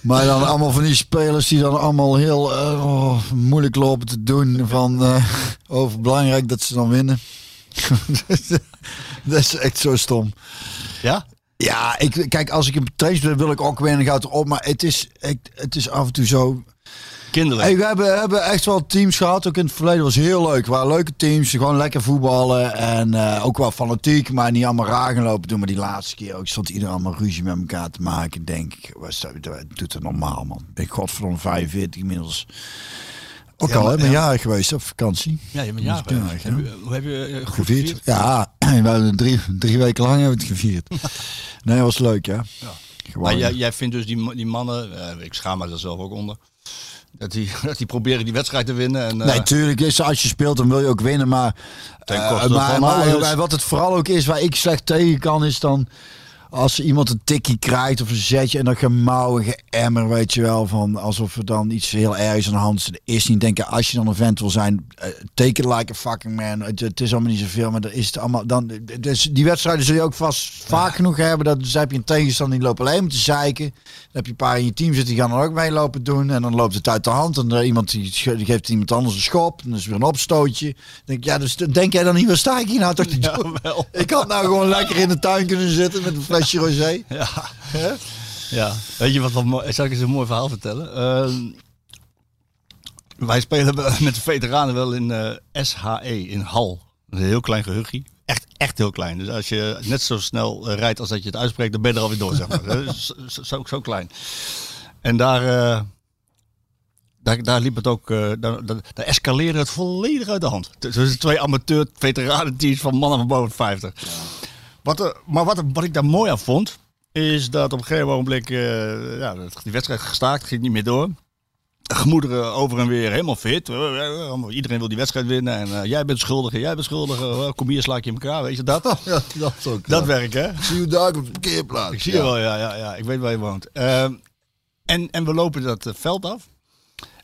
[SPEAKER 2] Maar dan allemaal van die spelers die dan allemaal heel eh, oh, moeilijk lopen te doen. Van eh, over belangrijk dat ze dan winnen. (laughs) dat is echt zo stom.
[SPEAKER 1] Ja?
[SPEAKER 2] Ja, ik, kijk, als ik een trains wil, wil ik ook winnen, gaat erop. Maar het is, ik, het is af en toe zo
[SPEAKER 1] Kinderlijk.
[SPEAKER 2] Hey, we hebben, hebben echt wel teams gehad, ook in het verleden was heel leuk. Het waren leuke teams, gewoon lekker voetballen en eh, ook wel fanatiek, maar niet allemaal raar gaan lopen doen. Maar die laatste keer ook stond iedereen allemaal ruzie met elkaar te maken. Denk ik, was dat, doet het normaal man. Ik ben godverdomme 45 inmiddels. Ook
[SPEAKER 1] Ja,
[SPEAKER 2] al, hè, ben
[SPEAKER 1] ja.
[SPEAKER 2] jarig geweest op vakantie.
[SPEAKER 1] Ja, je bent jarig.
[SPEAKER 2] Ja,
[SPEAKER 1] Heb
[SPEAKER 2] ja.
[SPEAKER 1] je- Hoe heb je eh, goed
[SPEAKER 2] Gevierd.
[SPEAKER 1] gevierd?
[SPEAKER 2] Ja, (clears throat) we hebben drie, drie weken lang hebben we het gevierd. (laughs) Nee, dat was leuk, ja. Gewoon,
[SPEAKER 1] Maar jij, jij vindt dus die, die mannen, eh, ik schaam me daar zelf ook onder, dat die, (laughs) dat die proberen die wedstrijd te winnen. En, eh,
[SPEAKER 2] Nee, tuurlijk is als je speelt dan wil je ook winnen, maar, eh, maar, maar, maar wat het vooral ook is waar ik slecht tegen kan is dan als iemand een tikkie krijgt of een zetje en dan gemouw en geëmmer, weet je wel, van alsof er dan iets heel ergs aan de hand is. Niet denken als je dan een vent wil zijn, take it like a fucking man. Het, het is allemaal niet zoveel, maar er is het allemaal dan. Dus die wedstrijden zul je ook vast vaak genoeg hebben. Dat dus heb je een tegenstander die loopt alleen maar te zeiken. Dan heb je een paar in je team zitten die gaan dan ook mee lopen doen en dan loopt het uit de hand en er iemand die, die geeft iemand anders een schop en dan is weer een opstootje. Dan denk ja, dus denk jij dan niet, waar sta ik hier nou toch
[SPEAKER 1] wel.
[SPEAKER 2] Ik had nou gewoon lekker in de tuin kunnen zitten met een (laughs) rosé. (laughs)
[SPEAKER 1] Ja. ja. Weet je wat mooi Zal ik eens een mooi verhaal vertellen? Ehm, wij spelen met de veteranen wel in eh, SHE in Hal. Een heel klein gehuchtje. Echt, echt heel klein. Dus als je net zo snel eh, rijdt als dat je het uitspreekt, dan ben je er alweer door, zeg maar. (laughs) Zo, zo, klein. En daar, eh, daar, daar liep het ook, daar, daar, daar escaleerde het volledig uit de hand. Tussen twee amateur veteranenteams van mannen van boven de 50. Wat er, maar wat, er- wat ik daar mooi aan vond, is dat op een gegeven moment eh, ja, die wedstrijd gestaakt, ging niet meer door. Gemoederen over en weer helemaal fit. Eh, Iedereen wil die wedstrijd winnen. En eh, jij bent schuldig en jij bent schuldig. Eh, kom hier, sla ik je in elkaar. Weet je dat? (laughs)
[SPEAKER 2] Ja, dat is ook.
[SPEAKER 1] Dat werk, hè?
[SPEAKER 2] Zie je daar op de parkeerplaats.
[SPEAKER 1] Ik zie je wel, ja, ja, ja. Ik weet waar je woont. Ehm, en, en we lopen dat eh, veld af.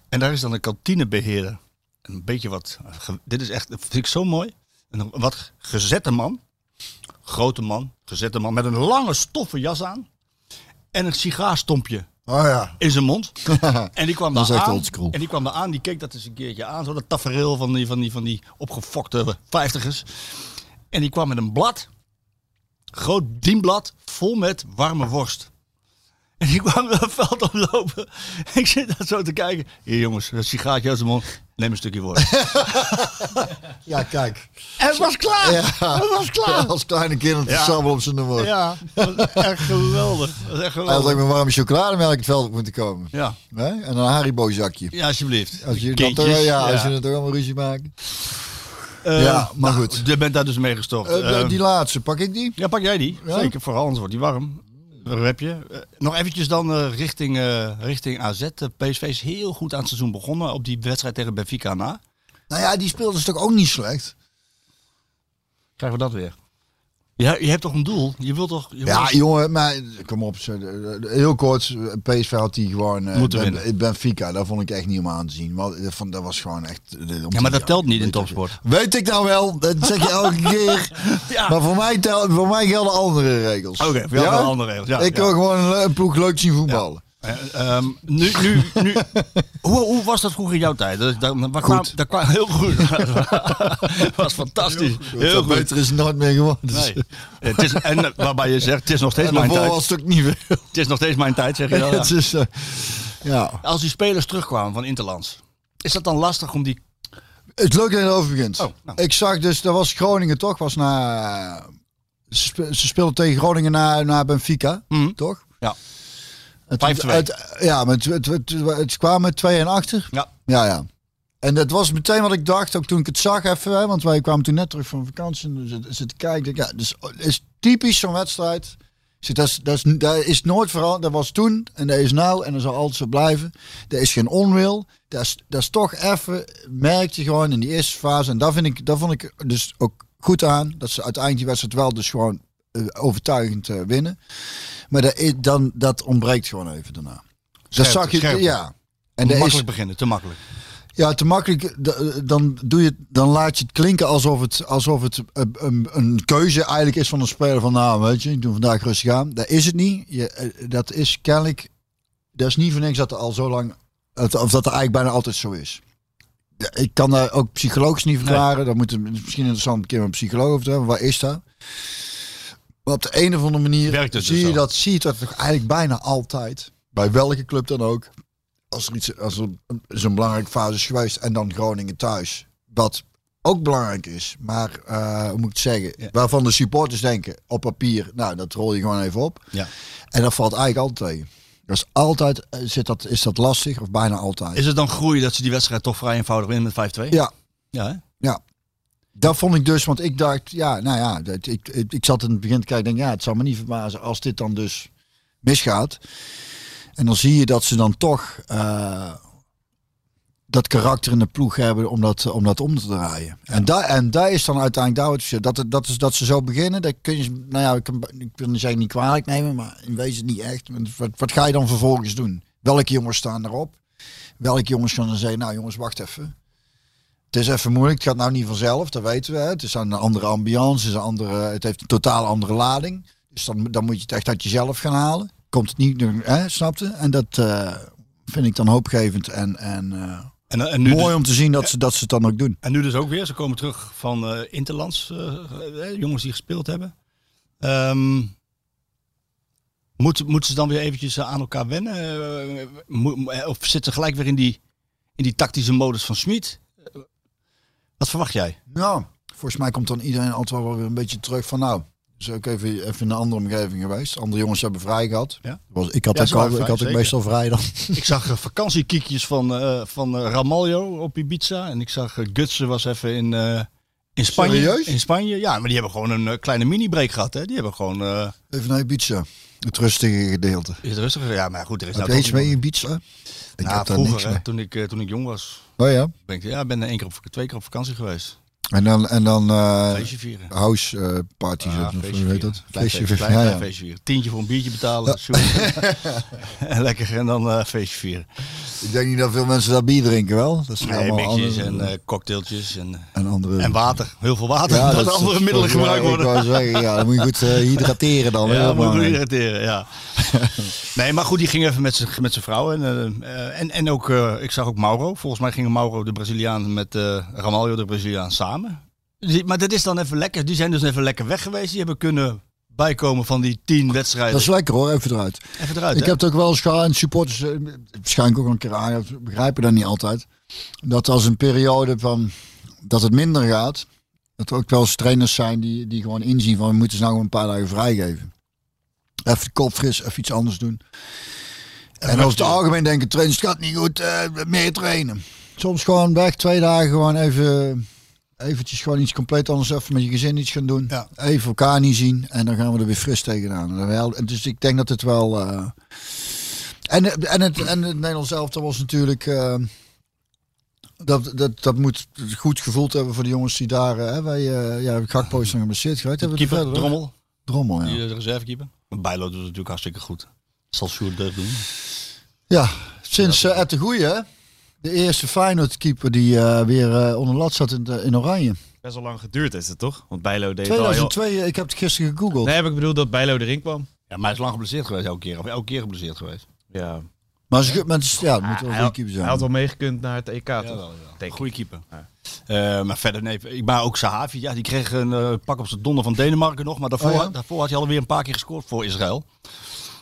[SPEAKER 1] En daar is dan een kantinebeheerder. Een beetje wat... Dit is echt... Dat vind ik zo mooi. Een wat gezette man. Grote man. Gezette man. Met een lange stoffen jas aan. En een sigaarstompje
[SPEAKER 2] Oh ja.
[SPEAKER 1] in zijn mond. (laughs) En die kwam daar aan. En die kwam daar aan, die keek dat eens een keertje aan. Zo dat tafereel van die, van die, van die opgefokte vijftigers. En die kwam met een blad. Groot dienblad. Vol met warme worst. En die kwam (laughs) het veld oplopen. Ik zit daar zo te kijken. Hier jongens, een sigaartje uit zijn mond. Neem een stukje woord. (laughs)
[SPEAKER 2] Ja, kijk.
[SPEAKER 1] Het was klaar!
[SPEAKER 2] Ja.
[SPEAKER 1] Het was klaar!
[SPEAKER 2] Als kleine kind
[SPEAKER 1] Ja.
[SPEAKER 2] sabbel op zijn woord.
[SPEAKER 1] Ja, dat was echt geweldig. Dat was echt
[SPEAKER 2] had ook
[SPEAKER 1] geweldig.
[SPEAKER 2] met warme chocolademelk het veld op moeten komen.
[SPEAKER 1] Ja,
[SPEAKER 2] Hè? En een Haribo zakje.
[SPEAKER 1] ja alsjeblieft.
[SPEAKER 2] Als je, dan toch,
[SPEAKER 1] Kindjes,
[SPEAKER 2] ja, als je het toch allemaal ruzie maakt.
[SPEAKER 1] Eh,
[SPEAKER 2] Ja, maar
[SPEAKER 1] nou,
[SPEAKER 2] goed.
[SPEAKER 1] Je bent daar dus mee gestopt.
[SPEAKER 2] Eh,
[SPEAKER 1] Eh,
[SPEAKER 2] die laatste, pak ik die?
[SPEAKER 1] ja, pak jij die.
[SPEAKER 2] Ja?
[SPEAKER 1] Zeker, vooral anders wordt die warm. Een rapje. Eh, nog eventjes dan eh, richting, eh, richting AZ. De PSV is heel goed aan het seizoen begonnen op die wedstrijd tegen Benfica na.
[SPEAKER 2] Nou ja, die speelde ze toch ook niet slecht?
[SPEAKER 1] Krijgen we dat weer. Ja, je hebt toch een doel? Je wilt toch... Je
[SPEAKER 2] Ja,
[SPEAKER 1] wilt-
[SPEAKER 2] jongen, maar kom op. eh, Heel kort, PSV had die gewoon... eh,
[SPEAKER 1] Moeten
[SPEAKER 2] Ben-
[SPEAKER 1] winnen.
[SPEAKER 2] Benfica, daar vond ik echt niet om aan te zien. Want dat vond- dat was gewoon echt... eh,
[SPEAKER 1] ja, maar dat telt niet in
[SPEAKER 2] ik-
[SPEAKER 1] topsport.
[SPEAKER 2] Weet ik nou wel, dat zeg je elke (laughs) keer.
[SPEAKER 1] Ja.
[SPEAKER 2] Maar voor mij, tel, voor mij gelden andere regels.
[SPEAKER 1] Oké, voor jou andere regels. Ja,
[SPEAKER 2] ik wil gewoon een ploeg leuk zien voetballen.
[SPEAKER 1] Eh, ehm, nu, nu, nu. (laughs) hoe, hoe was dat vroeger in jouw tijd? Dat, dat, kwam, kwam, heel goed. Dat (laughs) was fantastisch. Heel goed.
[SPEAKER 2] Beter is nooit meer geworden.
[SPEAKER 1] Nee. (laughs) Het is, en eh, waarbij je zegt, het is nog steeds mijn tijd.
[SPEAKER 2] was het ook niet veel.
[SPEAKER 1] Het is nog steeds mijn tijd, zeg je dan. ja.
[SPEAKER 2] Het is, eh, ja.
[SPEAKER 1] Als die spelers terugkwamen van Interlands, is dat dan lastig om die...
[SPEAKER 2] Het leuke dat je erover begint.
[SPEAKER 1] Oh, nou.
[SPEAKER 2] Ik zag dus, dat was Groningen toch? Was na, ze speelden tegen Groningen naar, naar Benfica,
[SPEAKER 1] Mhm.
[SPEAKER 2] toch?
[SPEAKER 1] Ja.
[SPEAKER 2] Het,
[SPEAKER 1] 5-2.
[SPEAKER 2] het- ja, maar het, het, het, het kwam met 2 en achter.
[SPEAKER 1] Ja.
[SPEAKER 2] Ja, ja. En dat was meteen wat ik dacht, ook toen ik het zag even, hè, want wij kwamen toen net terug van vakantie en zitten kijken. Ja, dus het is typisch zo'n wedstrijd. Zeg, Dat is, dat, is, dat is nooit veranderd. Dat was toen en dat is nou en dat zal altijd zo blijven. Er is geen onwil. Dat is, dat is toch even, merk je gewoon in die eerste fase. En daar, vind ik, daar vond ik dus ook goed aan. Dat ze uiteindelijk die wedstrijd wel dus gewoon overtuigend eh, winnen. Maar dat, dan, dat ontbreekt gewoon even daarna. Dat zag je,
[SPEAKER 1] scherpte.
[SPEAKER 2] ja. En
[SPEAKER 1] te makkelijk
[SPEAKER 2] is,
[SPEAKER 1] beginnen, te makkelijk.
[SPEAKER 2] ja, te makkelijk. d- Dan, doe je, dan laat je het klinken alsof het, alsof het een, keuze eigenlijk is van een speler. Van nou, weet je, ik doe vandaag rustig aan. Dat is het niet. Je, eh, dat is kennelijk. Dat is niet voor niks dat er al zo lang. Of dat er eigenlijk bijna altijd zo is. Ik kan daar ook psychologisch niet verklaren. Daar moeten we misschien interessant een keer met een psycholoog over te hebben. Waar is dat? Maar op de een of andere manier
[SPEAKER 1] Werkt het
[SPEAKER 2] zie,
[SPEAKER 1] dus
[SPEAKER 2] je
[SPEAKER 1] zo?
[SPEAKER 2] dat, zie je dat toch eigenlijk bijna altijd. Bij welke club dan ook als er iets als er een- zo'n belangrijke fase is geweest en dan Groningen thuis, wat ook belangrijk is, maar eh, hoe moet ik het zeggen,
[SPEAKER 1] Ja.
[SPEAKER 2] waarvan de supporters denken op papier, nou dat rol je gewoon even op.
[SPEAKER 1] Ja.
[SPEAKER 2] En dat valt eigenlijk altijd tegen. Dat is altijd, eh, zit dat, is dat lastig of bijna altijd.
[SPEAKER 1] Is het dan groei dat ze die wedstrijd toch vrij eenvoudig winnen met 5-2?
[SPEAKER 2] Ja,
[SPEAKER 1] Ja, hè?
[SPEAKER 2] Dat vond ik dus, want ik dacht, ja, nou ja, dat, ik, ik, ik zat in het begin te kijken, denk, ja, het zal me niet verbazen als dit dan dus misgaat. En dan zie je dat ze dan toch eh, dat karakter in de ploeg hebben om dat, om dat om te draaien. En, daar en daar is dan uiteindelijk daar. Dat, dat is dat ze zo beginnen, dat kun je, nou ja, ik, kan- ik wil niet zeggen niet kwalijk nemen, maar in wezen niet echt. Want Wat, wat ga je dan vervolgens doen? Welke jongens staan erop? Welke jongens gaan dan zeggen, nou jongens, wacht even. Het is even moeilijk, het gaat nou niet vanzelf, dat weten we. hè. Het is een andere ambiance, het, is een andere, het heeft een totaal andere lading. Dus dan, dan moet je het echt uit jezelf gaan halen. Komt het niet, hè, snapte? En dat eh, vind ik dan hoopgevend en, en eh,
[SPEAKER 1] En, en, nu
[SPEAKER 2] mooi
[SPEAKER 1] dus,
[SPEAKER 2] om te zien dat ze, dat ze het dan ook doen.
[SPEAKER 1] en nu dus ook weer. Ze komen terug van eh, Interlands. eh, eh, jongens die gespeeld hebben. Ehm moeten, moeten ze dan weer eventjes eh, aan elkaar wennen? Eh, eh, of zitten ze gelijk weer in die, in die tactische modus van Smit? Wat verwacht jij?
[SPEAKER 2] Nou, volgens mij komt dan iedereen altijd wel weer een beetje terug van nou. Dus ook even, even in een andere omgeving geweest. Andere jongens hebben vrij gehad.
[SPEAKER 1] Ja.
[SPEAKER 2] Was, ik had,
[SPEAKER 1] Ja,
[SPEAKER 2] ook, al, ik had ook meestal vrij dan.
[SPEAKER 1] Ik zag eh, vakantiekiekjes van, eh van eh, Ramaljo op Ibiza. En ik zag Gutsen was even in, in Spanje.
[SPEAKER 2] Serieus?
[SPEAKER 1] In Spanje, ja. Maar die hebben gewoon een kleine mini-break gehad. Hè. Die hebben gewoon...
[SPEAKER 2] Even naar Ibiza. Het rustige gedeelte.
[SPEAKER 1] is het rustiger? Ja, maar goed, er is
[SPEAKER 2] Heb
[SPEAKER 1] nou
[SPEAKER 2] je iets mee
[SPEAKER 1] niet-
[SPEAKER 2] Ibiza? Ik
[SPEAKER 1] Nou,
[SPEAKER 2] heb
[SPEAKER 1] vroeger,
[SPEAKER 2] niks
[SPEAKER 1] hè,
[SPEAKER 2] mee.
[SPEAKER 1] toen, ik, toen ik jong was,
[SPEAKER 2] Oh ja.
[SPEAKER 1] ik, ja, ben één keer op, twee keer op vakantie geweest.
[SPEAKER 2] En dan, en dan eh,
[SPEAKER 1] Feestje vieren.
[SPEAKER 2] house eh, parties.
[SPEAKER 1] Ja,
[SPEAKER 2] of hoe
[SPEAKER 1] feestje
[SPEAKER 2] heet dat? Feestje vieren. Ja,
[SPEAKER 1] feestje vieren. Tientje voor een biertje betalen. en (laughs) lekker en dan eh feestje vieren.
[SPEAKER 2] Ik denk niet dat veel mensen daar bier drinken wel. Dat is
[SPEAKER 1] Nee,
[SPEAKER 2] allemaal andere-
[SPEAKER 1] en eh, cocktailtjes en,
[SPEAKER 2] en andere.
[SPEAKER 1] en water. Heel veel water.
[SPEAKER 2] Ja,
[SPEAKER 1] dat, andere middelen gebruikt
[SPEAKER 2] Ik
[SPEAKER 1] worden.
[SPEAKER 2] zeggen, ja, dan moet je goed eh, hydrateren dan. (laughs)
[SPEAKER 1] Ja, moet
[SPEAKER 2] belangrijk.
[SPEAKER 1] irriteren, ja. (laughs) nee, maar goed, die ging even met zijn met zijn vrouw. En, eh, eh, en, en ook, eh, ik zag ook Mauro. Volgens mij gingen Mauro de Braziliaan met eh Ramaljo de Braziliaan samen. Maar dat is dan even lekker. Die zijn dus even lekker weg geweest. Die hebben kunnen bijkomen van die tien wedstrijden.
[SPEAKER 2] Dat is lekker hoor, even eruit.
[SPEAKER 1] Even eruit,
[SPEAKER 2] Ik
[SPEAKER 1] hè?
[SPEAKER 2] heb het ook wel eens gehad en supporters, eh, waarschijnlijk ook een keer aan, begrijpen dat niet altijd. dat als een periode van dat het minder gaat, dat er ook wel eens trainers zijn die, die gewoon inzien van we moeten ze nou gewoon een paar dagen vrijgeven. Even de kop fris, even iets anders doen. En over het algemeen denken trainers, gaat niet goed, eh, meer trainen. Soms gewoon weg, twee dagen gewoon even, eventjes gewoon iets compleet anders, even met je gezin iets gaan doen.
[SPEAKER 1] Ja.
[SPEAKER 2] Even elkaar niet zien en dan gaan we er weer fris tegenaan. Dus ik denk dat het wel... eh, en, en, het, en het Nederlands elftal was natuurlijk... eh, dat, dat, dat moet goed gevoeld hebben voor de jongens die daar... eh, wij, eh ja, Gakpo is dan geblesseerd geweest. Hebben
[SPEAKER 1] Keeper,
[SPEAKER 2] verder,
[SPEAKER 1] Drommel,
[SPEAKER 2] Drommel, ja.
[SPEAKER 1] die reservekeeper. Maar Bijlo doet het natuurlijk hartstikke goed. Dat zal Sjoerd doen.
[SPEAKER 2] Ja, sinds uh, Ed de Goeie, hè? De eerste Feyenoord-keeper die eh, weer eh, onder lat zat in, de, in Oranje.
[SPEAKER 3] Best wel lang geduurd is het toch? Want Bijlo deed het al heel...
[SPEAKER 2] 2002, ik heb het gisteren gegoogeld.
[SPEAKER 3] Nee, heb ik bedoeld dat Bijlo erin kwam.
[SPEAKER 1] Ja, maar hij is lang geblesseerd geweest elke keer. Of elke keer geblesseerd geweest.
[SPEAKER 3] Ja.
[SPEAKER 2] Maar ze, met, ja, het moet wel
[SPEAKER 3] hij,
[SPEAKER 2] een keeper
[SPEAKER 3] hij
[SPEAKER 2] zijn.
[SPEAKER 3] had wel meegekund naar het EK, toch?
[SPEAKER 1] Ja.
[SPEAKER 3] Denk ik.
[SPEAKER 1] Goeie keeper. Eh, maar verder nee. ik- Maar ook Sahavi, ja, die kreeg een eh, pak op zijn donder van Denemarken nog. Maar daarvoor,
[SPEAKER 2] Oh ja?
[SPEAKER 1] daarvoor had hij alweer een paar keer gescoord voor Israël.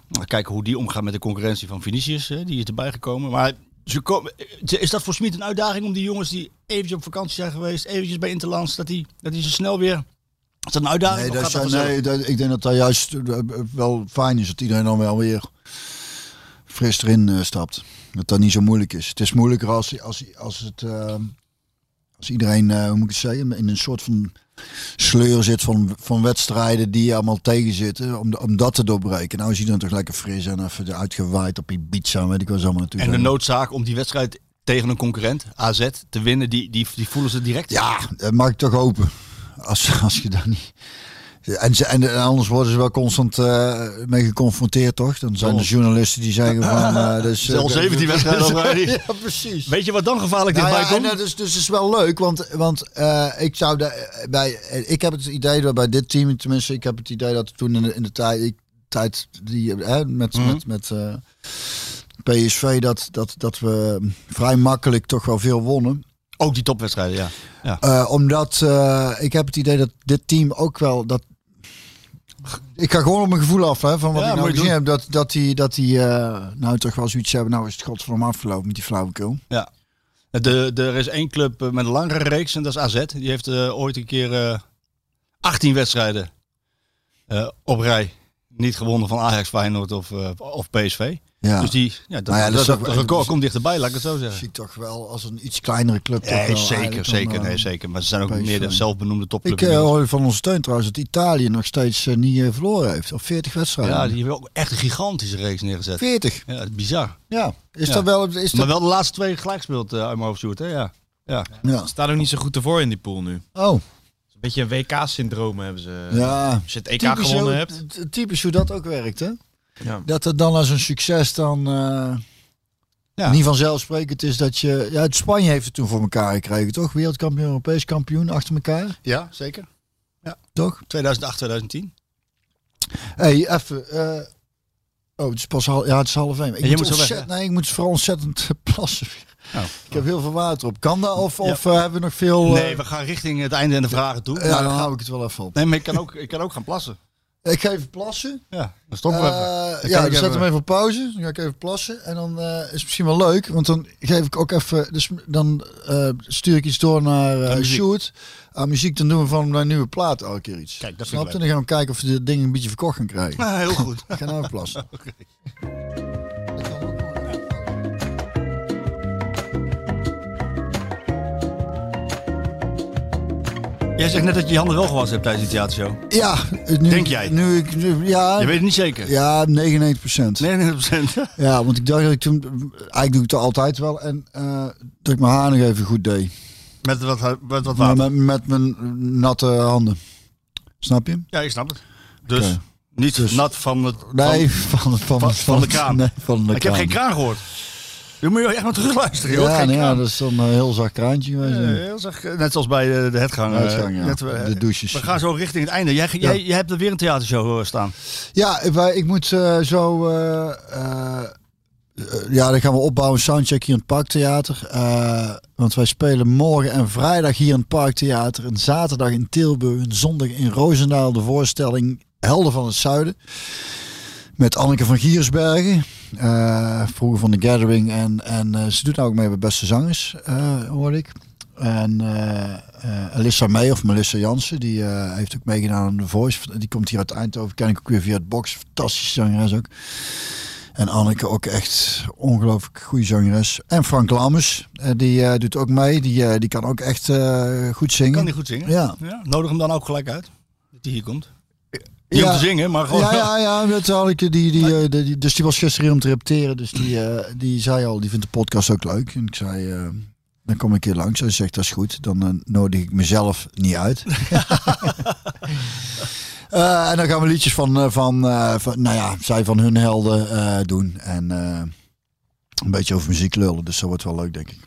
[SPEAKER 1] Nou, kijken hoe die omgaat met de concurrentie van Vinicius. Hè, die is erbij gekomen. Maar ze komen, is dat voor Smit een uitdaging om die jongens die eventjes op vakantie zijn geweest, eventjes bij Interlands, dat die, dat die zo snel weer... Is dat een uitdaging?
[SPEAKER 2] Nee, dat
[SPEAKER 1] dat
[SPEAKER 2] zijn,
[SPEAKER 1] vanzelf?
[SPEAKER 2] nee dat, ik denk dat dat juist eh, wel fijn is dat iedereen dan wel weer fris erin eh, stapt. Dat dat niet zo moeilijk is. Het is moeilijker als, als, als, het, eh, als iedereen, hoe moet ik het zeggen, in een soort van sleur zit van, van wedstrijden die allemaal tegenzitten, om, om dat te doorbreken. Nou is iedereen toch lekker fris en even uitgewaaid op Ibiza, weet ik wel zo allemaal naartoe
[SPEAKER 1] En de noodzaak om die wedstrijd tegen een concurrent, AZ, te winnen, die, die, die voelen ze direct.
[SPEAKER 2] Ja, dat mag ik toch hopen. Als, als je daar niet... En, ze, en anders worden ze wel constant eh, mee geconfronteerd, toch? Dan zijn er journalisten die zeggen van... (laughs) eh dus,
[SPEAKER 1] Al 17 wedstrijden.
[SPEAKER 2] Ja, (laughs) precies.
[SPEAKER 1] Weet je wat dan gevaarlijk
[SPEAKER 2] Nou
[SPEAKER 1] dichtbij
[SPEAKER 2] ja,
[SPEAKER 1] komt?
[SPEAKER 2] dat is, dus is wel leuk, want, want eh, ik zou daar bij, ik heb het idee dat bij dit team, tenminste, ik heb het idee dat toen in de, in de tijd, ik, tijd die, hè, met,
[SPEAKER 1] Mhm.
[SPEAKER 2] met, met eh, PSV, dat, dat, dat we vrij makkelijk toch wel veel wonnen.
[SPEAKER 1] Ook die topwedstrijden, ja. ja.
[SPEAKER 2] Eh, omdat eh, ik heb het idee dat dit team ook wel dat. Ik ga gewoon op mijn gevoel af, hè, van wat
[SPEAKER 1] Ja,
[SPEAKER 2] ik nou gezien heb. Dat, dat die, dat die eh, nou toch wel zoiets hebben. Nou is het godverdomme afgelopen met die flauwekul.
[SPEAKER 1] ja. De, de, er is één club eh, met een langere reeks en dat is AZ. Die heeft eh, ooit een keer eh 18 wedstrijden op rij niet gewonnen van Ajax, Feyenoord of, of PSV.
[SPEAKER 2] Ja.
[SPEAKER 1] Dus die, ja, dat,
[SPEAKER 2] Nou ja, dat is
[SPEAKER 1] dat,
[SPEAKER 2] ook-
[SPEAKER 1] dat record
[SPEAKER 2] dus-
[SPEAKER 1] komt dichterbij, laat ik het zo zeggen.
[SPEAKER 2] zie ik toch wel als een iets kleinere club. toch
[SPEAKER 1] Nee,
[SPEAKER 2] wel
[SPEAKER 1] zeker, zeker,
[SPEAKER 2] dan, eh,
[SPEAKER 1] nee, zeker. Maar ze zijn ook
[SPEAKER 2] PSV.
[SPEAKER 1] meer de zelfbenoemde topclub.
[SPEAKER 2] Ik eh, hoor van onze steun trouwens dat Italië nog steeds eh, niet verloren heeft. Of 40 wedstrijden.
[SPEAKER 1] ja, die hebben ook echt een gigantische reeks neergezet.
[SPEAKER 2] 40.
[SPEAKER 1] Ja, bizar.
[SPEAKER 2] Ja. Is
[SPEAKER 1] Ja.
[SPEAKER 2] dat wel... Is
[SPEAKER 1] Maar
[SPEAKER 2] dat,
[SPEAKER 1] wel de laatste twee gelijk gespeeld uh, uit mijn hoofd, Sjoerd, hè? Ja. ja.
[SPEAKER 2] ja.
[SPEAKER 3] Staat ook niet zo goed ervoor in die pool nu.
[SPEAKER 2] Oh,
[SPEAKER 3] Een beetje een WK-syndroom hebben ze.
[SPEAKER 2] ja.
[SPEAKER 3] Als je het EK
[SPEAKER 2] Typisch
[SPEAKER 3] gewonnen
[SPEAKER 2] hoe-
[SPEAKER 3] hebt.
[SPEAKER 2] Typisch hoe dat ook werkt, hè?
[SPEAKER 3] Ja.
[SPEAKER 2] Dat het dan als een succes dan eh,
[SPEAKER 1] Ja.
[SPEAKER 2] niet vanzelfsprekend is dat je... Ja, het Spanje heeft het toen voor elkaar gekregen, toch? Wereldkampioen, Europees kampioen achter elkaar,
[SPEAKER 1] ja, zeker.
[SPEAKER 2] toch?
[SPEAKER 1] 2008, 2010.
[SPEAKER 2] hey, even... eh, oh, het is pas half... Ja, het is half één. Ik moet,
[SPEAKER 1] moet zo weg,
[SPEAKER 2] nee, ik moet vooral ontzettend (laughs) plassen.
[SPEAKER 1] Oh.
[SPEAKER 2] Ik heb heel veel water op. Kan dat? Of, of eh, hebben we nog veel...
[SPEAKER 1] Nee, we gaan richting het einde en de vragen toe.
[SPEAKER 2] ja,
[SPEAKER 1] Maar-
[SPEAKER 2] dan hou ik het wel even op.
[SPEAKER 1] nee, maar ik kan, ook, ik kan ook gaan plassen.
[SPEAKER 2] Ik ga even plassen.
[SPEAKER 1] Ja, dan stoppen we even.
[SPEAKER 2] Eh,
[SPEAKER 1] Dan
[SPEAKER 2] ja,
[SPEAKER 1] ik
[SPEAKER 2] dan zet
[SPEAKER 1] even-
[SPEAKER 2] hem even op pauze. Dan ga ik even plassen. En dan eh, is het misschien wel leuk. Want dan geef ik ook even... Dus dan eh, stuur ik iets door naar
[SPEAKER 1] Aan muziek.
[SPEAKER 2] Sjoerd. Aan muziek. Dan doen we van mijn nieuwe plaat elke keer iets.
[SPEAKER 1] Kijk, dat
[SPEAKER 2] Snap je?
[SPEAKER 1] leuk.
[SPEAKER 2] Dan gaan we kijken of we dit ding een beetje verkocht gaan krijgen.
[SPEAKER 1] Ah, heel goed. (laughs)
[SPEAKER 2] Ik ga nou even plassen. (laughs)
[SPEAKER 1] Jij zegt net dat je je handen wel gewassen hebt tijdens die theatershow.
[SPEAKER 2] Ja, nu,
[SPEAKER 1] Denk jij?
[SPEAKER 2] Nu ik, nu, ja,
[SPEAKER 1] Je weet het niet zeker.
[SPEAKER 2] ja, 99 procent.
[SPEAKER 1] 99% (laughs)
[SPEAKER 2] Ja, want ik dacht dat ik toen... Eigenlijk doe ik het altijd wel. En eh, dat ik mijn haar nog even goed deed.
[SPEAKER 1] Met wat, met wat water.
[SPEAKER 2] met, met mijn natte handen. Snap je?
[SPEAKER 1] Ja, ik snap het. Dus niet
[SPEAKER 2] Dus-
[SPEAKER 1] nat van het...
[SPEAKER 2] Nee,
[SPEAKER 1] van-
[SPEAKER 2] van, van,
[SPEAKER 1] van- van de kraan.
[SPEAKER 2] Nee, van de
[SPEAKER 1] ik heb geen kraan gehoord. Dan moet je echt maar terugluisteren, joh.
[SPEAKER 2] Ja, nee, ja,
[SPEAKER 1] kraan.
[SPEAKER 2] dat is dan een heel zacht kraantje geweest.
[SPEAKER 1] Ja, heel zacht, eh, net zoals bij de, de hetgang. eh,
[SPEAKER 2] ja.
[SPEAKER 1] net, eh,
[SPEAKER 2] de douches.
[SPEAKER 1] we gaan zo richting het einde. Jij, jij, jij hebt er weer een theatershow eh, staan.
[SPEAKER 2] Ja, ik moet eh, zo... eh, eh, eh, ja, dan gaan we opbouwen. Soundcheck hier in het Parktheater. Eh, want wij spelen morgen en vrijdag hier in het Parktheater. En zaterdag in Tilburg. En zondag in Roosendaal de voorstelling Helden van het Zuiden. Met Anneke van Giersbergen. Eh, vroeger van The Gathering. En, en eh, ze doet nou ook mee bij Beste Zangers, eh hoorde ik. En Alyssa May of Melissa Jansen, die heeft ook meegedaan aan The Voice. Die komt hier uit Eindhoven, ken ik ook weer via het box. Fantastische zangeres ook. En Anneke ook echt ongelooflijk goede zangeres. En Frank Lammers, die doet ook mee. Die, die kan ook echt goed zingen.
[SPEAKER 1] Kan die goed zingen?
[SPEAKER 2] Ja.
[SPEAKER 1] Nodig hem dan ook gelijk uit. Dat hij hier komt. Niet om te zingen, maar gewoon...
[SPEAKER 2] Ja, ja, ja. Dat had ik, die, die, eh, die, dus die was gisteren hier om te repeteren. Dus die, eh, die zei al, die vindt de podcast ook leuk. En ik zei, eh, dan kom ik een keer langs. Hij zegt, dat is goed. Dan eh, nodig ik mezelf niet uit. (laughs) Eh, en dan gaan we liedjes van, eh, van, eh, van nou ja, zij van hun helden eh, doen. En eh, een beetje over muziek lullen. Dus dat wordt wel leuk, denk ik.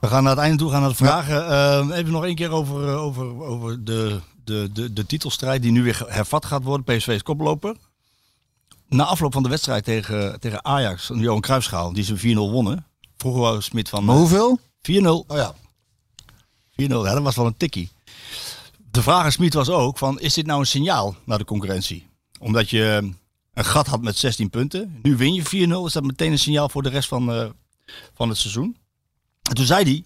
[SPEAKER 1] We gaan naar het einde toe, gaan naar de vragen. Eh, even nog één keer over, eh, over, over de, de, de, de titelstrijd die nu weer hervat gaat worden. PSV is koploper. Na afloop van de wedstrijd tegen, tegen Ajax, een Johan Cruijffschaal, die ze 4-0 wonnen. Vroeger was Smit van
[SPEAKER 2] Maar
[SPEAKER 1] eh,
[SPEAKER 2] hoeveel?
[SPEAKER 1] 4-0.
[SPEAKER 2] Oh ja.
[SPEAKER 1] 4-0, ja, dat was wel een tikkie. De vraag aan Smit was ook van, is dit nou een signaal naar de concurrentie? Omdat je een gat had met 16 punten. Nu win je 4-0. Is dat meteen een signaal voor de rest van, eh, van het seizoen? En toen zei hij,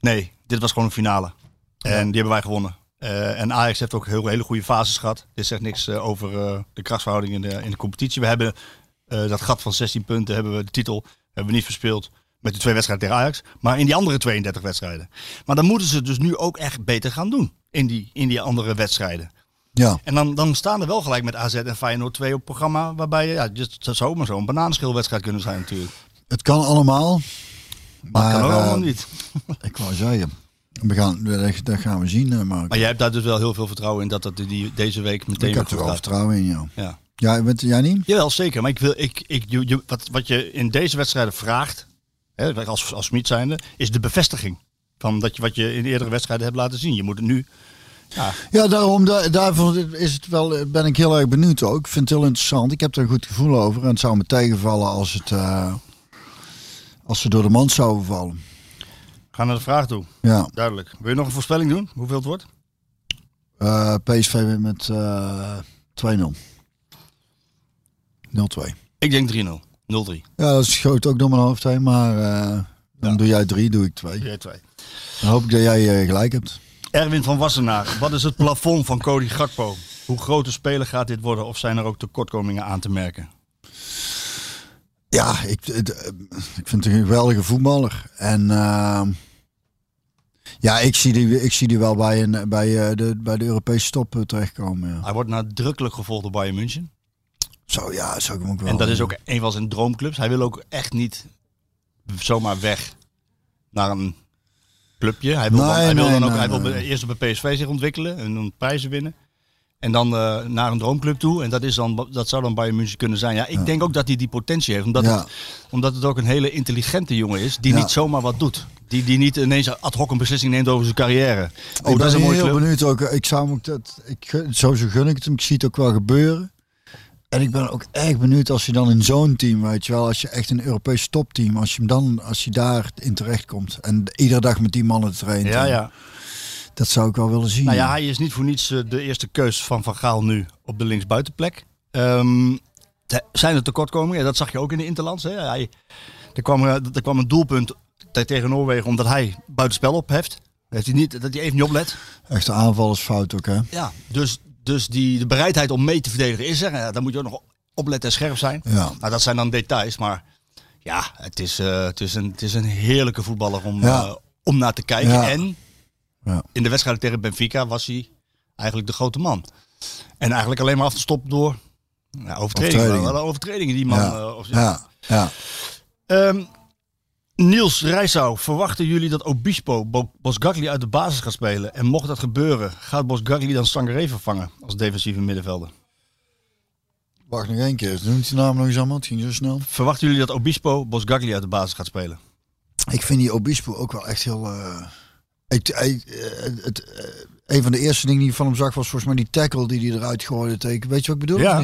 [SPEAKER 1] nee, dit was gewoon een finale. En die hebben wij gewonnen. Eh, en Ajax heeft ook heel, hele goede fases gehad. Dit zegt niks eh, over eh, de krachtsverhouding in de, in de competitie. We hebben dat gat van 16 punten, hebben we de titel hebben we niet verspeeld met de twee wedstrijden tegen Ajax. Maar in die andere 32 wedstrijden. Maar dan moeten ze het dus nu ook echt beter gaan doen. In die, in die andere wedstrijden.
[SPEAKER 2] Ja.
[SPEAKER 1] En dan, dan staan er wel gelijk met AZ en Feyenoord 2 op programma. Waarbij, ja, het zou maar zo'n bananenschilwedstrijd kunnen zijn natuurlijk.
[SPEAKER 2] Het kan allemaal.
[SPEAKER 1] Maar
[SPEAKER 2] Maar
[SPEAKER 1] kan ook allemaal niet.
[SPEAKER 2] ik wou zeggen, we gaan, dat, gaan we zien. eh, Maar,
[SPEAKER 1] Maar jij hebt daar dus wel heel veel vertrouwen in dat dat die, deze week meteen
[SPEAKER 2] ik heb er wel vertrouwen in, ja.
[SPEAKER 1] Ja.
[SPEAKER 2] Ja, bent, jij niet?
[SPEAKER 1] Jawel, zeker. Maar ik wil, ik, ik, je, wat, wat je in deze wedstrijden vraagt, hè, als, als Smit zijnde, is de bevestiging. Van dat je, wat je in eerdere wedstrijden hebt laten zien. Je moet het nu... Ja,
[SPEAKER 2] Ja, daarom da- daarvoor is het wel, ben ik heel erg benieuwd ook. Ik vind het heel interessant. Ik heb er een goed gevoel over. En het zou me tegenvallen als, het, eh, als ze door de mand zouden vallen.
[SPEAKER 1] Ga naar de vraag toe.
[SPEAKER 2] Ja,
[SPEAKER 1] Duidelijk. Wil je nog een voorspelling doen? Hoeveel het wordt?
[SPEAKER 2] eh, PSV wint met eh 2-0. 0-2.
[SPEAKER 1] Ik denk 3-0. 0-3.
[SPEAKER 2] Ja, dat schoot ook door mijn hoofd heen. Maar eh, dan
[SPEAKER 1] Ja.
[SPEAKER 2] doe jij drie, doe ik twee.
[SPEAKER 1] Jij twee.
[SPEAKER 2] Dan hoop ik dat jij eh, gelijk hebt.
[SPEAKER 1] Erwin van Wassenaar, wat is het plafond van Cody Gakpo? Hoe grote speler gaat dit worden of zijn er ook tekortkomingen aan te merken?
[SPEAKER 2] Ja, ik, ik vind het een geweldige voetballer. En ehm, ja, ik zie, die, ik zie die wel bij, een, bij, eh, de, bij de Europese top eh, terechtkomen. Ja.
[SPEAKER 1] Hij wordt nadrukkelijk gevolgd door Bayern München.
[SPEAKER 2] Zo, ja, zou ik hem ook wel.
[SPEAKER 1] En dat is ook een van zijn droomclubs. Hij wil ook echt niet zomaar weg naar een clubje. Hij wil, dan,
[SPEAKER 2] Nee,
[SPEAKER 1] hij wil, dan ook,
[SPEAKER 2] nee,
[SPEAKER 1] hij wil eerst bij PSV zich ontwikkelen en dan prijzen winnen. En dan eh, naar een droomclub toe. En dat, is dan, dat zou dan Bayern München kunnen zijn. Ja, ik denk ook dat hij die potentie heeft. Omdat,
[SPEAKER 2] Ja.
[SPEAKER 1] het, omdat het ook een hele intelligente jongen is. Die
[SPEAKER 2] Ja.
[SPEAKER 1] niet zomaar wat doet. Die, die niet ineens ad hoc een beslissing neemt over zijn carrière. Oh,
[SPEAKER 2] ik
[SPEAKER 1] dat
[SPEAKER 2] ben
[SPEAKER 1] is een mooie
[SPEAKER 2] heel
[SPEAKER 1] club.
[SPEAKER 2] benieuwd ook. Ik zou hem ook dat. Ik, sowieso gun ik het hem. Ik zie het ook wel gebeuren. En ik ben ook erg benieuwd als je dan in zo'n team, weet je wel, als je echt een Europees topteam, als je hem dan, als je daar in terecht komt en iedere dag met die mannen traint.
[SPEAKER 1] Ja,
[SPEAKER 2] en
[SPEAKER 1] ja.
[SPEAKER 2] Dat zou ik wel willen zien.
[SPEAKER 1] Nou ja, hij is niet voor niets eh, de eerste keus van Van Gaal nu op de linksbuitenplek. Te- zijn er tekortkomingen? Ja, dat zag je ook in de Interlands. Hè? Hij, er, kwam, eh, er kwam een doelpunt tegen Noorwegen omdat hij buitenspel opheft. Heeft hij niet, dat hij even niet oplet.
[SPEAKER 2] Echte aanvallersfout ook, hè?
[SPEAKER 1] Ja, dus, dus die, de bereidheid om mee te verdedigen is er. Ja, dan moet je ook nog opletten en scherp zijn.
[SPEAKER 2] Ja.
[SPEAKER 1] Nou, dat zijn dan details, maar ja, het is, eh, het is, een, het is een heerlijke voetballer om,
[SPEAKER 2] Ja.
[SPEAKER 1] eh, om naar te kijken.
[SPEAKER 2] Ja.
[SPEAKER 1] En
[SPEAKER 2] Ja.
[SPEAKER 1] in de wedstrijd tegen Benfica was hij eigenlijk de grote man. En eigenlijk alleen maar af te stoppen door ja, overtredingen.
[SPEAKER 2] Overtredingen.
[SPEAKER 1] Die man.
[SPEAKER 2] Ja.
[SPEAKER 1] of-
[SPEAKER 2] Ja, ja.
[SPEAKER 1] Ehm, Niels Rijsau, verwachten jullie dat Obispo Bo- Bosgagli uit de basis gaat spelen? En mocht dat gebeuren, gaat Bosgagli dan Sangaré vervangen als defensieve middenvelder?
[SPEAKER 2] Wacht nog één keer. Noemt die naam nog eens allemaal? Het ging zo snel.
[SPEAKER 1] Verwachten jullie dat Obispo Bosgagli uit de basis gaat spelen?
[SPEAKER 2] Ik vind die Obispo ook wel echt heel... eh, ik, eh, het, eh, een van de eerste dingen die ik van hem zag was volgens mij die tackle die hij eruit gooide tegen... Weet je wat ik bedoel?
[SPEAKER 1] Ja.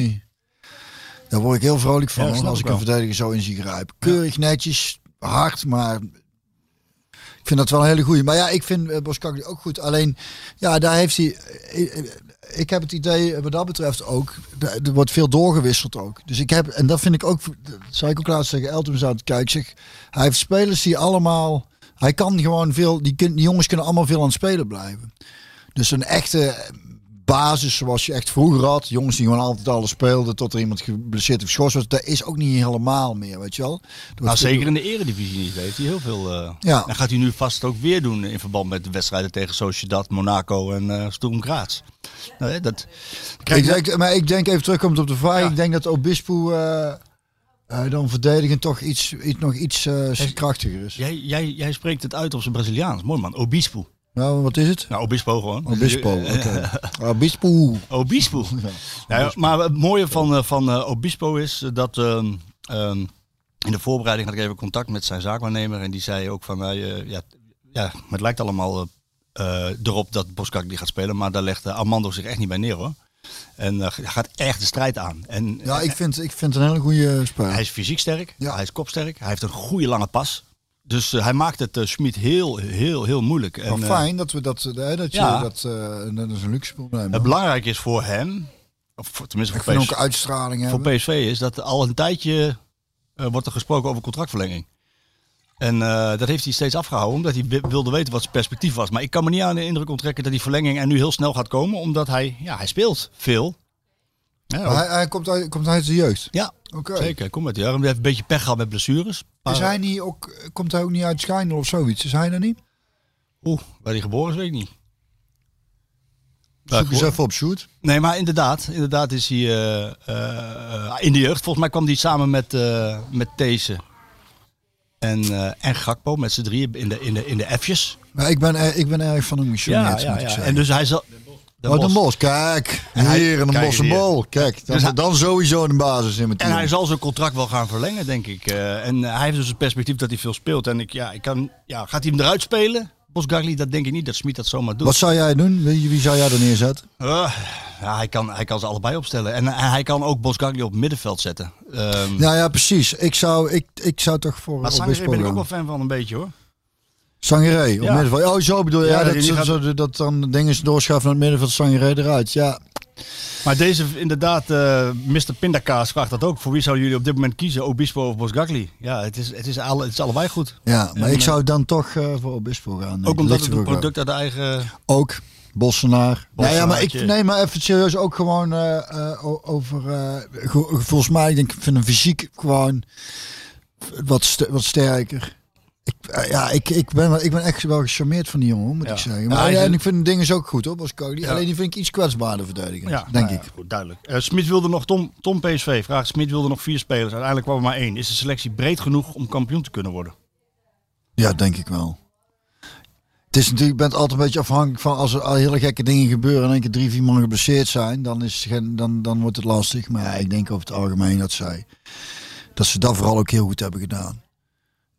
[SPEAKER 2] Daar word ik heel vrolijk van
[SPEAKER 1] Ja,
[SPEAKER 2] als
[SPEAKER 1] ik
[SPEAKER 2] ik een verdediger zo in zie grijpen. Keurig, netjes, hard, maar... Ik vind dat wel een hele goeie. Maar ja, ik vind uh, Boskakli ook goed. Alleen, ja, daar heeft hij... eh, eh, ik heb het idee, wat dat betreft ook, er wordt veel doorgewisseld ook. Dus ik heb, en dat vind ik ook, zou ik ook laatst zeggen, Elton zou het kijken. Zeg, hij heeft spelers die allemaal, hij kan gewoon veel, die, die jongens kunnen allemaal veel aan het spelen blijven. Dus een echte basis zoals je echt vroeger had, jongens die gewoon altijd alles speelden tot er iemand geblesseerd of geschorst was, dat is ook niet helemaal meer, weet je wel.
[SPEAKER 1] Nou,
[SPEAKER 2] veel-
[SPEAKER 1] zeker in de eredivisie niet. Heeft hij heel veel. eh
[SPEAKER 2] Ja.
[SPEAKER 1] Dat gaat hij nu vast ook weer doen in verband met de wedstrijden tegen Sociedad, Monaco en eh Sturm Graz. Nou, dat,
[SPEAKER 2] Ik denk, maar ik denk even terugkomend op de vraag.
[SPEAKER 1] Ja.
[SPEAKER 2] Ik denk dat Obispo eh, dan verdedigend toch iets, iets, nog iets krachtiger is.
[SPEAKER 1] jij, jij, jij spreekt het uit op zijn Braziliaans. Mooi man. Obispo.
[SPEAKER 2] Nou, wat is het?
[SPEAKER 1] Nou, Obispo gewoon.
[SPEAKER 2] Obispo. (laughs) Oké. Obispo.
[SPEAKER 1] Obispo. (laughs) Ja, maar het mooie van, eh, van eh, Obispo is dat ehm, ehm, in de voorbereiding had ik even contact met zijn zaakwaarnemer. En die zei ook van, mij, eh, ja, ja, het lijkt allemaal eh, erop dat Boskak die gaat spelen. Maar daar legt Armando zich echt niet bij neer hoor. En hij gaat echt de strijd aan. En
[SPEAKER 2] Ja, ik vind, ik vind het een hele goede speler.
[SPEAKER 1] hij is fysiek sterk,
[SPEAKER 2] Ja.
[SPEAKER 1] hij is kopsterk, hij heeft een goede lange pas. Dus eh, hij maakt het uh, Schmid heel, heel, heel moeilijk. En, eh,
[SPEAKER 2] fijn dat we dat, eh, dat je
[SPEAKER 1] ja.
[SPEAKER 2] dat, eh, dat is een luxe probleem.
[SPEAKER 1] het belangrijk is voor hem, of voor- tenminste voor, PSV,
[SPEAKER 2] ook uitstraling
[SPEAKER 1] voor
[SPEAKER 2] hebben.
[SPEAKER 1] PSV, is dat al een tijdje eh, wordt er gesproken over contractverlenging. En eh, dat heeft hij steeds afgehouden, omdat hij wi- wilde weten wat zijn perspectief was. Maar ik kan me niet aan de indruk onttrekken dat die verlenging er nu heel snel gaat komen, omdat hij, ja, hij speelt veel. Ja,
[SPEAKER 2] hij, hij komt, uit, komt uit de jeugd.
[SPEAKER 1] ja
[SPEAKER 2] Oké.
[SPEAKER 1] zeker. Kom met die Hij heeft een beetje pech gehad met blessures.
[SPEAKER 2] Is hij niet ook, komt hij ook niet uit Schijndel of zoiets? Is hij er niet?
[SPEAKER 1] Oeh, waar hij geboren is, weet ik niet.
[SPEAKER 2] Zoek eens even op, shoot.
[SPEAKER 1] Nee, maar inderdaad, inderdaad is hij eh, eh, in de jeugd. Volgens mij kwam hij samen met, eh met These en, en Gakpo, met z'n drieën in de, in de, in de F'jes.
[SPEAKER 2] Maar ik ben, ik ben erg van hem gecharmeerd, moet ik zeggen.
[SPEAKER 1] En dus hij zal...
[SPEAKER 2] Oh, de
[SPEAKER 1] Bosch.
[SPEAKER 2] Bos, kijk.
[SPEAKER 1] En hij-
[SPEAKER 2] Hier, een bal. Kijk, dan,
[SPEAKER 1] Dus hij-
[SPEAKER 2] dan sowieso een basis in mijn team.
[SPEAKER 1] En hij zal zijn contract wel gaan verlengen, denk ik. Eh, en hij heeft dus het perspectief dat hij veel speelt. En ik, ja, ik kan, ja, gaat hij hem eruit spelen? Bosgagli, dat denk ik niet dat Smit dat zomaar doet.
[SPEAKER 2] Wat zou jij doen? Wie, wie zou jij er neerzetten?
[SPEAKER 1] Eh, ja, hij, kan, hij kan ze allebei opstellen. En hij kan ook Bosgagli op het middenveld zetten. Ehm
[SPEAKER 2] Nou ja, precies. Ik zou, ik, ik zou toch voor
[SPEAKER 1] maar Sangaré ben ik ook wel fan van een beetje hoor.
[SPEAKER 2] Sangaré, op
[SPEAKER 1] Ja.
[SPEAKER 2] Oh, zo bedoel je. Ja,
[SPEAKER 1] Ja,
[SPEAKER 2] dat,
[SPEAKER 1] gaat-
[SPEAKER 2] zo- dat dan dingen doorschuiven naar het middenveld, Sangaré eruit. Ja,
[SPEAKER 1] Maar deze, inderdaad, eh Mr. Pindakaas vraagt dat ook. Voor wie zouden jullie op dit moment kiezen? Obispo of Bosgagli? Ja, het is, het is, alle, het is allebei goed.
[SPEAKER 2] ja maar
[SPEAKER 1] En,
[SPEAKER 2] ik
[SPEAKER 1] eh,
[SPEAKER 2] zou dan toch eh, voor Obispo gaan.
[SPEAKER 1] Ook omdat het een product uit de eigen...
[SPEAKER 2] Ook, Bossenaar. Nee, ja, maar ik,
[SPEAKER 1] Bossenaartje.
[SPEAKER 2] nee, maar even serieus ook gewoon over... ge- volgens mij, ik denk, ik vind hem fysiek gewoon wat, st- wat sterker. Ik, eh, ja, ik, ik, ben, ik ben echt wel gecharmeerd van die jongen, moet
[SPEAKER 1] Ja.
[SPEAKER 2] ik zeggen. Maar ja, en ik vind de dingen ook goed, hoor, Bosco.
[SPEAKER 1] Ja.
[SPEAKER 2] Alleen die vind ik iets kwetsbaarder verdedigen,
[SPEAKER 1] Ja,
[SPEAKER 2] denk
[SPEAKER 1] nou ja,
[SPEAKER 2] ik.
[SPEAKER 1] Goed, duidelijk. Eh, Smit wilde nog, Tom, Tom PSV vraagt, Smit wilde nog vier spelers. Uiteindelijk kwam er maar één. Is de selectie breed genoeg om kampioen te kunnen worden?
[SPEAKER 2] Ja, denk ik wel. Het is natuurlijk, je bent altijd een beetje afhankelijk van als er al hele gekke dingen gebeuren en één keer drie, vier man geblesseerd zijn, dan, is, geen- dan, dan wordt het lastig. Maar ik denk over het algemeen dat zij, dat ze dat vooral ook heel goed hebben gedaan.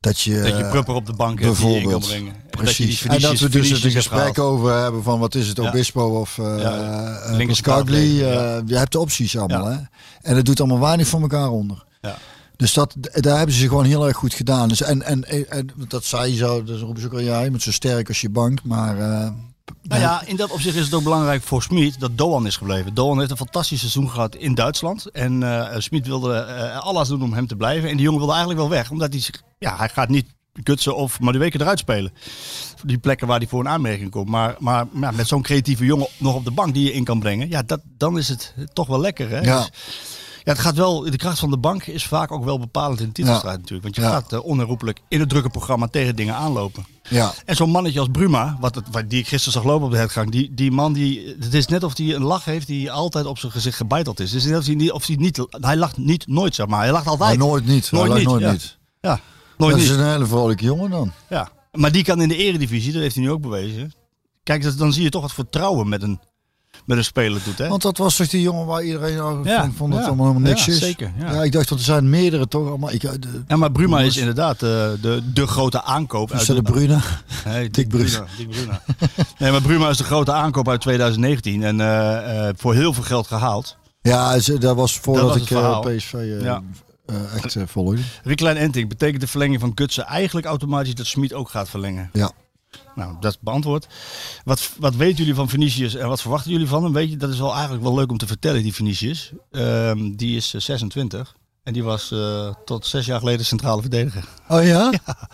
[SPEAKER 2] Dat je,
[SPEAKER 1] Dat je
[SPEAKER 2] eh,
[SPEAKER 1] Prupper op de bank hebt die in kan brengen. Dat je
[SPEAKER 2] Precies. En dat we dus het gesprek over hebben van wat is het,
[SPEAKER 1] Ja.
[SPEAKER 2] Obispo of eh
[SPEAKER 1] Ja,
[SPEAKER 2] eh,
[SPEAKER 1] linker
[SPEAKER 2] Pascagli.
[SPEAKER 1] spaatleger,
[SPEAKER 2] eh,
[SPEAKER 1] ja.
[SPEAKER 2] Je hebt de opties allemaal. Hè? En het doet allemaal weinig van elkaar onder.
[SPEAKER 1] Ja.
[SPEAKER 2] Dus dat, daar hebben ze gewoon heel erg goed gedaan. Dus en, en, en dat zei je zo, dus roepen ze ook al, ja, je zo sterk als je bank. Maar eh,
[SPEAKER 1] Nou ja, in dat opzicht is het ook belangrijk voor Smit dat Doan is gebleven. Doan heeft een fantastisch seizoen gehad in Duitsland. En eh Smit wilde eh, alles doen om hem te blijven. En die jongen wilde eigenlijk wel weg. Omdat hij zich, ja, hij gaat niet Kutsen of Madueke eruit spelen. Die plekken waar hij voor een aanmerking komt. Maar, maar, maar met zo'n creatieve jongen nog op de bank die je in kan brengen. Ja, dat, dan is het toch wel lekker. Hè?
[SPEAKER 2] Ja.
[SPEAKER 1] Dus, ja, het gaat wel, de kracht van de bank is vaak ook wel bepalend in de titelstrijd natuurlijk. Want je
[SPEAKER 2] Ja.
[SPEAKER 1] gaat uh, onherroepelijk in het drukke programma tegen dingen aanlopen.
[SPEAKER 2] ja,
[SPEAKER 1] En zo'n mannetje als Bruma, wat het, wat die ik gisteren zag lopen op de headgang, die, die man, die, het is net of hij een lach heeft die altijd op zijn gezicht gebeiteld is. Het is net of hij, niet, of hij, niet, hij lacht niet nooit, zeg maar. Hij lacht
[SPEAKER 2] maar
[SPEAKER 1] altijd.
[SPEAKER 2] nooit niet.
[SPEAKER 1] Nooit
[SPEAKER 2] Nooit,
[SPEAKER 1] niet,
[SPEAKER 2] nooit
[SPEAKER 1] ja.
[SPEAKER 2] niet.
[SPEAKER 1] Ja, nooit
[SPEAKER 2] Dat
[SPEAKER 1] niet.
[SPEAKER 2] is een hele vrolijke jongen dan.
[SPEAKER 1] Ja. Maar die kan in de eredivisie, dat heeft hij nu ook bewezen. Kijk, dat- dan zie je toch wat vertrouwen met een, met een speler doet, hè?
[SPEAKER 2] Want dat was toch die jongen waar iedereen over
[SPEAKER 1] Ja,
[SPEAKER 2] vond, vond dat
[SPEAKER 1] ja.
[SPEAKER 2] allemaal helemaal niks
[SPEAKER 1] Ja,
[SPEAKER 2] is.
[SPEAKER 1] zeker, ja.
[SPEAKER 2] Ik dacht dat er zijn meerdere toch allemaal. Ik, eh, de,
[SPEAKER 1] Ja, maar Bruma is inderdaad eh, de, de grote aankoop.
[SPEAKER 2] is dat de Bruna?
[SPEAKER 1] Nee,
[SPEAKER 2] Dick Bruna.
[SPEAKER 1] Bruna. (laughs) Dick Bruna. (laughs) nee, maar Bruma is de grote aankoop uit 2019 en eh, eh, voor heel veel geld gehaald.
[SPEAKER 2] Ja, dat was voordat
[SPEAKER 1] Dat was
[SPEAKER 2] ik
[SPEAKER 1] verhaal.
[SPEAKER 2] PSV
[SPEAKER 1] Ja.
[SPEAKER 2] eh, echt eh, volgde.
[SPEAKER 1] Rick Klein Enting, betekent de verlenging van Gutsen eigenlijk automatisch dat Smit ook gaat verlengen?
[SPEAKER 2] Ja.
[SPEAKER 1] Nou, dat is beantwoord. Wat, wat weten jullie van Vinicius en wat verwachten jullie van hem? Weet je, dat is wel eigenlijk wel leuk om te vertellen, die Vinicius. Ehm, die is eh, 26 en die was eh, tot zes jaar geleden centrale verdediger.
[SPEAKER 2] Oh ja? (laughs)
[SPEAKER 1] Ja,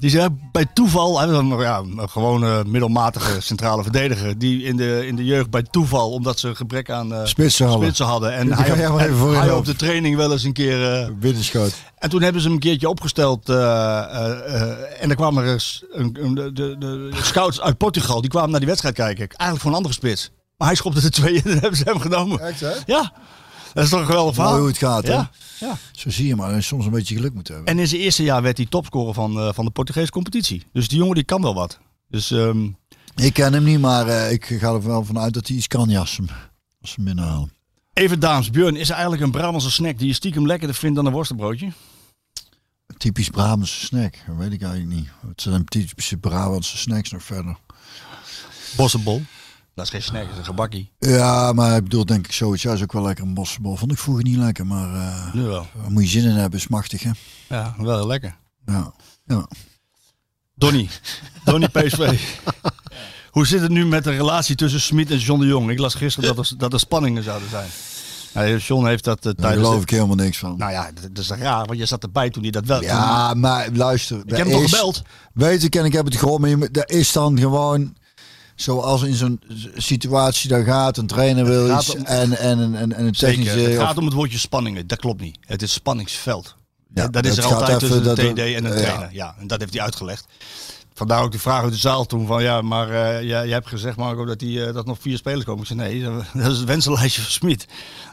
[SPEAKER 1] die zei bij toeval, hij was een, ja, een gewone middelmatige centrale verdediger. Die in de, in de jeugd bij toeval, omdat ze gebrek aan eh,
[SPEAKER 2] Spitsen hadden.
[SPEAKER 1] spitsen hadden. En
[SPEAKER 2] Die
[SPEAKER 1] hij,
[SPEAKER 2] je
[SPEAKER 1] hij op de training wel eens een keer... eh,
[SPEAKER 2] Binnenschoot.
[SPEAKER 1] en toen hebben ze hem een keertje opgesteld. eh, en dan kwamen er een, een- de, de, de scouts uit Portugal. Die kwamen naar die wedstrijd kijken. Eigenlijk voor een andere spits. Maar hij schopte er twee in en hebben ze hem genomen.
[SPEAKER 2] Echt hè?
[SPEAKER 1] Ja, dat is toch een geweldig verhaal.
[SPEAKER 2] Mooi hoe het gaat hè?
[SPEAKER 1] Ja, ja.
[SPEAKER 2] Zo zie je maar. Soms een beetje geluk moeten hebben.
[SPEAKER 1] En in zijn eerste jaar werd hij topscorer van, eh, van de Portugese competitie. Dus die jongen die kan wel wat. Dus ehm,
[SPEAKER 2] Ik ken hem niet, maar eh, ik ga er wel vanuit dat hij iets kan jassen. Als ze hem binnenhalen.
[SPEAKER 1] even dames, Björn, is er eigenlijk een Brabantse snack die je stiekem lekkerder vindt dan een worstenbroodje?
[SPEAKER 2] Typisch Brabantse snack. Dat weet ik eigenlijk niet. Wat zijn typische Brabantse snacks nog verder?
[SPEAKER 1] Bossenbol. Dat is geen snack, dat is een gebakkie.
[SPEAKER 2] Ja, maar ik bedoel denk ik zoiets. Is ook wel lekker een bossenbol. Vond ik vroeger niet lekker, maar
[SPEAKER 1] Nu wel.
[SPEAKER 2] daar moet je zin in hebben. Is machtig hè?
[SPEAKER 1] Ja, wel heel lekker.
[SPEAKER 2] Ja. ja.
[SPEAKER 1] Donny. Donny PSV. Hoe zit het nu met de relatie tussen Smit en John de Jong? Ik las gisteren dat er, dat er spanningen zouden zijn. Ja, John heeft dat eh,
[SPEAKER 2] Daar geloof ik helemaal niks van.
[SPEAKER 1] Nou ja, dat dat is raar, want je zat erbij toen hij dat wel...
[SPEAKER 2] Ja, maar luister.
[SPEAKER 1] ik heb hem toch gebeld?
[SPEAKER 2] Weet ik en ik heb het gehoord, maar er is dan gewoon zoals in zo'n situatie daar gaat. Een trainer wil iets
[SPEAKER 1] om-
[SPEAKER 2] en, en, en, en, en een technische...
[SPEAKER 1] Zeker. Het
[SPEAKER 2] of-
[SPEAKER 1] gaat om het woordje spanningen. Dat klopt niet. Het is spanningsveld.
[SPEAKER 2] Ja,
[SPEAKER 1] dat is er altijd
[SPEAKER 2] even-
[SPEAKER 1] tussen de TD en een trainer. Ja, en dat heeft hij uitgelegd. Vandaar ook de vraag uit de zaal toen van ja, maar eh, jij, jij hebt gezegd Marco dat, die, eh, dat nog vier spelers komen. Ik zei nee, dat is het wensenlijstje van Smit.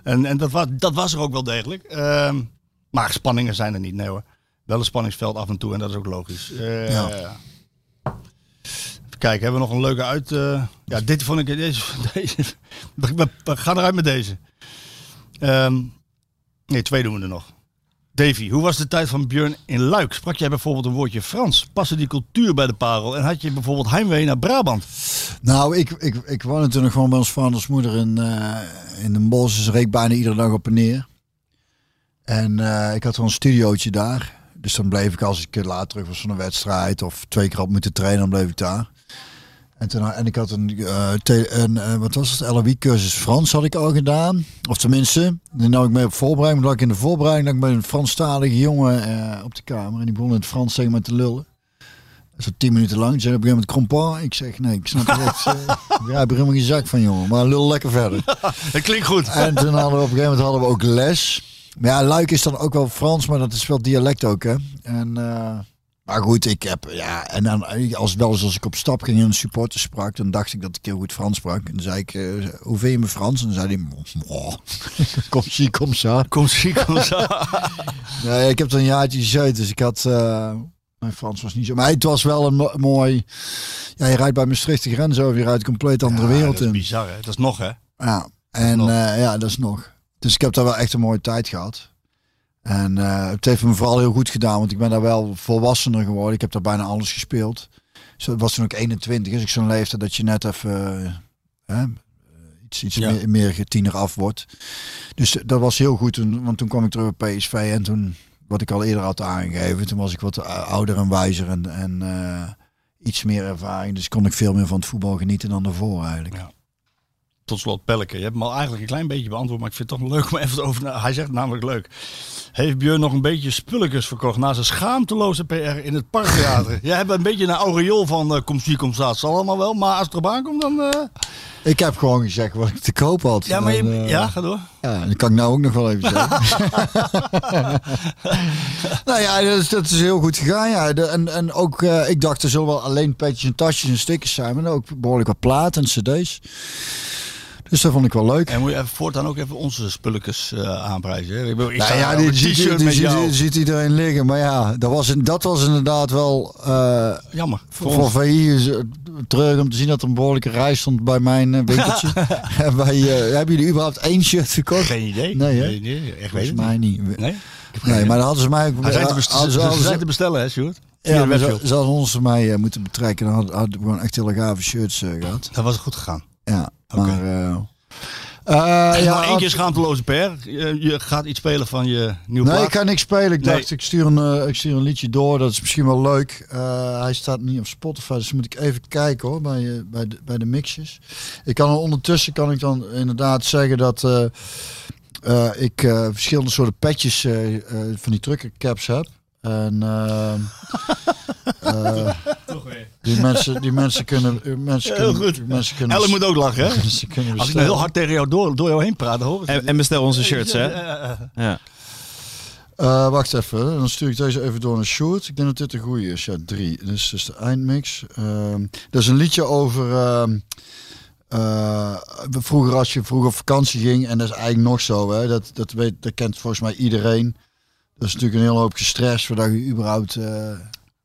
[SPEAKER 1] En, en dat, was, dat was er ook wel degelijk. Ehm, maar spanningen zijn er niet, nee hoor. Wel een spanningsveld af en toe en dat is ook logisch. Eh,
[SPEAKER 2] Ja.
[SPEAKER 1] Kijken, hebben we nog een leuke uit... eh, ja, dit vond ik... Deze, (laughs) deze, we, gaan eruit met deze. Ehm, nee, twee doen we er nog. Davy, hoe was de tijd van Björn in Luik? Sprak jij bijvoorbeeld een woordje Frans? Paste die cultuur bij de parel? En had je bijvoorbeeld heimwee naar Brabant?
[SPEAKER 2] Nou, ik, ik, ik woonde toen nog gewoon bij ons vaders moeder in, eh, in de. Dus reed bijna iedere dag op en neer. En eh, ik had wel een studiootje daar. Dus dan bleef ik als ik later terug was van een wedstrijd of twee keer had moeten trainen, dan bleef ik daar. En, toen, en ik had een, eh, te- een eh, wat was het, LOE-cursus Frans had ik al gedaan. Of tenminste, die nam ik mee op voorbereiding. Maar dat ik in de voorbereiding dat ik met een Franstalige jongen eh, op de kamer. En die begon in het Frans tegen me te lullen. Zo tien minuten lang. Ze zei op een gegeven moment. Ik zeg nee, ik snap er echt. eh, ik helemaal geen zak van jongen. Maar lul lekker verder. (laughs)
[SPEAKER 1] Dat klinkt goed.
[SPEAKER 2] En toen hadden we op een gegeven moment hadden we ook les. Maar ja, Luik is dan ook wel Frans, maar dat is wel dialect ook hè. En, maar goed, ik heb, ja, en dan als wel eens als ik op stap ging en een supporter sprak, dan dacht ik dat ik heel goed Frans sprak. En dan zei ik, eh, hoe vind je me Frans? En dan zei hij, (laughs) kom zie, kom zo.
[SPEAKER 1] Kom zie, kom zo. (laughs)
[SPEAKER 2] Nee, ik heb er een jaartje gezeten, dus ik had, eh, mijn Frans was niet zo. Maar het was wel een mo- mooi, ja, je rijdt bij Maastricht de grens over, je rijdt een compleet andere
[SPEAKER 1] Ja,
[SPEAKER 2] wereld
[SPEAKER 1] dat is
[SPEAKER 2] in.
[SPEAKER 1] bizar hè. Dat is nog hè.
[SPEAKER 2] Ja, en eh, ja, dat is nog. Dus ik heb daar wel echt een mooie tijd gehad. En eh, het heeft me vooral heel goed gedaan, want ik ben daar wel volwassener geworden. Ik heb daar bijna alles gespeeld. Zo was toen ook 21, is ik zo'n leeftijd dat je net even eh, hè, iets, iets
[SPEAKER 1] Ja.
[SPEAKER 2] meer, meer tiener af wordt. Dus dat was heel goed, toen, want toen kwam ik terug bij PSV en toen, wat ik al eerder had aangegeven, toen was ik wat eh, ouder en wijzer en, en eh, iets meer ervaring. Dus kon ik veel meer van het voetbal genieten dan daarvoor eigenlijk.
[SPEAKER 1] Ja. Tot slot, Pelleke. Je hebt me al eigenlijk een klein beetje beantwoord, maar ik vind het toch leuk om even over... Hij zegt namelijk leuk. Heeft Björn nog een beetje spulletjes verkocht na zijn schaamteloze PR in het Parktheater? (laughs) Jij hebt een beetje een aureool van uh, komt zie, komt staat. Zal allemaal wel, maar als het erop aankomt dan... eh,
[SPEAKER 2] Ik heb gewoon gezegd wat ik te koop had.
[SPEAKER 1] Ja, maar je-
[SPEAKER 2] En, eh,
[SPEAKER 1] ja, ga door.
[SPEAKER 2] Ja, dat kan ik nou ook nog wel even zeggen. (laughs) nou ja, dat is, dat is heel goed gegaan. Ja. De- en, en ook, eh, ik dacht er zullen wel alleen petjes en tasjes en stickers zijn, maar ook behoorlijk wat platen en cd's. Dus dat vond ik wel leuk.
[SPEAKER 1] En moet je even voortaan ook even onze spulletjes eh, aanprijzen. hè? Ik, bedoel, ik
[SPEAKER 2] Nou ja, die,
[SPEAKER 1] een
[SPEAKER 2] die, ziet iedereen liggen. Maar ja, dat was, dat was inderdaad wel eh,
[SPEAKER 1] Jammer.
[SPEAKER 2] voor,
[SPEAKER 1] Voor.
[SPEAKER 2] VI is het terug om te zien dat er een behoorlijke rij stond bij mijn eh, winkeltje. (laughs) en hebben jullie überhaupt één shirt verkocht?
[SPEAKER 1] Geen idee.
[SPEAKER 2] Nee?
[SPEAKER 1] Nee, nee, echt weet
[SPEAKER 2] mij
[SPEAKER 1] niet. Nee?
[SPEAKER 2] Nee, maar dan hadden ze mij ook...
[SPEAKER 1] Hij zijn te,
[SPEAKER 2] hadden
[SPEAKER 1] zijn te bestellen, hè, Sjoerd?
[SPEAKER 2] Ja, maar ze, hadden ons mij moeten betrekken. Dan hadden, hadden we gewoon echt hele gave shirts eh, gehad.
[SPEAKER 1] Dat was goed gegaan.
[SPEAKER 2] Ja,
[SPEAKER 1] Oké.
[SPEAKER 2] maar... Eh,
[SPEAKER 1] Ja, één keer schaamteloze per. Je, je gaat iets spelen van je nieuwe
[SPEAKER 2] Nee,
[SPEAKER 1] plaat.
[SPEAKER 2] ik ga niks spelen. Ik
[SPEAKER 1] Nee.
[SPEAKER 2] dacht, ik, stuur een, eh, ik stuur een liedje door. Dat is misschien wel leuk. Hij staat niet op Spotify, dus moet ik even kijken hoor, bij, bij, de, bij de mixjes. Ik kan ondertussen kan ik dan inderdaad zeggen dat ik verschillende soorten petjes van die truckercaps heb. En (laughs) eh, die, mensen, die mensen kunnen... Mensen
[SPEAKER 1] Heel
[SPEAKER 2] kunnen,
[SPEAKER 1] goed.
[SPEAKER 2] Mensen kunnen
[SPEAKER 1] Ellen moet ook lachen, hè? (laughs) Als ik nou heel hard tegen jou door, door jou heen praat, dan hoor
[SPEAKER 3] En, en bestel onze shirts, hè?
[SPEAKER 1] Ja.
[SPEAKER 2] Eh, wacht even, dan stuur ik deze even door naar Sjoerd. Ik denk dat dit een goede is. Ja, drie. Dit is dus de eindmix. Ehm dat is een liedje over... ehm, eh, vroeger als je vroeger op vakantie ging, en dat is eigenlijk nog zo, hè, dat, dat, weet, dat kent volgens mij iedereen. Dat is natuurlijk een hele hoop stress voordat je überhaupt eh,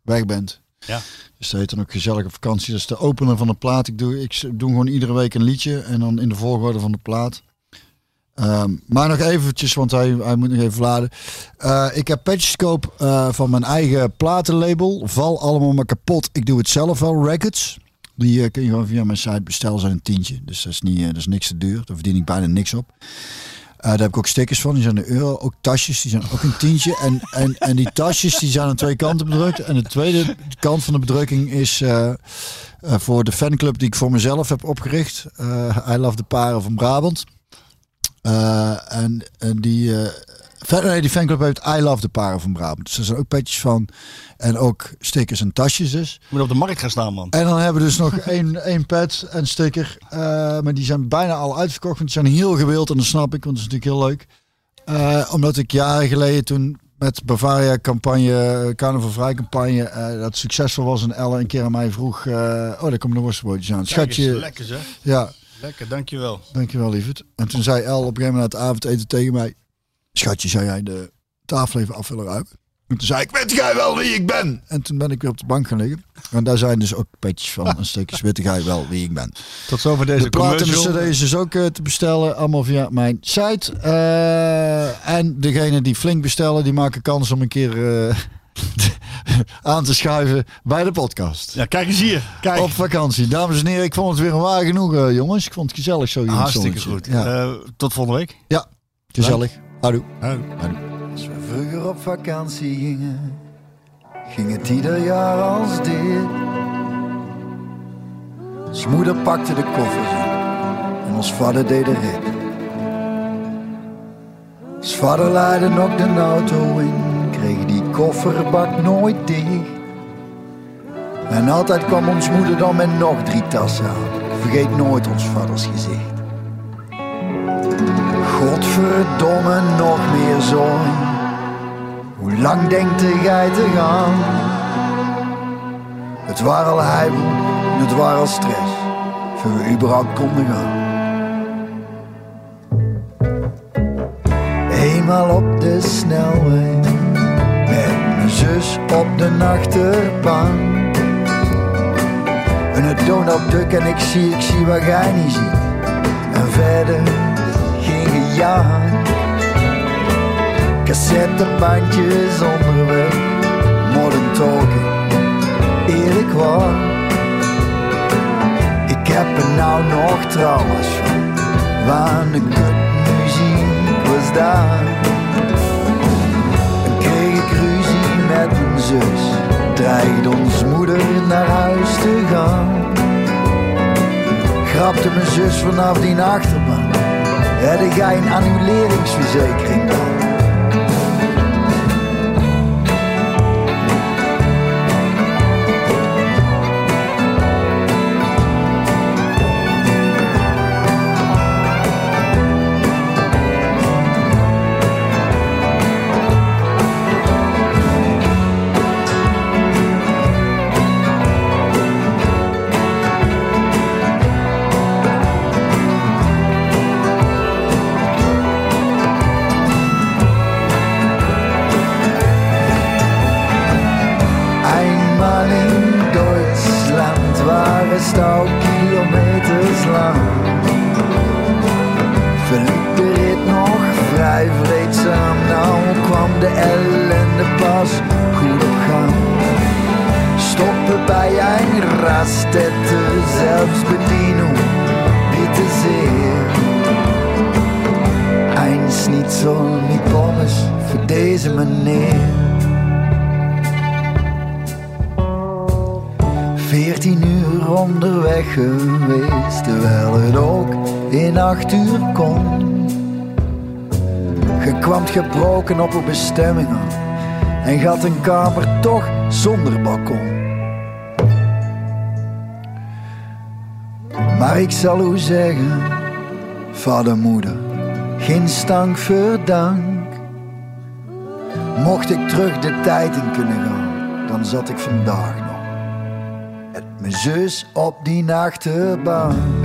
[SPEAKER 2] weg bent.
[SPEAKER 1] Ja.
[SPEAKER 2] Dus dat heet dan ook gezellige vakantie. Dat is de opener van de plaat. Ik doe, ik doe gewoon iedere week een liedje en dan in de volgorde van de plaat. Ehm, maar nog eventjes, want hij, hij moet nog even laden. Eh, ik heb patches koop eh, van mijn eigen platenlabel. Val allemaal maar kapot. Ik doe het zelf wel. Records. Die eh, kun je gewoon via mijn site bestellen. zijn een tientje. Dus dat is, niet, dat is niks te duur. Daar verdien ik bijna niks op. Eh, daar heb ik ook stickers van. Die zijn een euro. Ook tasjes. Die zijn ook een tientje. En, en, en die tasjes die zijn aan twee kanten bedrukt. En de tweede kant van de bedrukking is eh, eh, voor de fanclub die ik voor mezelf heb opgericht. Eh I Love de Paren van Brabant. En, en die, eh, fan- nee, die fanclub heeft I Love de Paren van Brabant. Dus er zijn ook petjes van. En ook stickers en tasjes dus.
[SPEAKER 1] Moet op de markt gaan staan, man.
[SPEAKER 2] En dan hebben we dus nog (laughs) één, één pet en sticker. Eh, maar die zijn bijna al uitverkocht. Want die zijn heel gewild en dat snap ik. Want dat is natuurlijk heel leuk. Eh, omdat ik jaren geleden toen met Bavaria campagne, Carnaval Vrij campagne, eh, dat succesvol was. En Elle een keer aan mij vroeg, eh, oh daar komen de worstenbroodjes aan. Schatje,
[SPEAKER 1] Lekker, zeg.
[SPEAKER 2] ja,
[SPEAKER 1] Lekker, dankjewel.
[SPEAKER 2] dankjewel lieverd. En toen zei Elle op een gegeven moment na het avondeten tegen mij, schatje, zou jij de tafel even af willen ruimen? En toen zei ik, weet jij wel wie ik ben? En toen ben ik weer op de bank gaan liggen. En daar zijn dus ook petjes van. En stukjes weet jij wel wie ik ben.
[SPEAKER 1] Tot zover deze
[SPEAKER 2] De platen cd's is ook eh, te bestellen. Allemaal via mijn site. Eh, en degene die flink bestellen, die maken kans om een keer eh, (laughs) aan te schuiven bij de podcast.
[SPEAKER 1] Ja, kijk eens hier. Kijk.
[SPEAKER 2] Op vakantie. Dames en heren, ik vond het weer een waar genoeg, jongens. Ik vond het gezellig zo.
[SPEAKER 1] Hartstikke goed.
[SPEAKER 2] Ja,
[SPEAKER 1] tot volgende week.
[SPEAKER 2] ja gezellig. Houdoe.
[SPEAKER 4] Als we vroeger op vakantie gingen, ging het ieder jaar als dit. Ons moeder pakte de koffers in en ons vader deed de rit. Ons vader leidde nog de auto in, kreeg die kofferbak nooit dicht. En altijd kwam ons moeder dan met nog drie tassen aan. Ik vergeet nooit ons vaders gezicht. Godverdomme, nog meer zooi. Hoe lang denkt gij te gaan? Het waren al heibel het waren al stress, voor we überhaupt konden gaan. Eenmaal op de snelweg, met mijn zus op de achterbank. En het Donald Duck en ik zie, ik zie wat jij niet ziet. En verder gejaagd. Cassettebandjes onderweg, modern talking, eerlijk waar. Ik heb er nou nog trauma's van, waar de muziek was daar. En kreeg ik ruzie met mijn zus, dreigde ons moeder naar huis te gaan. Grapte mijn zus vanaf die achterbank, had jij een annuleringsverzekering dan?
[SPEAKER 2] Acht uur kon. Je kwam gebroken op uw bestemming en gaat een kamer toch zonder balkon. Maar ik zal u zeggen, vader, moeder, geen stank voor dank. Mocht ik terug de tijd in kunnen gaan, dan zat ik vandaag nog met mijn zus op die achterbaan.